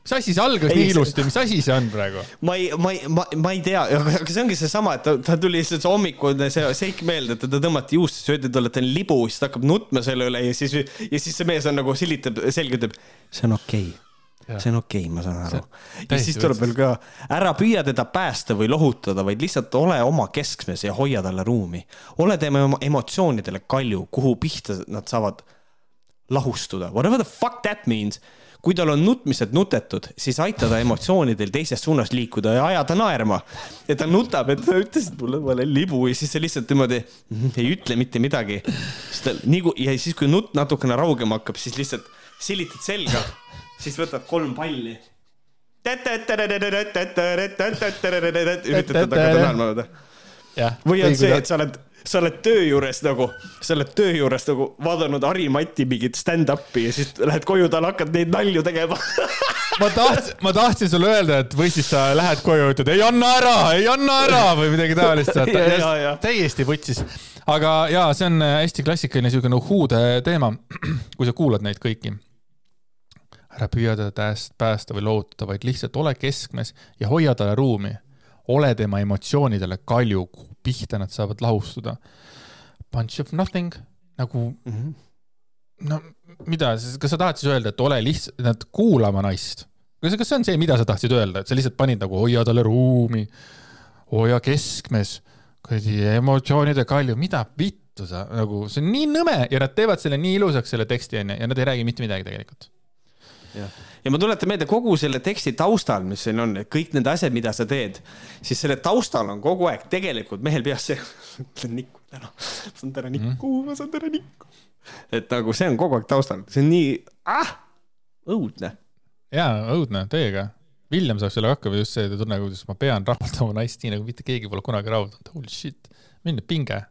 Speaker 1: mis asi see algas ei, nii ilusti, mis asi see on praegu?
Speaker 2: ma ei, ma ei, ma, ma ei tea, aga see ongi seesama, et ta, ta tuli lihtsalt see hommikune see seik meelde, et teda tõmmati juustesse, öeldi talle, et ta on libu, siis ta hakkab nutma selle üle ja siis, ja siis see mees on nagu silitab selga, ütleb, see on okei okay see on okei okay,, ma saan aru. ja siis tuleb veel ka, ära püüa teda päästa või lohutada, vaid lihtsalt ole oma keskmes ja hoia talle ruumi. ole tema emotsioonidele kalju, kuhu pihta nad saavad lahustuda, whatever the fuck that means. kui tal on nutmised nutetud, siis aita ta emotsioonidel teises suunas liikuda ja aja ta naerma. ja ta nutab, et sa ütlesid mulle, ma olen libu ja siis sa lihtsalt niimoodi mm, ei ütle mitte midagi. siis ta nii kui, ja siis, kui nutt natukene raugema hakkab, siis lihtsalt silitad selga siis võtad kolm palli. üritad teda hakata naerma vaata. või on see, et sa oled, sa oled töö juures nagu, sa oled töö juures nagu vaadanud Harimati mingit stand-up'i ja siis lähed koju, tal hakkad neid nalju tegema
Speaker 1: ma tahtsin, ma tahtsin sulle öelda, et või siis sa lähed koju ja ütled ei anna ära, ei anna ära või midagi taolist. täiesti võtsis, aga ja see on hästi klassikaline siukene uhhuude teema, kui sa kuulad neid kõiki ära püüa teda päästa või lohutada, vaid lihtsalt ole keskmes ja hoia talle ruumi. ole tema emotsioonidele kalju, kuhu pihta nad saavad lahustuda. Bunch of nothing nagu mm, -hmm. no mida, kas sa tahad siis öelda, et ole lihtsalt kuulama naist? kas, kas see on see, mida sa tahtsid öelda, et sa lihtsalt panid nagu hoia talle ruumi, hoia keskmes, kuradi emotsioonide kalju, mida vittu sa nagu, see on nii nõme ja nad teevad selle nii ilusaks, selle teksti onju, ja nad ei räägi mitte midagi tegelikult
Speaker 2: ja, ja ma tuletan meelde kogu selle teksti taustal, mis siin on, kõik need asjad, mida sa teed, siis selle taustal on kogu aeg tegelikult mehel peas see, ma saan nikku täna, ma saan täna nikku mm., ma saan täna nikku. et nagu see on kogu aeg taustal, see on nii ah, õudne.
Speaker 1: ja õudne, täiega. Villem saab sellega hakkama just see tunne, kuidas ma pean rahuldama naist nii nagu mitte keegi pole kunagi rahuldanud, holy shit, milline pinge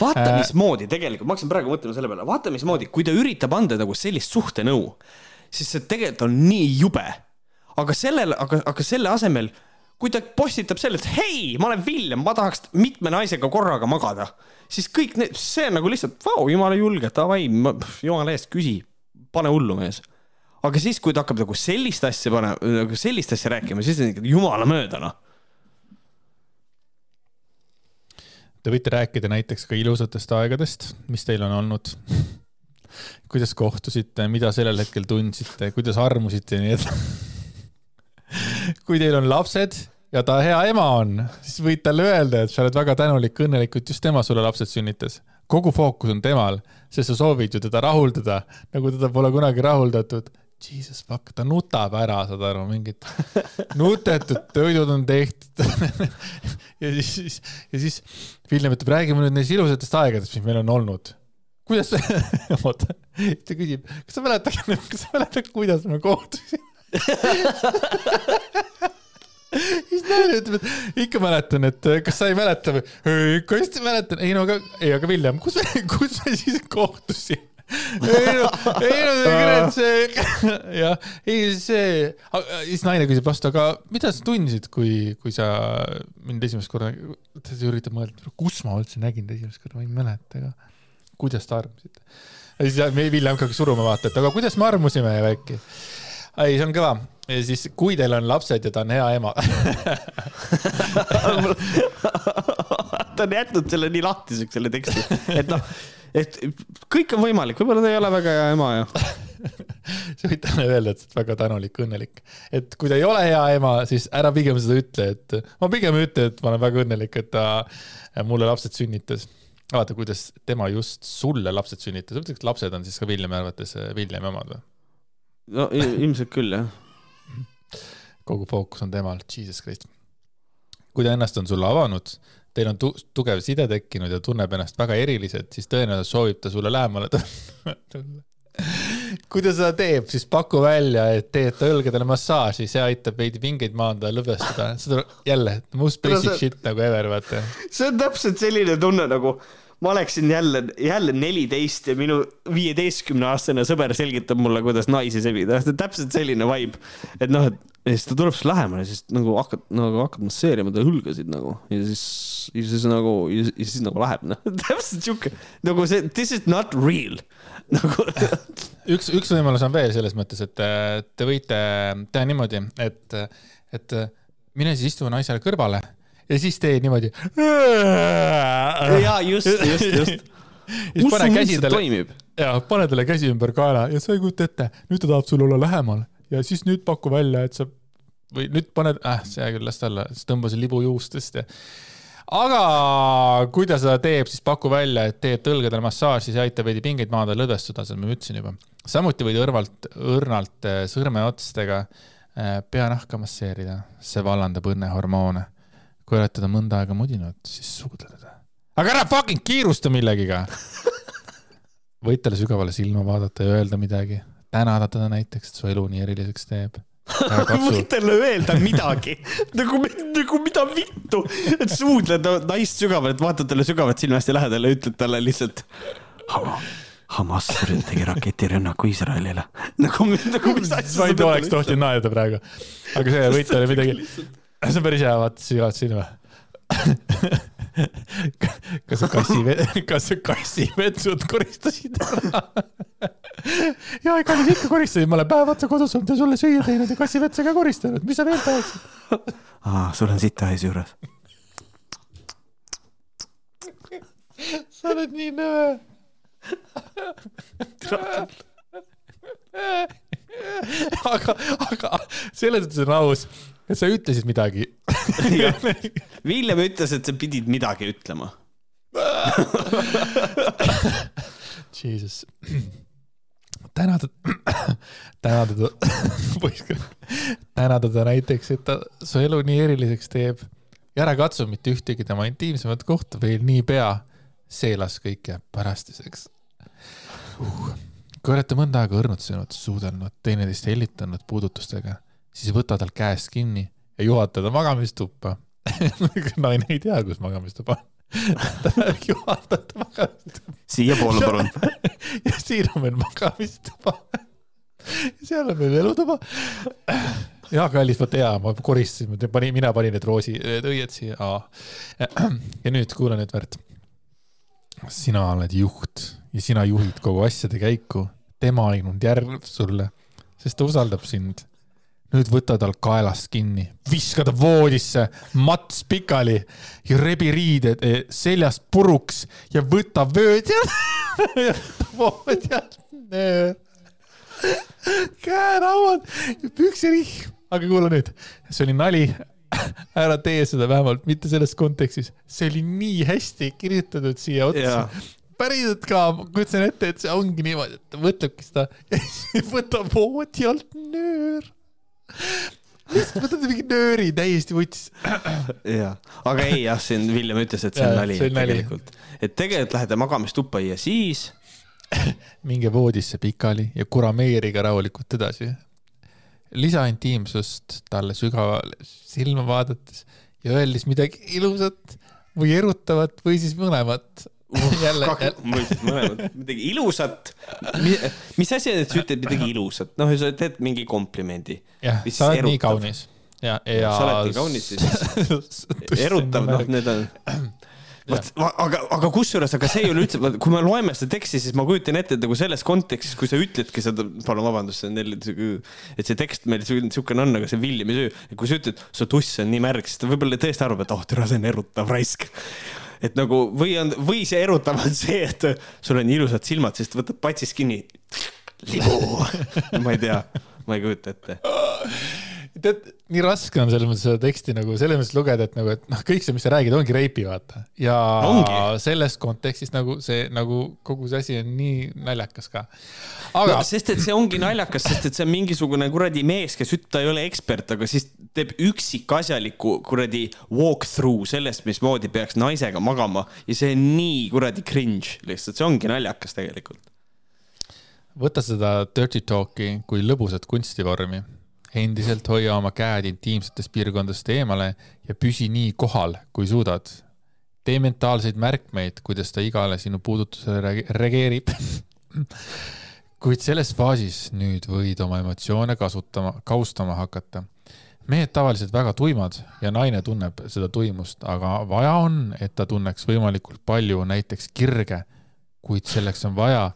Speaker 2: vaata äh,, mismoodi tegelikult, ma hakkasin praegu mõtlema selle peale, vaata, mismoodi, kui ta üritab anda nagu sellist suhtenõu siis see tegelikult on nii jube. aga sellele, aga, aga selle asemel, kui ta postitab selle, et hei, ma olen Villem, ma tahaks mitme naisega korraga magada, siis kõik need, see on nagu lihtsalt, vau, jumala julge, davai, jumala eest küsi, pane hullu, mees. aga siis, kui ta hakkab nagu sellist asja panema, nagu sellist asja rääkima, siis on ikka jumala mööda, noh.
Speaker 1: Te võite rääkida näiteks ka ilusatest aegadest, mis teil on olnud. kuidas kohtusite, mida sellel hetkel tundsite, kuidas armusite ja nii edasi. kui teil on lapsed ja ta hea ema on, siis võid talle öelda, et sa oled väga tänulik, õnnelik, et just tema sulle lapsed sünnitas. kogu fookus on temal, sest sa soovid ju teda rahuldada, nagu teda pole kunagi rahuldatud. Jesus fuck, ta nutab ära, saad aru, mingid nutetud toidud on tehtud. ja siis, ja siis Villem ütleb, räägime nüüd neist ilusatest aegadest, mis meil on olnud. kuidas, oota, ta küsib, kas sa mäletad, kas sa mäletad, kuidas me kohtusime? siis naine ütleb, et ikka mäletan, et kas sa ei mäleta või? ikka hästi mäletan, ei no aga, ei aga Villem, kus kus me siis kohtusime? ei no, ei no kurat see, jah, ei see, siis naine küsib vastu, aga mida sa tundsid, kui, kui sa mind esimest korda, ta üritab mõelda, kus ma üldse nägin ta esimest korda, ma ei mäleta ka. Kuidas te armusite? ja siis me Villem hakkab suruma vaata, et aga kuidas me armusime ja värki. ei, see on kõva ja siis, kui teil on lapsed ja ta on hea ema.
Speaker 2: ta on jätnud selle nii lahtiseks, selle teksti, et noh, et kõik on võimalik, võib-olla ta ei ole väga hea ema ja
Speaker 1: sa võid talle öelda, et sa oled väga tänulik, õnnelik. et kui ta ei ole hea ema, siis ära pigem seda ütle, et ma pigem ütlen, et ma olen väga õnnelik, et ta mulle lapsed sünnitas. vaata, kuidas tema just sulle lapsed sünnitas, mõtleks, et lapsed on siis ka Villemi arvates Villemi omad või?
Speaker 2: no il- ilmselt küll jah.
Speaker 1: kogu fookus on temal, Jesus Christ. kui ta ennast on sulle avanud, teil on tu tugev side tekkinud ja tunneb ennast väga eriliselt, siis tõenäoliselt soovib ta sulle lähemale tulla. Kui ta seda teeb, siis paku välja, et teed ta õlgadele massaaži, see aitab veidi pingeid maandada, lõdvestada. seda jälle, most
Speaker 2: No
Speaker 1: basic
Speaker 2: see-
Speaker 1: shit nagu ever, vaata.
Speaker 2: see on täpselt selline tunne nagu ma oleksin jälle, jälle neliteist ja minu viieteistkümne aastane sõber selgitab mulle, kuidas naisi sebida, täpselt selline vibe. et noh, et ja siis ta tuleb sulle lähemale, siis nagu hakkad, nagu hakkad masseerima ta õlgasid nagu ja siis, ja siis nagu, ja siis nagu läheb, noh, täpselt sihuke nagu see this is not real nagu
Speaker 1: üks, üks võimalus on veel selles mõttes, et äh, te võite teha niimoodi, et, et mine siis istu naisele kõrvale ja siis tee niimoodi.
Speaker 2: ja just, just, just.
Speaker 1: siis pane käsi talle,
Speaker 2: toimib.
Speaker 1: ja pane talle käsi ümber kaela ja sa ei kujuta ette, nüüd ta tahab sul olla lähemal ja siis nüüd paku välja, et sa või nüüd paned, äh, see küll, las ta olla, siis tõmba see libu juustest ja aga kui ta seda teeb, siis paku välja, et teed õlgadele massaaži, see aitab veidi pingeid maandada, lõdvestuda, seda ma ütlesin juba. samuti võid õrvalt, õrnalt äh, sõrmeotstega äh, peanahka masseerida, see vallandab õnnehormoone. kui oled teda mõnda aega mudinud, siis suudle teda. aga ära fucking kiirusta millegiga. võid talle sügavale silma vaadata ja öelda midagi, tänada teda näiteks, et su elu nii eriliseks teeb.
Speaker 2: võid talle öelda midagi nagu, nagu mida vittu, et suudled naist sügavalt, vaatad talle sügavalt silma hästi lähedale ja ütled talle lihtsalt. Hamas tegi raketirünnaku Iisraelile. nagu, nagu mis asja
Speaker 1: ma ei oleks tohtinud naerda praegu, aga see võid talle midagi, see on päris hea, vaata sügavalt silma. kas sa kassi, kas sa kassivetsud koristasid ära? ja kallis ikka koristasin, ma olen päev otsa kodus olnud ja sulle süüa teinud ja kassivetsa ka koristanud, mis sa veel tahaksid?
Speaker 2: aa, sul on sita ees juures.
Speaker 1: sa oled nii nõme. aga, aga selles mõttes on aus, et sa ütlesid midagi.
Speaker 2: Villem ütles, et sa pidid midagi ütlema.
Speaker 1: Jesus. tänada, tänada ta poiss, tänada ta näiteks, et ta su elu nii eriliseks teeb ja ära katsu mitte ühtegi tema intiimsemat kohta veel niipea. see las kõik jääb pärastiseks uh.. kui olete mõnda aega õrnutsenud, suudelnud, teineteist hellitanud puudutustega, siis võta tal käest kinni ja juhata ta magamistuppa. naine ei tea, kus magamistuba on. ta juhatab ta magamistuppa
Speaker 2: siiapoole palun.
Speaker 1: ja siin on meil magamistuba. seal on meil elutuba. ja kallis, vot hea, ma koristasin, panin, mina panin need roosi, need õied siia. ja nüüd kuula nüüd, Märt. sina oled juht ja sina juhid kogu asjade käiku. tema ainult järg sulle, sest ta usaldab sind. Nüüd võta tal kaelast kinni, viska ta voodisse, mats pikali ja rebi riided eh, seljast puruks ja võta vööd ja voodi alt nöör käerauad ja püksirihm. aga kuula nüüd, see oli nali. ära tee seda vähemalt mitte selles kontekstis, see oli nii hästi kirjutatud siia otsa päriselt ka, ma kujutasin ette, et see ongi niimoodi, et ta võtabki seda ja siis võtab voodi alt nöör. Lihtsalt võtab mingi nööri täiesti vuts.
Speaker 2: jah, aga ei jah, siin Villem ütles, et see on nali tegelikult. et tegelikult lähed magamistuppa ja siis
Speaker 1: minge voodisse pikali ja kurameeriga rahulikult edasi. lisa intiimsust talle sügavale silma vaadates ja öeldes midagi ilusat või erutavat või siis mõlemat.
Speaker 2: jälle, jälle. mõlemat, midagi ilusat. mis asi on, et sa ütled midagi ilusat, noh, sa teed mingi komplimendi.
Speaker 1: jah, sa oled nii kaunis ja, ja.
Speaker 2: sa oled nii kaunis, siis erutav, noh, need on vot, aga, aga kusjuures, aga see ei ole üldse, kui me loeme seda teksti, siis ma kujutan ette, et nagu selles kontekstis, kui sa ütledki seda, palun vabandust, see on jälle, et see tekst meil niisugune on, aga see Villimi süü, kui sa ütled, su tuss on nii märg, siis ta võib-olla tõesti arvab, et oh, türa, see on erutav raisk et nagu või on, või see erutav on see, et sul on ilusad silmad, siis ta võtab patsist kinni. libu ma ei tea, ma ei kujuta ette
Speaker 1: tead, nii raske on selles mõttes seda teksti nagu selles mõttes lugeda, et nagu, et noh, kõik see, mis sa räägid, ongi reipi, vaata. ja ongi. selles kontekstis nagu see, nagu kogu see asi on nii naljakas ka.
Speaker 2: aga no,. sest et see ongi naljakas, sest et see on mingisugune kuradi mees, kes ütleb, ta ei ole ekspert, aga siis teeb üksikasjaliku kuradi walk-through sellest, mismoodi peaks naisega magama ja see on nii kuradi cringe lihtsalt, see ongi naljakas tegelikult
Speaker 1: võta seda dirty talk'i kui lõbusat kunstivormi endiselt hoia oma käed intiimsetest piirkondadest eemale ja püsi nii kohal, kui suudad. tee mentaalseid märkmeid, kuidas ta igale sinu puudutusele reageerib kuid selles faasis nüüd võid oma emotsioone kasutama, kaustama hakata. mehed tavaliselt väga tuimad ja naine tunneb seda tuimust, aga vaja on, et ta tunneks võimalikult palju näiteks kirge, kuid selleks on vaja,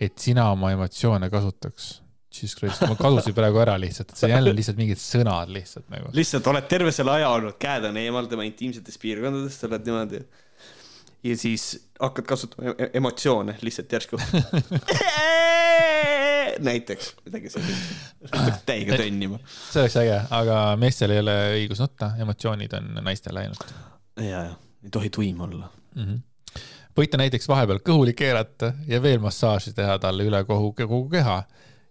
Speaker 1: et sina oma emotsioone kasutaks Jesus Christ, ma kadusin praegu ära lihtsalt, et see jälle lihtsalt mingid sõnad lihtsalt nagu.
Speaker 2: lihtsalt oled terve selle aja olnud, käed on eemal tema intiimsetest piirkondadest, oled niimoodi. ja siis hakkad kasutama e-, emotsioone lihtsalt järsku näiteks midagi sellist, täiega tönnima.
Speaker 1: see oleks äge, aga meestel ei ole õigus nutta, emotsioonid on naistele ainult.
Speaker 2: ja, ja ei tohi tuim olla mm. -hmm
Speaker 1: võite näiteks vahepeal kõhuli keerata ja veel massaaži teha talle üle kogu, kogu keha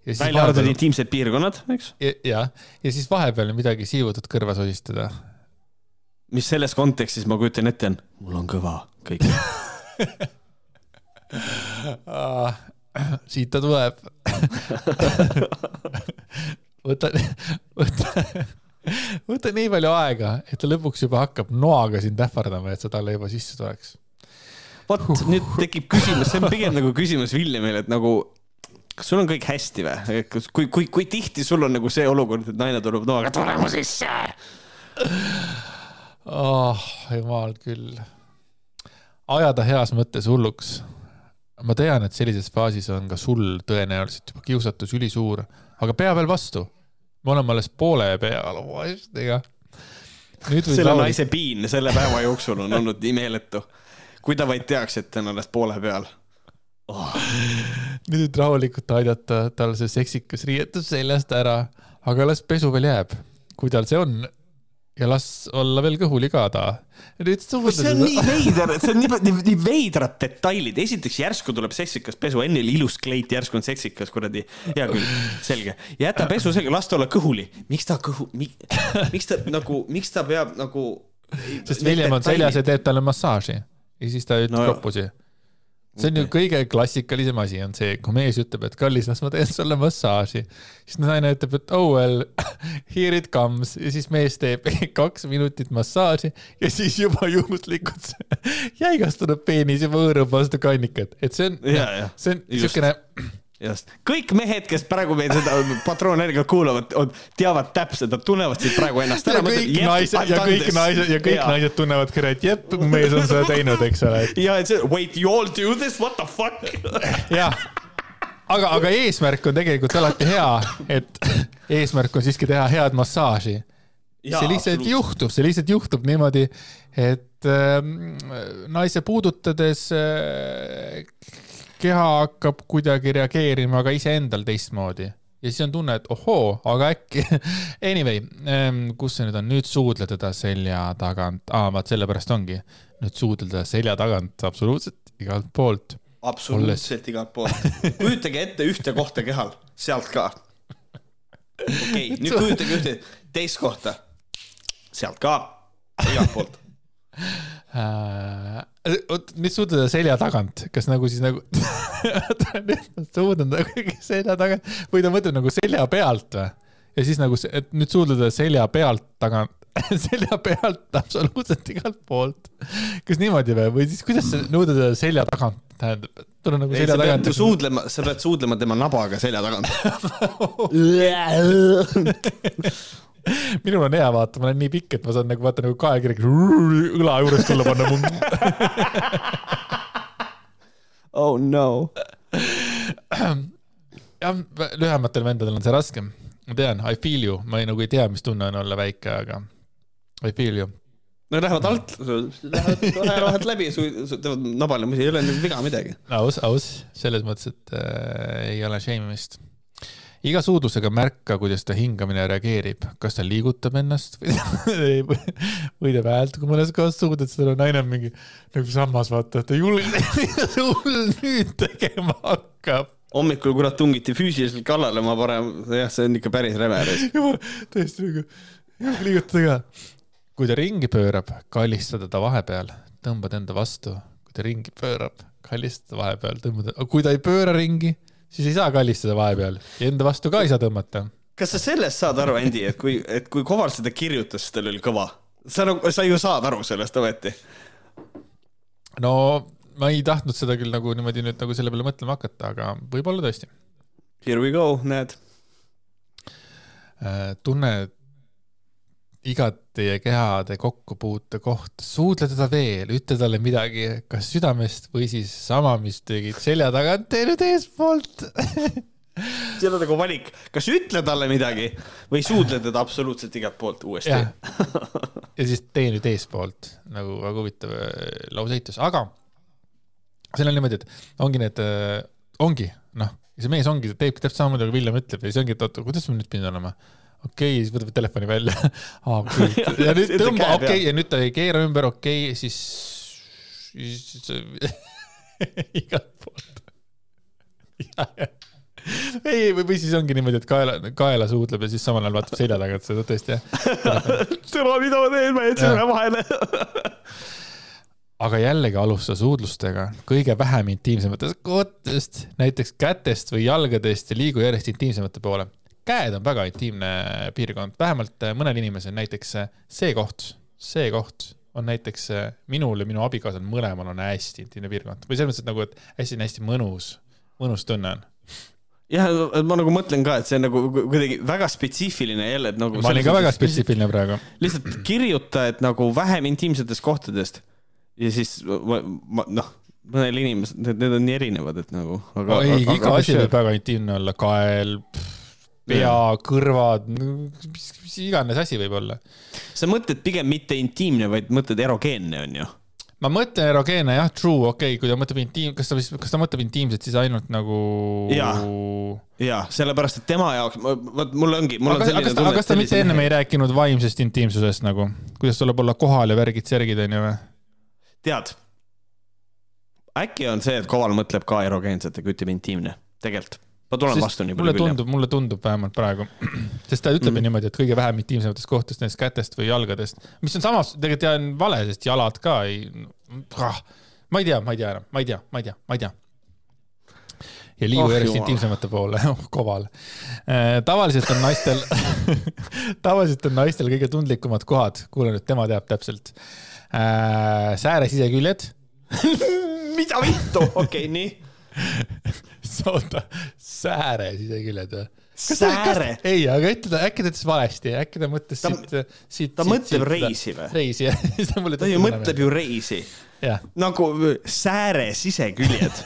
Speaker 2: välja arvatud intiimsed piirkonnad, eks.
Speaker 1: jah, ja siis vahepeal midagi siivutut kõrva sosistada.
Speaker 2: mis selles kontekstis ma kujutan ette on, mul on kõva kõik
Speaker 1: siit ta tuleb võta, võta, võta nii palju aega, et ta lõpuks juba hakkab noaga sind ähvardama, et sa talle juba sisse tuleks.
Speaker 2: vot nüüd tekib küsimus, see on pigem nagu küsimus Villemile, et nagu kas sul on kõik hästi või? kui, kui, kui tihti sul on nagu see olukord, et naine tuleb noaga, tule mu sisse
Speaker 1: oh,? jumal küll. ajada heas mõttes hulluks. ma tean, et sellises faasis on ka sul tõenäoliselt juba kiusatus ülisuur, aga pea veel vastu. me oleme alles poole peal oma asjadega.
Speaker 2: selle laul... naise piin selle päeva jooksul on olnud nii meeletu. kui ta vaid teaks, et ta on alles poole peal
Speaker 1: oh.. Nüüd rahulikult aidata tal see seksikas riietus seljast ära, aga las pesu veel jääb, kui tal see on. ja las olla veel kõhuli ka ta.
Speaker 2: see on nii veider, see on nii, nii, nii veidrad detailid, esiteks järsku tuleb seksikas pesu, enne oli ilus kleit, järsku on seksikas, kuradi. hea küll, selge. jäta pesu selga, las ta olla kõhuli. miks ta kõhu, miks ta nagu, miks ta peab nagu.
Speaker 1: sest William on seljas ja teeb talle massaaži ja siis ta ütleb no, kroppusi see on ju kõige klassikalisem asi on see, kui mees ütleb, et kallis, las ma teen sulle massaaži. siis naine ütleb, et oh well, here it comes. Ja siis mees teeb kaks minutit massaaži ja siis juba juhuslikult jäigastunud peenis juba hõõrub vastu kannikat, et see on, see on siukene
Speaker 2: just, kõik mehed, kes praegu meil seda patroonärgiga kuulavad, teavad täpselt, nad tunnevad siit praegu ennast
Speaker 1: ja kõik naised ja kõik naised ja kõik naised tunnevad ka, et jep, mees on seda teinud, eks ole.
Speaker 2: ja et see, wait, you all do this, what the fuck?
Speaker 1: jah, aga, aga eesmärk on tegelikult alati hea, et eesmärk on siiski teha head massaaži. see lihtsalt juhtub, see lihtsalt juhtub niimoodi, et äh, naise puudutades äh, keha hakkab kuidagi reageerima ka iseendal teistmoodi ja siis on tunne, et ohoo, aga äkki. Anyway, kus see nüüd on, nüüd suudle teda selja tagant, aa, vaat sellepärast ongi, nüüd suudle teda selja tagant absoluutselt igalt poolt.
Speaker 2: absoluutselt igalt poolt. kujutage ette ühte kohta kehal, sealt ka. okei okay,, nüüd kujutage ühte teist kohta, sealt ka, igalt poolt.
Speaker 1: Oot, suudle teda selja tagant, kas nagu siis nagu, ta kuidagi selja tagant või ta mõtleb nagu selja pealt või? ja siis nagu, et nüüd suudle teda selja pealt tagant, selja pealt absoluutselt igalt poolt. kas niimoodi või, või siis kuidas see nõuda teda selja tagant tähendab, on nagu selja
Speaker 2: sa
Speaker 1: tagant.
Speaker 2: suudlema, sa pead suudlema tema nabaga selja tagant.
Speaker 1: minul on hea vaata, ma olen nii pikk, et ma saan nagu vaata nagu kaekirjak õla juurest alla panna mu
Speaker 2: oh no.
Speaker 1: jah, lühematel vendadel on see raskem. ma tean, I feel you, ma ei, nagu ei tea, mis tunne on olla väike, aga I feel you.
Speaker 2: no lähevad alt, lähevad rohed läbi, teevad nabalemisi, ei ole nagu viga midagi.
Speaker 1: aus, aus, selles mõttes, et äh, ei ole shame imist. Iga suudlusega märka, kuidas ta hingamine reageerib, kas ta liigutab ennast või, või, või teeb häält, kui mõnes kohas suudad, siis tal on naine mingi nagu sammas, vaata, et ta ei julge, mida sul nüüd tegema hakkab.
Speaker 2: hommikul kurat tungiti füüsiliselt kallale, ma parem, jah, see on ikka päris räme.
Speaker 1: tõesti nagu, liigutada ka. kui ta ringi pöörab, kallistada ta vahepeal, tõmbad enda vastu, kui ta ringi pöörab, kallistada vahepeal, tõmbad, kui ta ei pööra ringi, siis ei saa kallistada vahepeal ja enda vastu ka ei saa tõmmata.
Speaker 2: kas sa sellest saad aru, Andy, et kui, et kui Koval seda kirjutas, siis tal oli kõva? sa nagu, sa ju saad aru sellest ometi.
Speaker 1: no ma ei tahtnud seda küll nagu niimoodi nüüd nagu selle peale mõtlema hakata, aga võib-olla tõesti.
Speaker 2: Here we go, näed.
Speaker 1: tunne igat teie kehade kokkupuute kohta, suudle teda veel, ütle talle midagi, kas südamest või siis sama, mis tegid selja tagant, tee nüüd eespoolt
Speaker 2: seal on nagu valik, kas ütle talle midagi või suudle teda absoluutselt igalt poolt uuesti.
Speaker 1: ja siis tee nüüd eespoolt nagu väga huvitav äh, lauseehitus, aga seal on niimoodi, et ongi need, ongi noh, see mees ongi, teebki täpselt samamoodi nagu Villem ütleb ja siis ongi, et oota, kuidas ma nüüd pidin olema. Okei okay,, siis võtab telefoni välja ah,. Okay. ja nüüd tõmba, okei okay,, ja nüüd ta ei keera ümber, okei okay,, siis, siis igalt poolt. ei, või, või siis ongi niimoodi, et kaela, kaela suudleb ja siis samal ajal vaatab selja tagant seda tõesti jah.
Speaker 2: tere, mida ma teen, ma jätsin ühe vahele.
Speaker 1: aga jällegi alusta suudlustega kõige vähem intiimsematest kohtadest, näiteks kätest või jalgadest ja liigu järjest intiimsemate poole. Käed on väga intiimne piirkond, vähemalt äh, mõnel inimesel näiteks äh, see koht, see koht on näiteks äh, minul ja minu abikaasal mõlemal on hästi intiimne piirkond või selles mõttes, et nagu, et hästi-hästi mõnus, mõnus tunne on.
Speaker 2: jah, ma nagu mõtlen ka, et see on nagu kuidagi väga spetsiifiline jälle, et nagu.
Speaker 1: ma olin ka väga. spetsiifiline praegu.
Speaker 2: lihtsalt kirjuta, et nagu vähem intiimsetest kohtadest ja siis ma, ma, noh, mõnel inimesel, need on nii erinevad, et nagu.
Speaker 1: ei, iga asi võib väga intiimne olla, kael, pea, kõrvad, mis, mis iganes asi võib olla
Speaker 2: sa mõtled pigem mitte intiimne, vaid mõtled erogeenne, on ju?
Speaker 1: ma mõtlen erogeene jah, true, okei okay,, kui ta mõtleb intiim, kas ta, kas ta mõtleb intiimset siis ainult nagu.
Speaker 2: Jaa. jaa, sellepärast, et tema jaoks, vot mul ongi, mul
Speaker 1: aga
Speaker 2: on selline
Speaker 1: kas ta, kas ta mitte ennem ei rääkinud vaimsest intiimsusest nagu, kuidas tuleb olla kohal ja värgid-särgid onju või?
Speaker 2: tead, äkki on see, et Koval mõtleb ka erogeensetega, ütleb intiimne, tegelikult. Ma tulen vastu nii
Speaker 1: mulle
Speaker 2: palju küll.
Speaker 1: tundub, mulle tundub vähemalt praegu, sest ta ütleb ju
Speaker 2: Mhm.
Speaker 1: niimoodi, et kõige vähem intiimsematest kohtadest, näiteks kätest või jalgadest, mis on samas tegelikult ja on vale, sest jalad ka ei, ma ei tea, ma ei tea enam, ma ei tea, ma ei tea, ma ei tea ja liigu
Speaker 2: Oh,
Speaker 1: oh, järjest
Speaker 2: jumal.
Speaker 1: intiimsemate poole, oh koval. tavaliselt on naistel, tavaliselt on naistel kõige tundlikumad kohad, kuule nüüd, tema teab täpselt. sääre siseküljed,
Speaker 2: mida vittu, okei okay,, nii.
Speaker 1: oota, sääre siseküljed või?
Speaker 2: sääre,
Speaker 1: ei, aga ütle, äkki ta ütles valesti, äkki ta mõtles
Speaker 2: Ta-
Speaker 1: siit, siit.
Speaker 2: ta mõtleb reisi või?
Speaker 1: reisi jah, ta
Speaker 2: ju mõtleb ju reisi, nagu sääre siseküljed.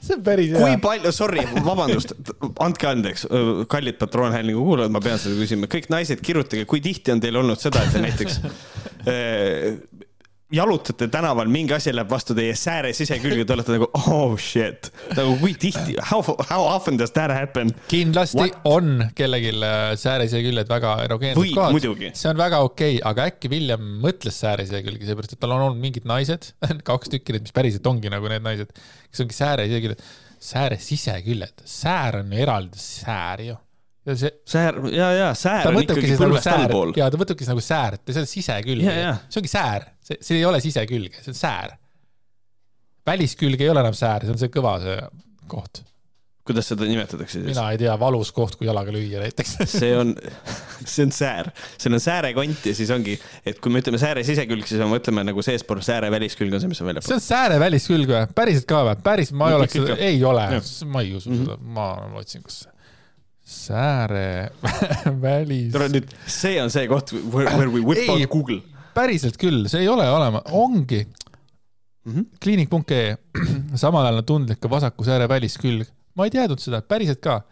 Speaker 1: see on päris
Speaker 2: kui
Speaker 1: hea.
Speaker 2: palju, sorry, vabandust, andke andeks, kallid patroonhäälingu kuulajad, ma pean seda küsima, kõik naised, kirjutage, kui tihti on teil olnud seda, et te näiteks äh, jalutate tänaval, mingi asi läheb vastu teie sääre sisekülge, te olete nagu oh shit, nagu kui tihti, how, how often does that happen?
Speaker 1: kindlasti
Speaker 2: What?
Speaker 1: on kellelgi äh, sääre siseküljed väga erogeensed kohad see on väga okei okay,, aga äkki William mõtles sääre sisekülge, seepärast et tal on olnud mingid naised, kaks tükki neid, mis päriselt ongi nagu need naised, kes ongi sääre siseküljed, sääre siseküljed, säär on ju eraldi säär ju. ja see,
Speaker 2: säär, ja, ja säär on ikkagi
Speaker 1: nagu
Speaker 2: põlvest
Speaker 1: säär
Speaker 2: allpool.
Speaker 1: ja ta siis nagu säär, et see on sisekülg
Speaker 2: Ja, ja.,
Speaker 1: see ongi säär, see, see ei ole sisekülg, see on säär. väliskülg ei ole enam säär, see on see kõva see koht.
Speaker 2: kuidas seda nimetatakse siis?
Speaker 1: mina ei tea, valus koht, kui jalaga lüüa näiteks.
Speaker 2: see on, see on säär, seal on säärekont ja siis ongi, et kui me ütleme sääre sisekülg, siis me mõtleme nagu seespool sääre väliskülg on see, mis on väljapool.
Speaker 1: see on sääre väliskülg või? päriselt ka või? päris, ma ei oleks ei ole ma ei usu seda, ma otsin, kus sääre välis,
Speaker 2: tule nüüd, see on see koht, where, where we whip
Speaker 1: Ei.
Speaker 2: out Google.
Speaker 1: Päriselt küll, see ei ole olema, ongi
Speaker 2: Mhm.
Speaker 1: kliinik.ee, samal ajal on tundlik ka vasaku sääre väliskülg. ma ei teadnud seda, päriselt ka.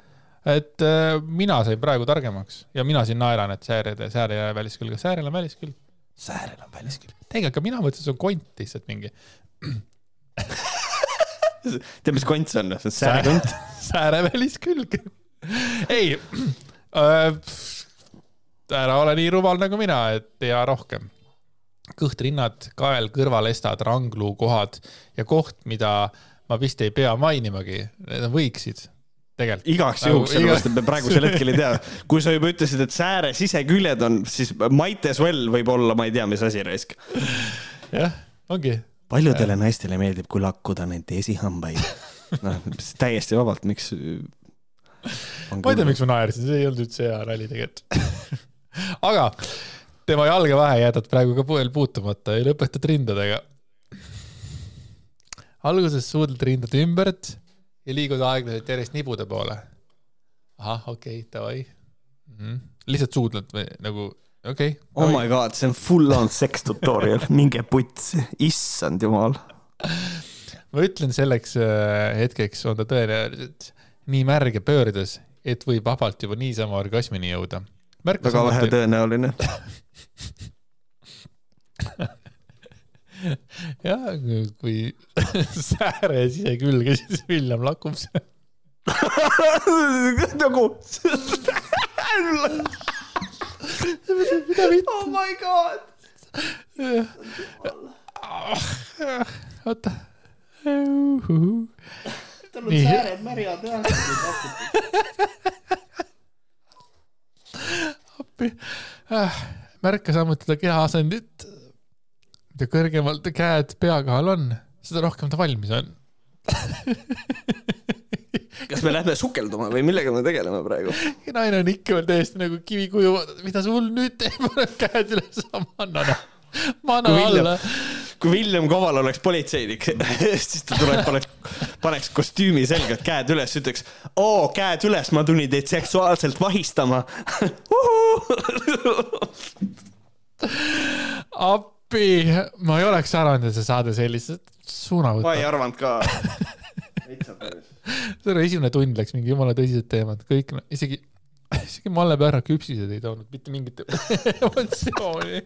Speaker 1: et äh, mina sain praegu targemaks ja mina siin naeran, et säärede, säärel ei ole väliskülge, säärel on väliskülg. säärel on väliskülg. tegelikult ka mina mõtlesin, see on kont lihtsalt mingi
Speaker 2: tead, mis kont see on? see on säärekont.
Speaker 1: sääre väliskülg. ei äh,, ära ole nii rumal nagu mina, et tea rohkem. kõht-rinnad, kael, kõrvalestad, rangluukohad ja koht, mida ma vist ei pea mainimagi, need on võiksid tegelikult.
Speaker 2: igaks
Speaker 1: Nagu
Speaker 2: juhuks, sellepärast et me praegusel hetkel ei tea. kui sa juba ütlesid, et sääre siseküljed on, siis might as well võib olla, ma ei tea, mis asi raisk.
Speaker 1: jah, ongi.
Speaker 2: paljudele naistele meeldib, kui lakkuda nende esihambaid. noh, täiesti vabalt, miks.
Speaker 1: ma ei tea, miks ma naersin, see ei olnud üldse hea nali tegelikult. aga tema jalgevahe jätad praegu ka veel puutumata ja lõpetad rindadega. alguses suudled rindade ümbert ja liigud aeglaselt järjest nibude poole. ahah, okei okay,, davai mm. -hmm. lihtsalt suudled või nagu, okei okay,.
Speaker 2: oh my god, see on full on sex tutorial, minge putsi, issand jumal.
Speaker 1: ma ütlen selleks äh, hetkeks on ta tõenäoliselt nii märg ja pöördes, et võib vabalt juba niisama orgasmini jõuda.
Speaker 2: väga vähe tõenäoline.
Speaker 1: jah, kui sääre sisekülge, siis William lakub seal.
Speaker 2: nagu.
Speaker 1: mida vitt,
Speaker 2: oh my god.
Speaker 1: oota.
Speaker 2: tal
Speaker 1: Nii.
Speaker 2: sääred märjad jah.
Speaker 1: appi. märka samuti ta keha asendit. Mida kõrgemalt ta käed pea kohal on, seda rohkem ta valmis on.
Speaker 2: kas me lähme sukelduma või millega me tegeleme praegu?
Speaker 1: ja naine on ikka veel täiesti nagu kivikuju, mida sul nüüd teeb, paneb käed üles, ma annan, ma annan
Speaker 2: Kui William-
Speaker 1: alla.
Speaker 2: kui William Koval oleks politseinik, siis ta tuleb, paneks, paneks kostüümi selga, käed üles, ütleks oo, käed üles, ma tulin teid seksuaalselt vahistama.
Speaker 1: appi, ma ei oleks arvanud, et see saade sellise suuna
Speaker 2: ma ei
Speaker 1: võtab.
Speaker 2: arvanud ka.
Speaker 1: oli esimene tund läks mingi jumala tõsised teemad, kõik, isegi, isegi Malle Pärra küpsised ei toonud mitte mingit emotsiooni.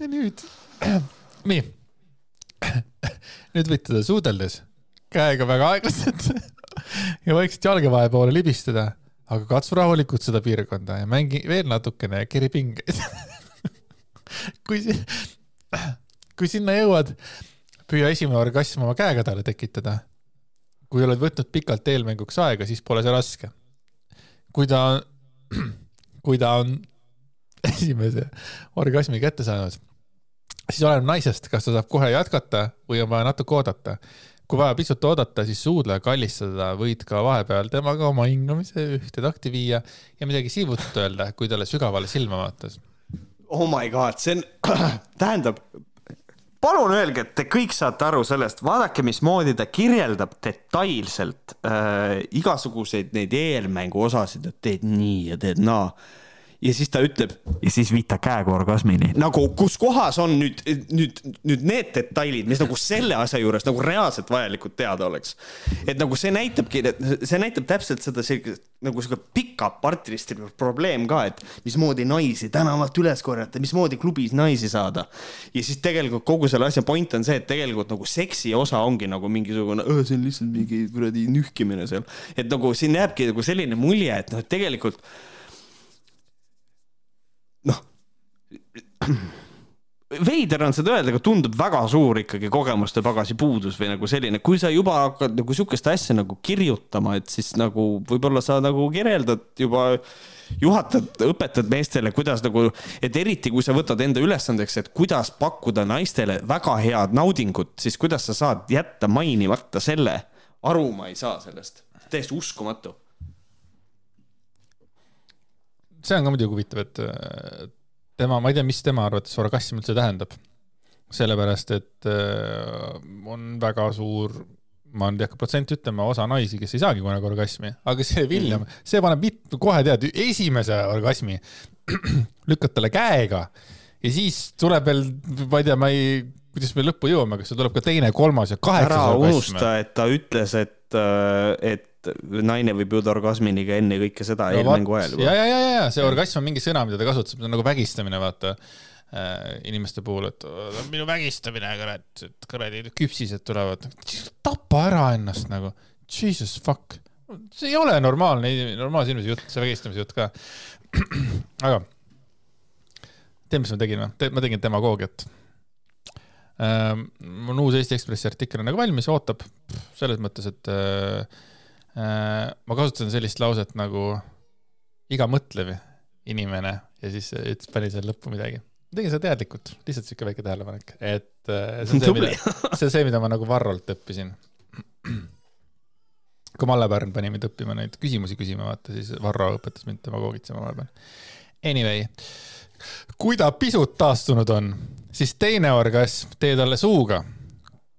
Speaker 1: ja nüüd, nii. nüüd võite teda suudeldes käega väga aeglaselt ja vaikselt jalgevahe poole libistada, aga katsu rahulikult seda piirkonda ja mängi veel natukene ja keri pingeid. kui, kui sinna jõuad, püüa esimene orgasm oma käega talle tekitada. kui oled võtnud pikalt eelmänguks aega, siis pole see raske. kui ta kui ta on esimese orgasmi kätte saanud, siis oleneb naisest, kas ta saab kohe jätkata või on vaja natuke oodata. kui vaja pisut oodata, siis suudle kallistada, võid ka vahepeal temaga oma hingamise ühte takti viia ja midagi siivutut öelda, kui talle sügavale silma vaatas.
Speaker 2: Oh my god, see on, tähendab, palun öelge, et te kõik saate aru sellest, vaadake, mismoodi ta kirjeldab detailselt äh, igasuguseid neid eelmängu osasid, et teed nii ja teed naa ja siis ta ütleb
Speaker 3: ja siis viita käega orgasmini.
Speaker 2: nagu, kus kohas on nüüd, nüüd, nüüd need detailid, mis nagu selle asja juures nagu reaalselt vajalikud teada oleks. et nagu see näitabki, see näitab täpselt seda sellist nagu sihuke pika partilist probleem ka, et mismoodi naisi tänavalt üles korjata, mismoodi klubis naisi saada. ja siis tegelikult kogu selle asja point on see, et tegelikult nagu seksi osa ongi nagu mingisugune, see on lihtsalt mingi kuradi nühkimine seal. et nagu siin jääbki nagu selline mulje, et noh, et tegelikult noh, veider on seda öelda, aga tundub väga suur ikkagi kogemuste pagasi puudus või nagu selline, kui sa juba hakkad nagu sihukest asja nagu kirjutama, et siis nagu võib-olla sa nagu kirjeldad juba juhatad, õpetad meestele, kuidas nagu, et eriti kui sa võtad enda ülesandeks, et kuidas pakkuda naistele väga head naudingut, siis kuidas sa saad jätta mainimata selle, aru ma ei saa sellest, täiesti uskumatu.
Speaker 1: See on ka muidugi huvitav, et tema, ma ei tea, mis tema arvates orgasm üldse tähendab. sellepärast, et äh, on väga suur, ma nüüd ei hakka protsenti ütlema, osa naisi, kes ei saagi kunagi orgasmi, aga see William mm, see paneb mitu, kohe tead, esimese orgasmi lükkad talle käega ja siis tuleb veel, ma ei tea, ma ei, kuidas me lõppu jõuame, kas see tuleb ka teine, kolmas ja kaheksas
Speaker 2: orgasm? ära unusta, et ta ütles, et, äh, et naine võib jõuda orgasmini ka enne kõike seda no, eelmängu ajal.
Speaker 1: ja, ja, ja, ja see orgasm on mingi sõna, mida ta kasutab, see on nagu vägistamine, vaata äh, inimeste puhul, et minu vägistamine, kurat, et kuradi küpsised tulevad. tapa ära ennast nagu, jesus fuck, see ei ole normaalne, normaalse inimese jutt, see vägistamise jutt ka. aga tead, mis ma tegin või? ma tegin demagoogiat ähm,. mul uus Eesti Ekspressi artikkel on nagu valmis, ootab selles mõttes, et äh, Äh, ma kasutan sellist lauset nagu iga mõtlev inimene ja siis pani seal lõppu midagi. tegin seda teadlikult, lihtsalt siuke väike tähelepanek, et äh, see on see, mida, see on see, mida ma nagu Varrolt õppisin. kui Malle Pärn pani mind õppima neid küsimusi küsima, vaata, siis Varro õpetas mind demagoogitsema vahepeal. Anyway, kui ta pisut taastunud on, siis teine orgasm tee talle suuga.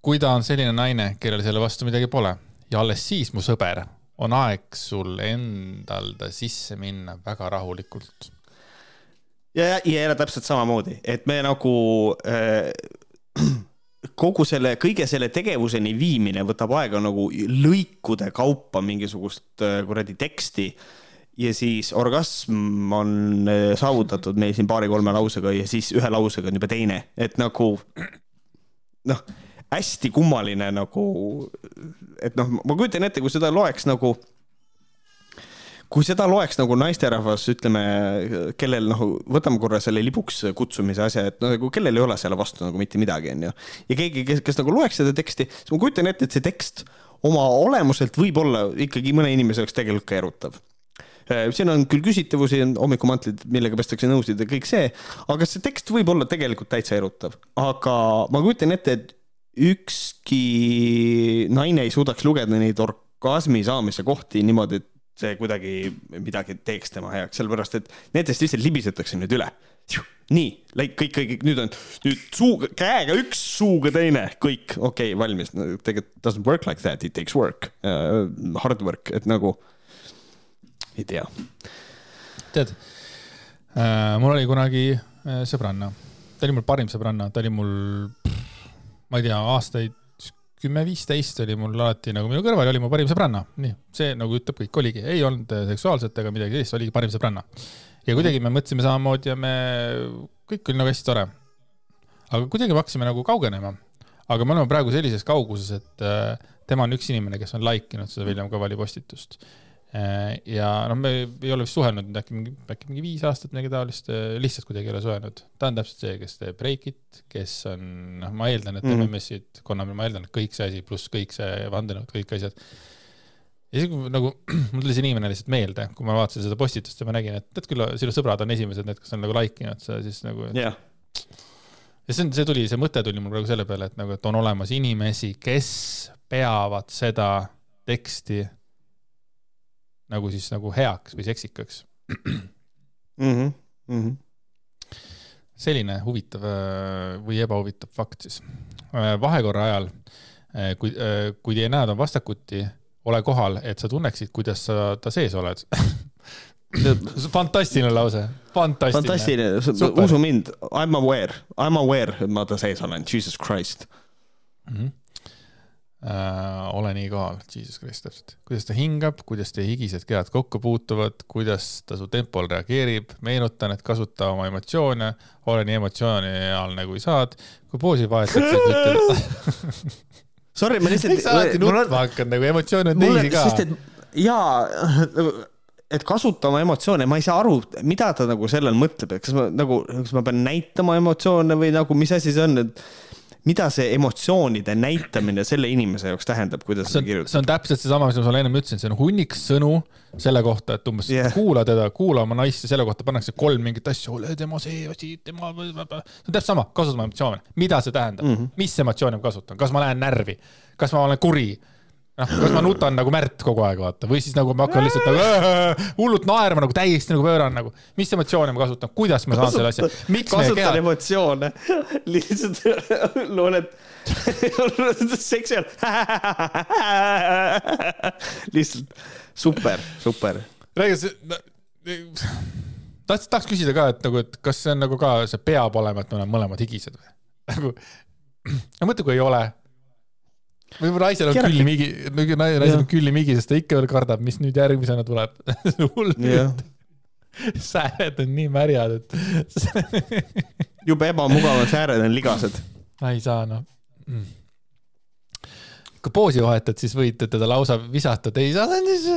Speaker 1: kui ta on selline naine, kellel selle vastu midagi pole ja alles siis, mu sõber, on aeg sul endal ta sisse minna väga rahulikult.
Speaker 2: ja, ja, ja jälle täpselt samamoodi, et me nagu äh, kogu selle, kõige selle tegevuseni viimine võtab aega nagu lõikude kaupa mingisugust äh, kuradi teksti ja siis orgasm on äh, saavutatud meil siin paari-kolme lausega ja siis ühe lausega on juba teine, et nagu noh hästi kummaline nagu, et noh, ma kujutan ette, kui seda loeks nagu kui seda loeks nagu naisterahvas, ütleme, kellel noh, võtame korra selle libuks kutsumise asja, et nagu kellel ei ole selle vastu nagu mitte midagi, onju. ja keegi, kes, kes nagu loeks seda teksti, siis ma kujutan ette, et see tekst oma olemuselt võib olla ikkagi mõne inimese jaoks tegelikult ka erutav siin on küll küsitavusi, hommikumantlid, millega pestakse nõusid ja kõik see, aga see tekst võib olla tegelikult täitsa erutav, aga ma kujutan ette, et ükski naine ei suudaks lugeda neid orgasmi saamise kohti niimoodi, et see kuidagi midagi teeks tema heaks, sellepärast et nendest lihtsalt libisetakse nüüd üle. nii, kõik, kõik, kõik, nüüd on, nüüd suuga, käega üks, suuga teine, kõik, okei okay,, valmis no,. tegelikult doesn't work like that, it takes work uh,, hard work, et nagu, ei tea.
Speaker 1: tead äh,, mul oli kunagi äh, sõbranna, ta oli mul parim sõbranna, ta oli mul ma ei tea, aastaid kümme-viisteist oli mul alati nagu minu kõrval oli mu parim sõbranna, nii, see nagu ütleb kõik, oligi, ei olnud seksuaalset ega midagi sellist, oligi parim sõbranna. ja kuidagi me mõtlesime samamoodi ja me, kõik oli nagu hästi tore. aga kuidagi me hakkasime nagu kaugenema. aga me oleme praegu sellises kauguses, et äh, tema on üks inimene, kes on like inud seda William Kavali postitust ja noh, me ei ole vist suhelnud äkki mingi, äkki mingi viis aastat, midagi taolist, äh, lihtsalt kuidagi ei ole suhelnud. ta on täpselt see, kes teeb breikit, kes on, noh, ma eeldan, et mm. MMS-id, Konami, ma eeldan, et kõik see asi, pluss kõik see vandenõud, kõik asjad. ja siis nagu, mul tuli see inimene lihtsalt meelde, kui ma vaatasin seda postitust ja ma nägin, et tead küll, sinu sõbrad on esimesed, need, kes on nagu like inud seda, siis nagu
Speaker 2: yeah.
Speaker 1: ja see on, see tuli, see mõte tuli mul praegu selle peale, et nagu, et on olemas inimesi, kes peavad seda teksti nagu siis nagu heaks või seksikaks
Speaker 2: mm. -hmm. Mm -hmm.
Speaker 1: selline huvitav äh, või ebahuvitav fakt siis. vahekorra ajal, kui, kui teie näod on vastakuti, ole kohal, et sa tunneksid, kuidas sa ta sees oled. fantastiline lause, fantastiline.
Speaker 2: fantastiline, usu mind, I m aware, I m aware, et ma ta sees olen, jesus christ.
Speaker 1: mm. -hmm. Äh, ole nii kohal, Jesus Christ, täpselt. kuidas ta hingab, kuidas teie higised kehad kokku puutuvad, kuidas ta su tempol reageerib, meenutan, et kasuta oma emotsioone, ole nii emotsionaalne kui saad. kui poosi vahetad, siis ütled,
Speaker 2: Sorry, ma lihtsalt.
Speaker 1: miks sa alati nutma hakkad, nagu emotsioone on teisi ka.
Speaker 2: et jaa, et kasuta oma emotsioone, ma ei saa aru, mida ta nagu sellel mõtleb, et kas ma nagu, kas ma pean näitama emotsioone või nagu, mis asi see on, et mida see emotsioonide näitamine selle inimese jaoks tähendab, kuidas
Speaker 1: see
Speaker 2: ta
Speaker 1: on,
Speaker 2: kirjutab?
Speaker 1: see on täpselt seesama, mis ma sulle ennem ütlesin, see on hunnik sõnu selle kohta, et umbes yeah. kuula teda, kuula oma naist ja selle kohta pannakse kolm mingit asja, ole tema see asi, tema, see on täpselt sama, kasuta oma emotsioone, mida see tähendab mm, -hmm. mis emotsioone ma kasutan, kas ma lähen närvi, kas ma olen kuri, noh, kas ma nutan nagu Märt kogu aeg, vaata, või siis nagu ma hakkan lihtsalt nagu äh, hullult naerma nagu täiesti nagu pööran nagu, mis emotsioone ma kasutan, kuidas ma saan selle asja, miks meie
Speaker 2: kasutan
Speaker 1: keha,
Speaker 2: emotsioone, lihtsalt loen, et seksuaal, lihtsalt. Super, super.
Speaker 1: räägi tahaks, tahaks küsida ka, et nagu, et kas see on nagu ka, see peab olema, et me oleme mõlemad higised või? nagu, no mõtle, kui ei ole. Võib-olla naisel on külli migi, naisel on külli migi, sest ta ikka veel kardab, mis nüüd järgmisena tuleb. hull
Speaker 2: Jah.,
Speaker 1: sääred on nii märjad, et
Speaker 2: jube ebamugav on, sääred on ligased.
Speaker 1: ei saa noh mm.. kui poosi vahetad, siis võid teda lausa visata teise asendis.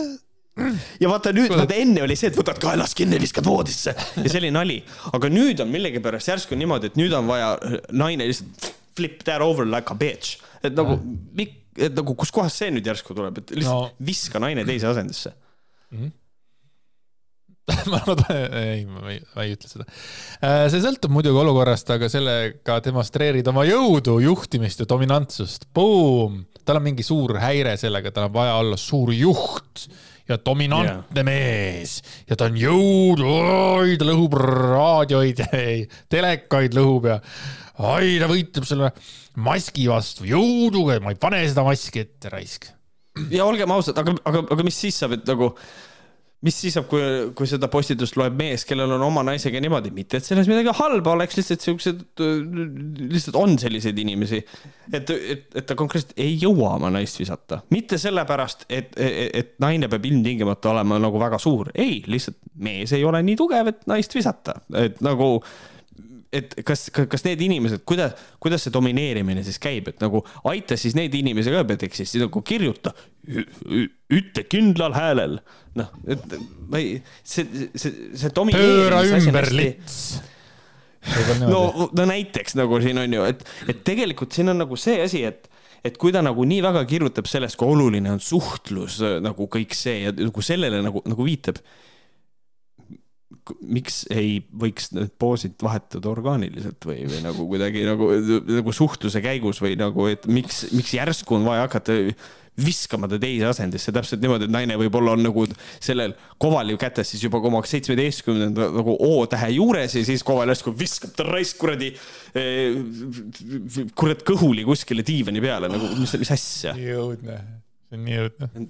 Speaker 2: ja vaata nüüd, vaata enne oli see, et võtad kaelast kinni, viskad voodisse ja see oli nali, aga nüüd on millegipärast järsku niimoodi, et nüüd on vaja naine lihtsalt flip that over like a bitch, et nagu, et nagu kuskohast see nüüd järsku tuleb, et lihtsalt
Speaker 1: No.
Speaker 2: viska naine teise asendisse.
Speaker 1: ma loodan, ei, ma ei, ma ei ütle seda. see sõltub muidugi olukorrast, aga sellega demonstreerid oma jõudu, juhtimist ja dominantsust. Boom, tal on mingi suur häire sellega, tal on vaja olla suur juht ja dominantne yeah. mees ja ta on jõud, ta lõhub raadioid, telekaid lõhub ja ai ta võitleb selle maski vastu jõuduga ma ei pane seda maski ette raisk.
Speaker 2: ja olgem ausad, aga, aga, aga mis siis saab, et nagu, mis siis saab, kui, kui seda postitust loeb mees, kellel on oma naisega niimoodi, mitte et selles midagi halba oleks, lihtsalt siuksed, lihtsalt on selliseid inimesi. et, et, et ta konkreetselt ei jõua oma naist visata, mitte sellepärast, et, et, et naine peab ilmtingimata olema nagu väga suur, ei, lihtsalt mees ei ole nii tugev, et naist visata, et nagu et kas, kas need inimesed, kuidas, kuidas see domineerimine siis käib, et nagu aita siis neid inimesi ka näiteks siis nagu kirjuta, ütle kindlal häälel, noh, et ma ei, see, see, see
Speaker 1: pööra
Speaker 2: domineerimise asi on
Speaker 1: ümber lits.
Speaker 2: no, no näiteks nagu siin on ju, et, et tegelikult siin on nagu see asi, et, et kui ta nagu nii väga kirjutab sellest, kui oluline on suhtlus nagu kõik see ja nagu sellele nagu, nagu viitab. Miks ei võiks need poosid vahetada orgaaniliselt või, või nagu kuidagi nagu, nagu suhtluse käigus või nagu, et miks, miks järsku on vaja hakata viskama ta teise asendisse täpselt niimoodi, et naine võib-olla on nagu sellel Kovali kätes siis juba oma seitsmeteistkümnenda nagu O-tähe juures ja siis Koval järsku viskab ta raisk kuradi, kurat kõhuli kuskile diivani peale nagu, mis, mis asja.
Speaker 1: nii õudne, see on nii õudne.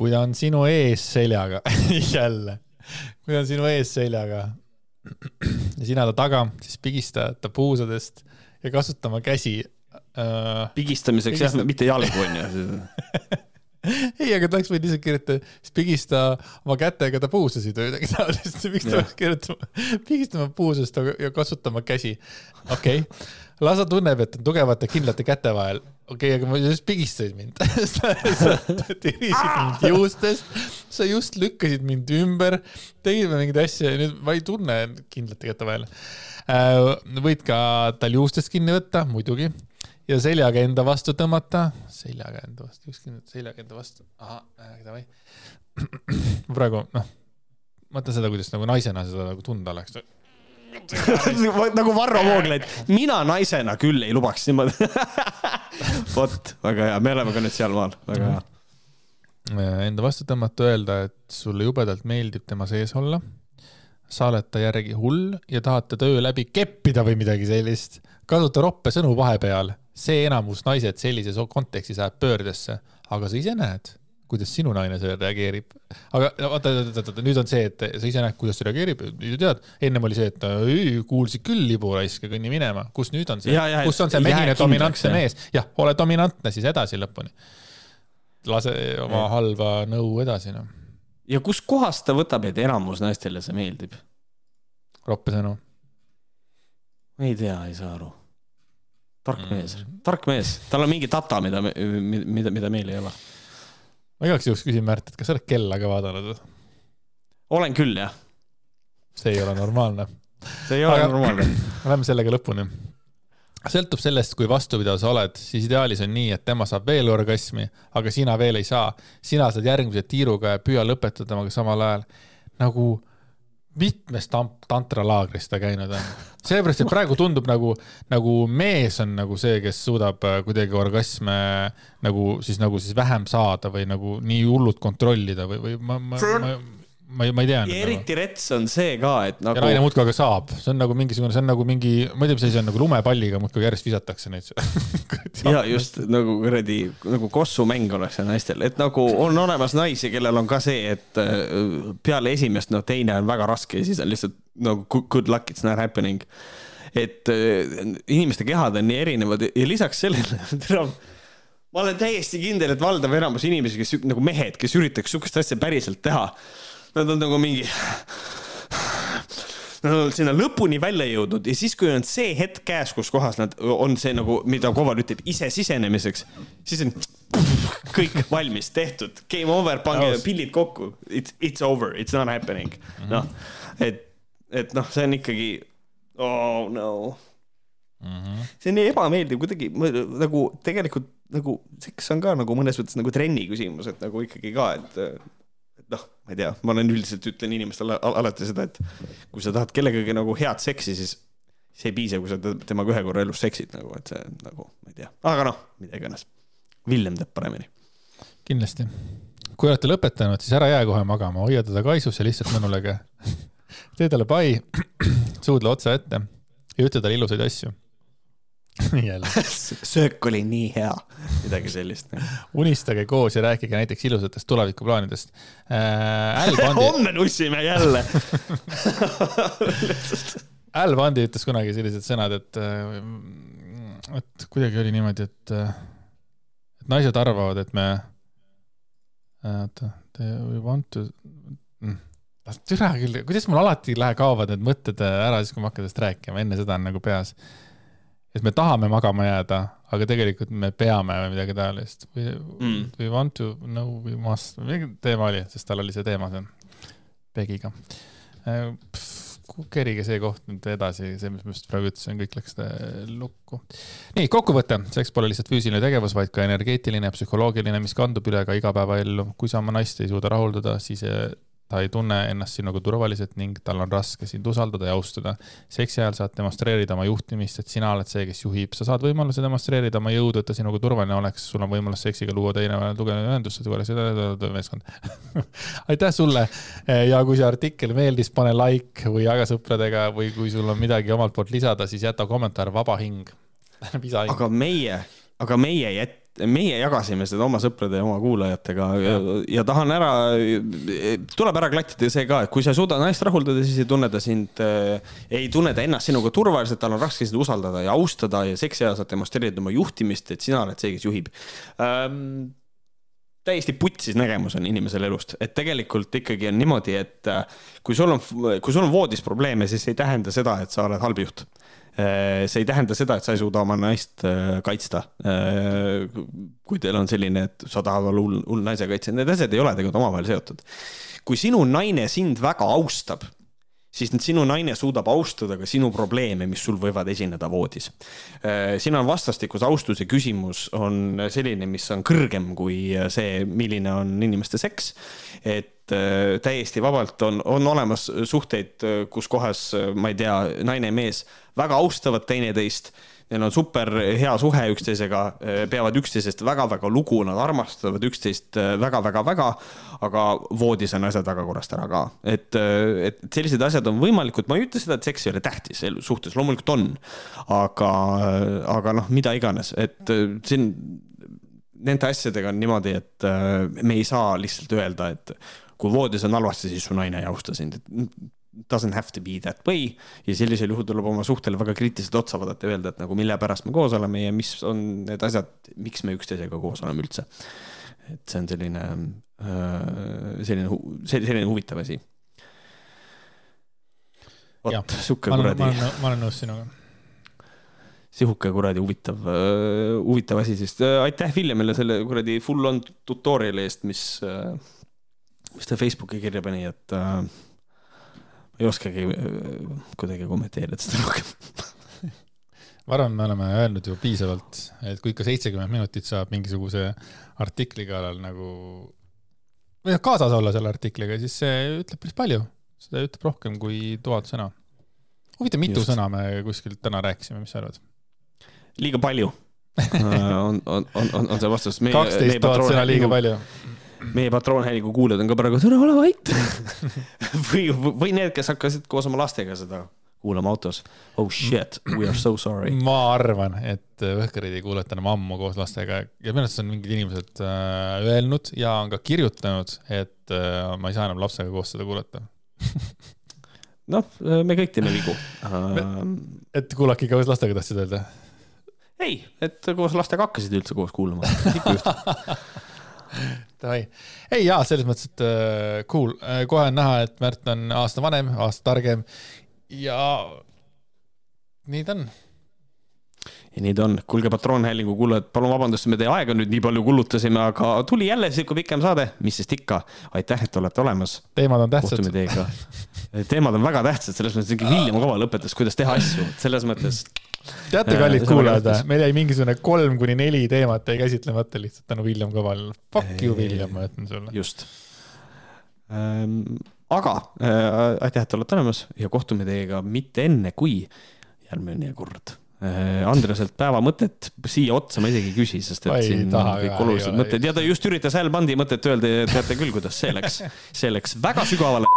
Speaker 1: Kui ta on sinu ees seljaga, jälle, kui ta on sinu ees seljaga ja sina ta taga, siis pigista ta puusadest ja kasuta oma käsi äh,.
Speaker 2: pigistamiseks jah, mitte jalgu onju.
Speaker 1: ei, aga ta oleks võinud lihtsalt kirjutada, siis pigista oma kätega ta puusasid või midagi taolist, miks ta peaks kirjutama, pigista oma puusast ja kasuta oma käsi. okei okay., las ta tunneb, et on tugevate kindlate käte vahel. Okei okay,, aga ma just pigistasid mind. sa sa tirisid mind juustest, sa just lükkasid mind ümber, tegid mingeid asju ja nüüd ma ei tunne kindlate käte vahel. võid ka tal juustest kinni võtta, muidugi ja seljaga enda vastu tõmmata, seljaga enda vastu, just kindlalt seljaga enda vastu. ahah, davai. praegu noh, mõtle seda, kuidas nagu naisena seda nagu tunda oleks.
Speaker 2: nagu Varro Vooglaid, mina naisena küll ei lubaks niimoodi. vot, väga hea, me oleme ka nüüd sealmaal, väga hea.
Speaker 1: enda vastu tõmmata, öelda, et sulle jubedalt meeldib tema sees olla. sa oled ta järgi hull ja tahad teda öö läbi keppida või midagi sellist. kasuta roppe sõnu vahepeal, see enamus naised sellises kontekstis ajab pöördesse, aga sa ise näed, kuidas sinu naine sellele reageerib. aga oota, oota, oota, nüüd on see, et sa ise näed, kuidas ta reageerib, nüüd tead, ennem oli see, et kuulsid küll libu raisk ja kõnni minema, kus nüüd on see, kus on see mehine dominantne mees, jah, ole dominantne siis edasi lõpuni. lase oma ja. halba nõu edasi, noh
Speaker 2: ja kuskohast ta võtab, et enamus naistele see meeldib?
Speaker 1: roppe sõnu.
Speaker 2: ei tea, ei saa aru. tark mm. mees, tark mees, tal on mingi data, mida, mida, mida meil ei ole.
Speaker 1: Ma igaks juhuks küsin Märt, et kas sa oled kella ka vaadanud?
Speaker 2: olen küll, jah.
Speaker 1: see ei ole normaalne.
Speaker 2: see ei ole Aga, normaalne.
Speaker 1: Lähme sellega lõpuni sõltub sellest, kui vastupidav sa oled, siis ideaalis on nii, et tema saab veel orgasmi, aga sina veel ei saa. sina saad järgmise tiiruga ja püüa lõpetada temaga samal ajal. nagu mitmes tamp-, tantralaagris ta käinud on. sellepärast, et praegu tundub nagu, nagu mees on nagu see, kes suudab äh, kuidagi orgasme nagu siis, nagu siis vähem saada või nagu nii hullult kontrollida või, või ma, ma, ma ma ei, ma ei tea.
Speaker 2: ja eriti rets on see ka, et
Speaker 1: nagu. ja naine muudkui aga saab, see on nagu mingisugune, see on nagu mingi, ma ei tea, mis asi on nagu lumepalliga muudkui järjest visatakse neid
Speaker 2: ja just nagu kuradi nagu kossumäng oleks see naistel, et nagu on olemas naisi, kellel on ka see, et äh, peale esimest, no teine on väga raske ja siis on lihtsalt nagu good luck, it's not happening. et äh, inimeste kehad on nii erinevad ja lisaks sellele ma olen täiesti kindel, et valdav enamus inimesi, kes nagu mehed, kes üritaks sihukest asja päriselt teha nad on nagu mingi nad on sinna lõpuni välja jõudnud ja siis, kui on see hetk käes, kus kohas nad on see nagu, mida Koval ütleb, ise sisenemiseks, siis on kõik valmis, tehtud, game over, pange pillid kokku, it's, it's over, it's not happening. -hmm.. noh, et, et noh, see on ikkagi, oh no. Mm. -hmm. see on nii ebameeldiv kuidagi nagu tegelikult nagu seks on ka nagu mõnes mõttes nagu trenni küsimus, et nagu ikkagi ka, et noh, ma ei tea, ma olen üldiselt ütlen inimestele alati seda, et kui sa tahad kellegagi nagu head seksi, siis see ei piisa, kui sa temaga ühe korra elus seksid nagu, et see nagu, ma ei tea, aga noh, mida iganes. Villem teab paremini.
Speaker 1: kindlasti. kui olete lõpetanud, siis ära jää kohe magama, hoia teda kaisus ja lihtsalt mõnulege. tee talle pai, suudle otsa ette ja ütle talle ilusaid asju
Speaker 2: söök oli nii hea, midagi sellist.
Speaker 1: unistage koos ja rääkige näiteks ilusatest tulevikuplaanidest
Speaker 2: äh,. Pandi... homme nussime jälle
Speaker 1: Al Bandi ütles kunagi sellised sõnad, et, äh, et kuidagi oli niimoodi, et, äh, et naised arvavad, et me, äh, oota, we want to mm türa küll, kuidas mul alati lähe, kaovad need mõtted ära siis, kui ma hakkan sellest rääkima, enne seda on nagu peas et me tahame magama jääda, aga tegelikult me peame või midagi taolist. We mm., we want to, no we must, mingi teema oli, sest tal oli see teema seal Pegiga. Äh, kerige see koht nüüd edasi, see, mis ma just praegu ütlesin, kõik läks lukku. nii, kokkuvõte, seks pole lihtsalt füüsiline tegevus, vaid ka energeetiline ja psühholoogiline, mis kandub üle ka igapäevaellu. kui sa oma naist ei suuda rahuldada, siis ta ei tunne ennast sinuga turvaliselt ning tal on raske sind usaldada ja austada. seksi ajal saad demonstreerida oma juhtimist, et sina oled see, kes juhib, sa saad võimaluse demonstreerida oma jõudu, et ta sinuga turvaline oleks, sul on võimalus seksiga luua teine tugev ühendus, meeskond. Aitäh sulle! Ja kui see artikkel meeldis, pane like või jaga sõpradega või kui sul on midagi omalt poolt lisada, siis jäta kommentaar Vaba hing.
Speaker 2: Aga meie, aga meie jät-, meie jagasime seda oma sõprade ja oma kuulajatega. Ja, ja tahan ära, tuleb ära klattida see ka, et kui sa ei suuda naist rahuldada, siis ei tunne ta sind äh,, ei tunne ta ennast sinuga turvaliselt, tal on raske sind usaldada ja austada ja ajal saad demonstreerida oma juhtimist, et sina oled see, kes juhib. Ähm, täiesti putsis nägemus on inimesel elust, et tegelikult ikkagi on niimoodi, et äh, kui sul on, kui sul on voodis probleeme, siis ei tähenda seda, et sa oled halb juht see ei tähenda seda, et sa ei suuda oma naist äh, kaitsta. Äh, kui teil on selline, et sa tahad olla hull, hull naise kaitsja, need asjad ei ole tegelikult omavahel seotud. kui sinu naine sind väga austab, siis sinu naine suudab austada ka sinu probleeme, mis sul võivad esineda voodis. siin on vastastikuse austuse küsimus on selline, mis on kõrgem kui see, milline on inimeste seks. et täiesti vabalt on, on olemas suhteid, kus kohas, ma ei tea, naine ja mees väga austavad teineteist. Neil on super hea suhe üksteisega, peavad üksteisest väga-väga lugu, nad armastavad üksteist väga-väga-väga, aga voodis on asjad väga korrast ära ka. et, et sellised asjad on võimalikud, ma ei ütle seda, et seks ei ole tähtis suhtes, loomulikult on. aga, aga noh, mida iganes, et äh, siin nende asjadega on niimoodi, et äh, me ei saa lihtsalt öelda, et kui voodis on halvasti, siis su naine ei austa sind, et doesn't have to be that way ja sellisel juhul tuleb oma suhtele väga kriitiliselt otsa vaadata ja öelda, et nagu mille pärast me koos oleme ja mis on need asjad, miks me üksteisega koos oleme üldse. et see on selline, selline, selline huvitav asi. Vot, sihuke kuradi
Speaker 1: ma olen, nõus sinuga.
Speaker 2: sihuke kuradi huvitav, huvitav asi, sest äh, aitäh Villemile selle kuradi full on tutorial'i eest, mis, mis ta Facebooki kirja pani, et äh, ei oskagi äh, kuidagi kommenteerida seda rohkem.
Speaker 1: ma arvan, me oleme öelnud ju piisavalt, et kui ikka seitsekümmend minutit saab mingisuguse artikli kallal nagu või noh, kaasas olla selle artikliga, siis see ütleb päris palju. seda ütleb rohkem kui tuhat sõna. huvitav, mitu
Speaker 2: Just.
Speaker 1: Sõna me kuskilt täna rääkisime, mis sa arvad?
Speaker 2: liiga palju on, on, on, on, on see vastus.
Speaker 1: kaksteist tuhat sõna liiga palju.
Speaker 2: Meie patroonhäälingu kuulajad on ka praegu, tere, ole vait. või, või need, kes hakkasid koos oma lastega seda kuulama autos. Oh shit, we are so sorry.
Speaker 1: ma arvan, et Võhkarid ei kuulata enam ammu koos lastega ja minu arust on mingid inimesed äh, öelnud ja on ka kirjutanud, et äh, ma ei saa enam lapsega koos seda kuulata.
Speaker 2: noh, me kõik teeme vigu.
Speaker 1: et kuulake koos lastega, tahtsid öelda?
Speaker 2: ei, et koos lastega hakkasid üldse koos kuulama. ikka juhtub.
Speaker 1: Davai, ei jaa, selles mõttes, et äh, cool, kohe on näha, et Märt on aasta vanem, aasta targem ja nii ta on.
Speaker 2: ja nii ta on. kuulge, patroonhäälingu kuulajad, palun vabandust, me teie aega nüüd nii palju kulutasime, aga tuli jälle sihuke pikem saade, mis sest ikka. aitäh, et olete olemas.
Speaker 1: teemad on tähtsad
Speaker 2: kohtume. teiega. teemad on väga tähtsad, selles mõttes, et William Kova lõpetas, kuidas teha asju, selles mõttes.
Speaker 1: teate,
Speaker 2: Äh,
Speaker 1: kallid kuulajad meil jäi mingisugune kolm kuni neli teemat jäi käsitlemata lihtsalt tänu William Kaval. Fuck you, William, ma ütlen sulle.
Speaker 2: just. aga äh, aitäh, et olete olemas ja kohtume teiega mitte enne, kui järgmine kord. Andreselt päeva mõtet siia otsa ma isegi ei küsi, sest et siin
Speaker 1: taha
Speaker 2: kõik olulised mõtted ja ta just üritas Al Bundi mõtet öelda ja teate küll, kuidas see läks. see läks väga sügavale.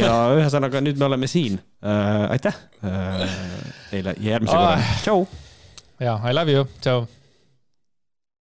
Speaker 2: Ja ühesõnaga nüüd me oleme siin. aitäh äh, teile ja järgmise
Speaker 1: Ah.
Speaker 2: korrani, tšau.
Speaker 1: jaa, I love you, tšau